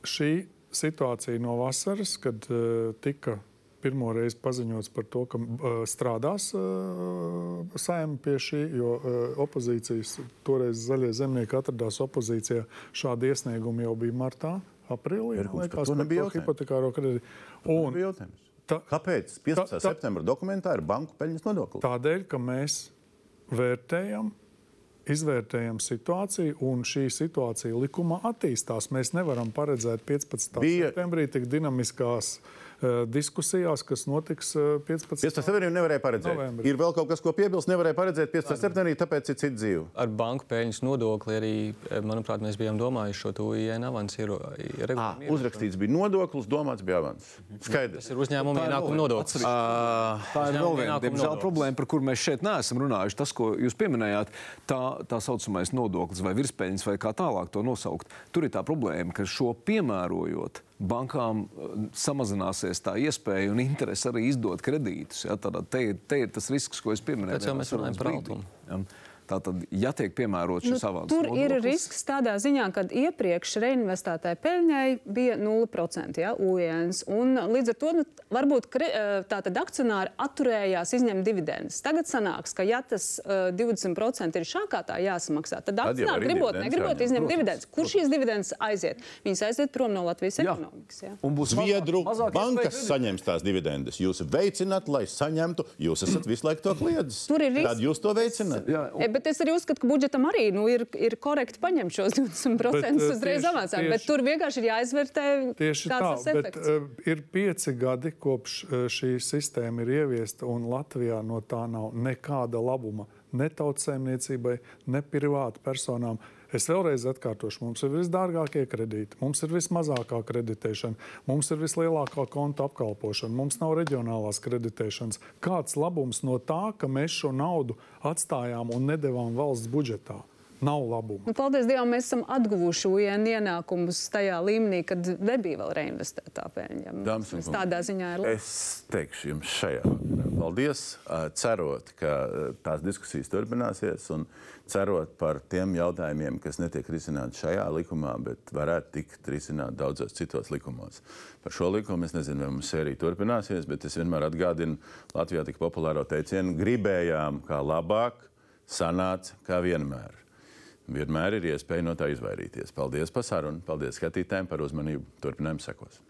šī situācija no vasaras, kad uh, tika pirmo reizi paziņots par to, ka uh, strādās uh, saima pie šī, jo opozīcijas, toreiz zaļie zemnieki atradās opozīcijā, šādi iesniegumi jau bija martā, aprīlī. Liekas, to jautājums. hipotekāro kredītu. Un, ta- Kāpēc 15. Ta- ta- septembra dokumentā ir banku peļņas nodoklis? Tādēļ, ka mēs vērtējam, izvērtējam situāciju, un šī situācija likumā attīstās. Mēs nevaram paredzēt 15. Bija- septembrī tik dinamiskās uh, diskusijās, kas notiks uh, 15. 15. septembrī nevarēja paredzēt. Novembrī. Ir vēl kaut kas, ko piebilst. Nevarēja paredzēt 15. septembrī, tāpēc ir cits dzīve. Ar banku peļņas nodokli arī, eh, manuprāt, mēs bijām domājuši šo TUIN avansu À, regulējumu. uzrakstīts bija nodoklis, domāts bija avans. Skaidrs. Tas ir uzņēmuma ienākuma nodoklis. Tā ir vēl viena ienākuma diemžēl, problēma, par kuru mēs šeit neesam runājuši. Tas, ko jūs pieminējāt, tā, tā saucamais nodoklis vai virspeļņas vai kā tālāk to nosaukt. Tur ir tā problēma, ka šo piemērojot, bankām eh, samazināsies tā iespēja un interese arī izdot kredītus. Ja? Tātad te, ir- te ir tas risks, ko es pieminēju. Tāpēc jau mēs runājam par brīdī. Tātad, ja tiek piemērots Nu, šis avans, tur ir nodoklis, risks tādā ziņā, ka iepriekš reinvestētai peļņai bija 0% ja, UENS. un Līdz ar to nu, varbūt tātad akcionāri atturējās izņemt dividendes. Tagad sanāks, ka ja tas uh, 20% ir šākā tā jāsamaksā, tad akcionāri gribot, negribot izņemt dividendes. Kur šīs dividendes aiziet? Viņas aiziet prom no Latvijas Jā. ekonomikas. Ja. un būs Zviedru bankas saņems tās dividendes. Jūs veicināt, lai saņemtu. Jūs esat visu laiku to kliedzis. Tur ir risks. Tad jūs to veicināt. Jā, un- E, bet es arī uzskatu, ka budžetam arī nu, ir, ir korekti paņemt šos 20% Bet, eh, uzreiz avansā. Bet tur vienkārši ir jāizvērtē, Tieši kāds tā, bet efekts. uh, ir pieci gadi, kopš uh, šī sistēma ir ieviesta, un Latvijā no tā nav nekāda labuma ne tautsēmniecībai, ne privātu personām. Es vēlreiz atkārtošu, mums ir visdārgākie kredīti, mums ir vismazākā kreditēšana, mums ir vislielākā konta apkalpošana, mums nav reģionālās kreditēšanas. Kāds labums no tā, ka mēs šo naudu atstājām un nedavām valsts budžetā? Nav labuma. Nu, paldies Dievam, mēs esam atguvuši UN ienākumus tajā līmenī, kad nebija vēl reinvestētā un Tas tādā ziņā ir labi. Es teikšu jums šajā paldies, cerot, ka tās diskusijas turpināsies un cerot par tiem jautājumiem, kas netiek risināti šajā likumā, bet varētu tikt risināti daudzos citos likumos. Par šo likumu es nezinu, vai mums sērija turpināsies, bet es vienmēr atgādinu Latvijā tik populāro teicienu: gribējām kā labāk, sanāca kā vienmēr. Vienmēr ir iespēja no tā izvairīties. Paldies par sarunu, paldies skatītājiem par uzmanību. Turpinājums sekos.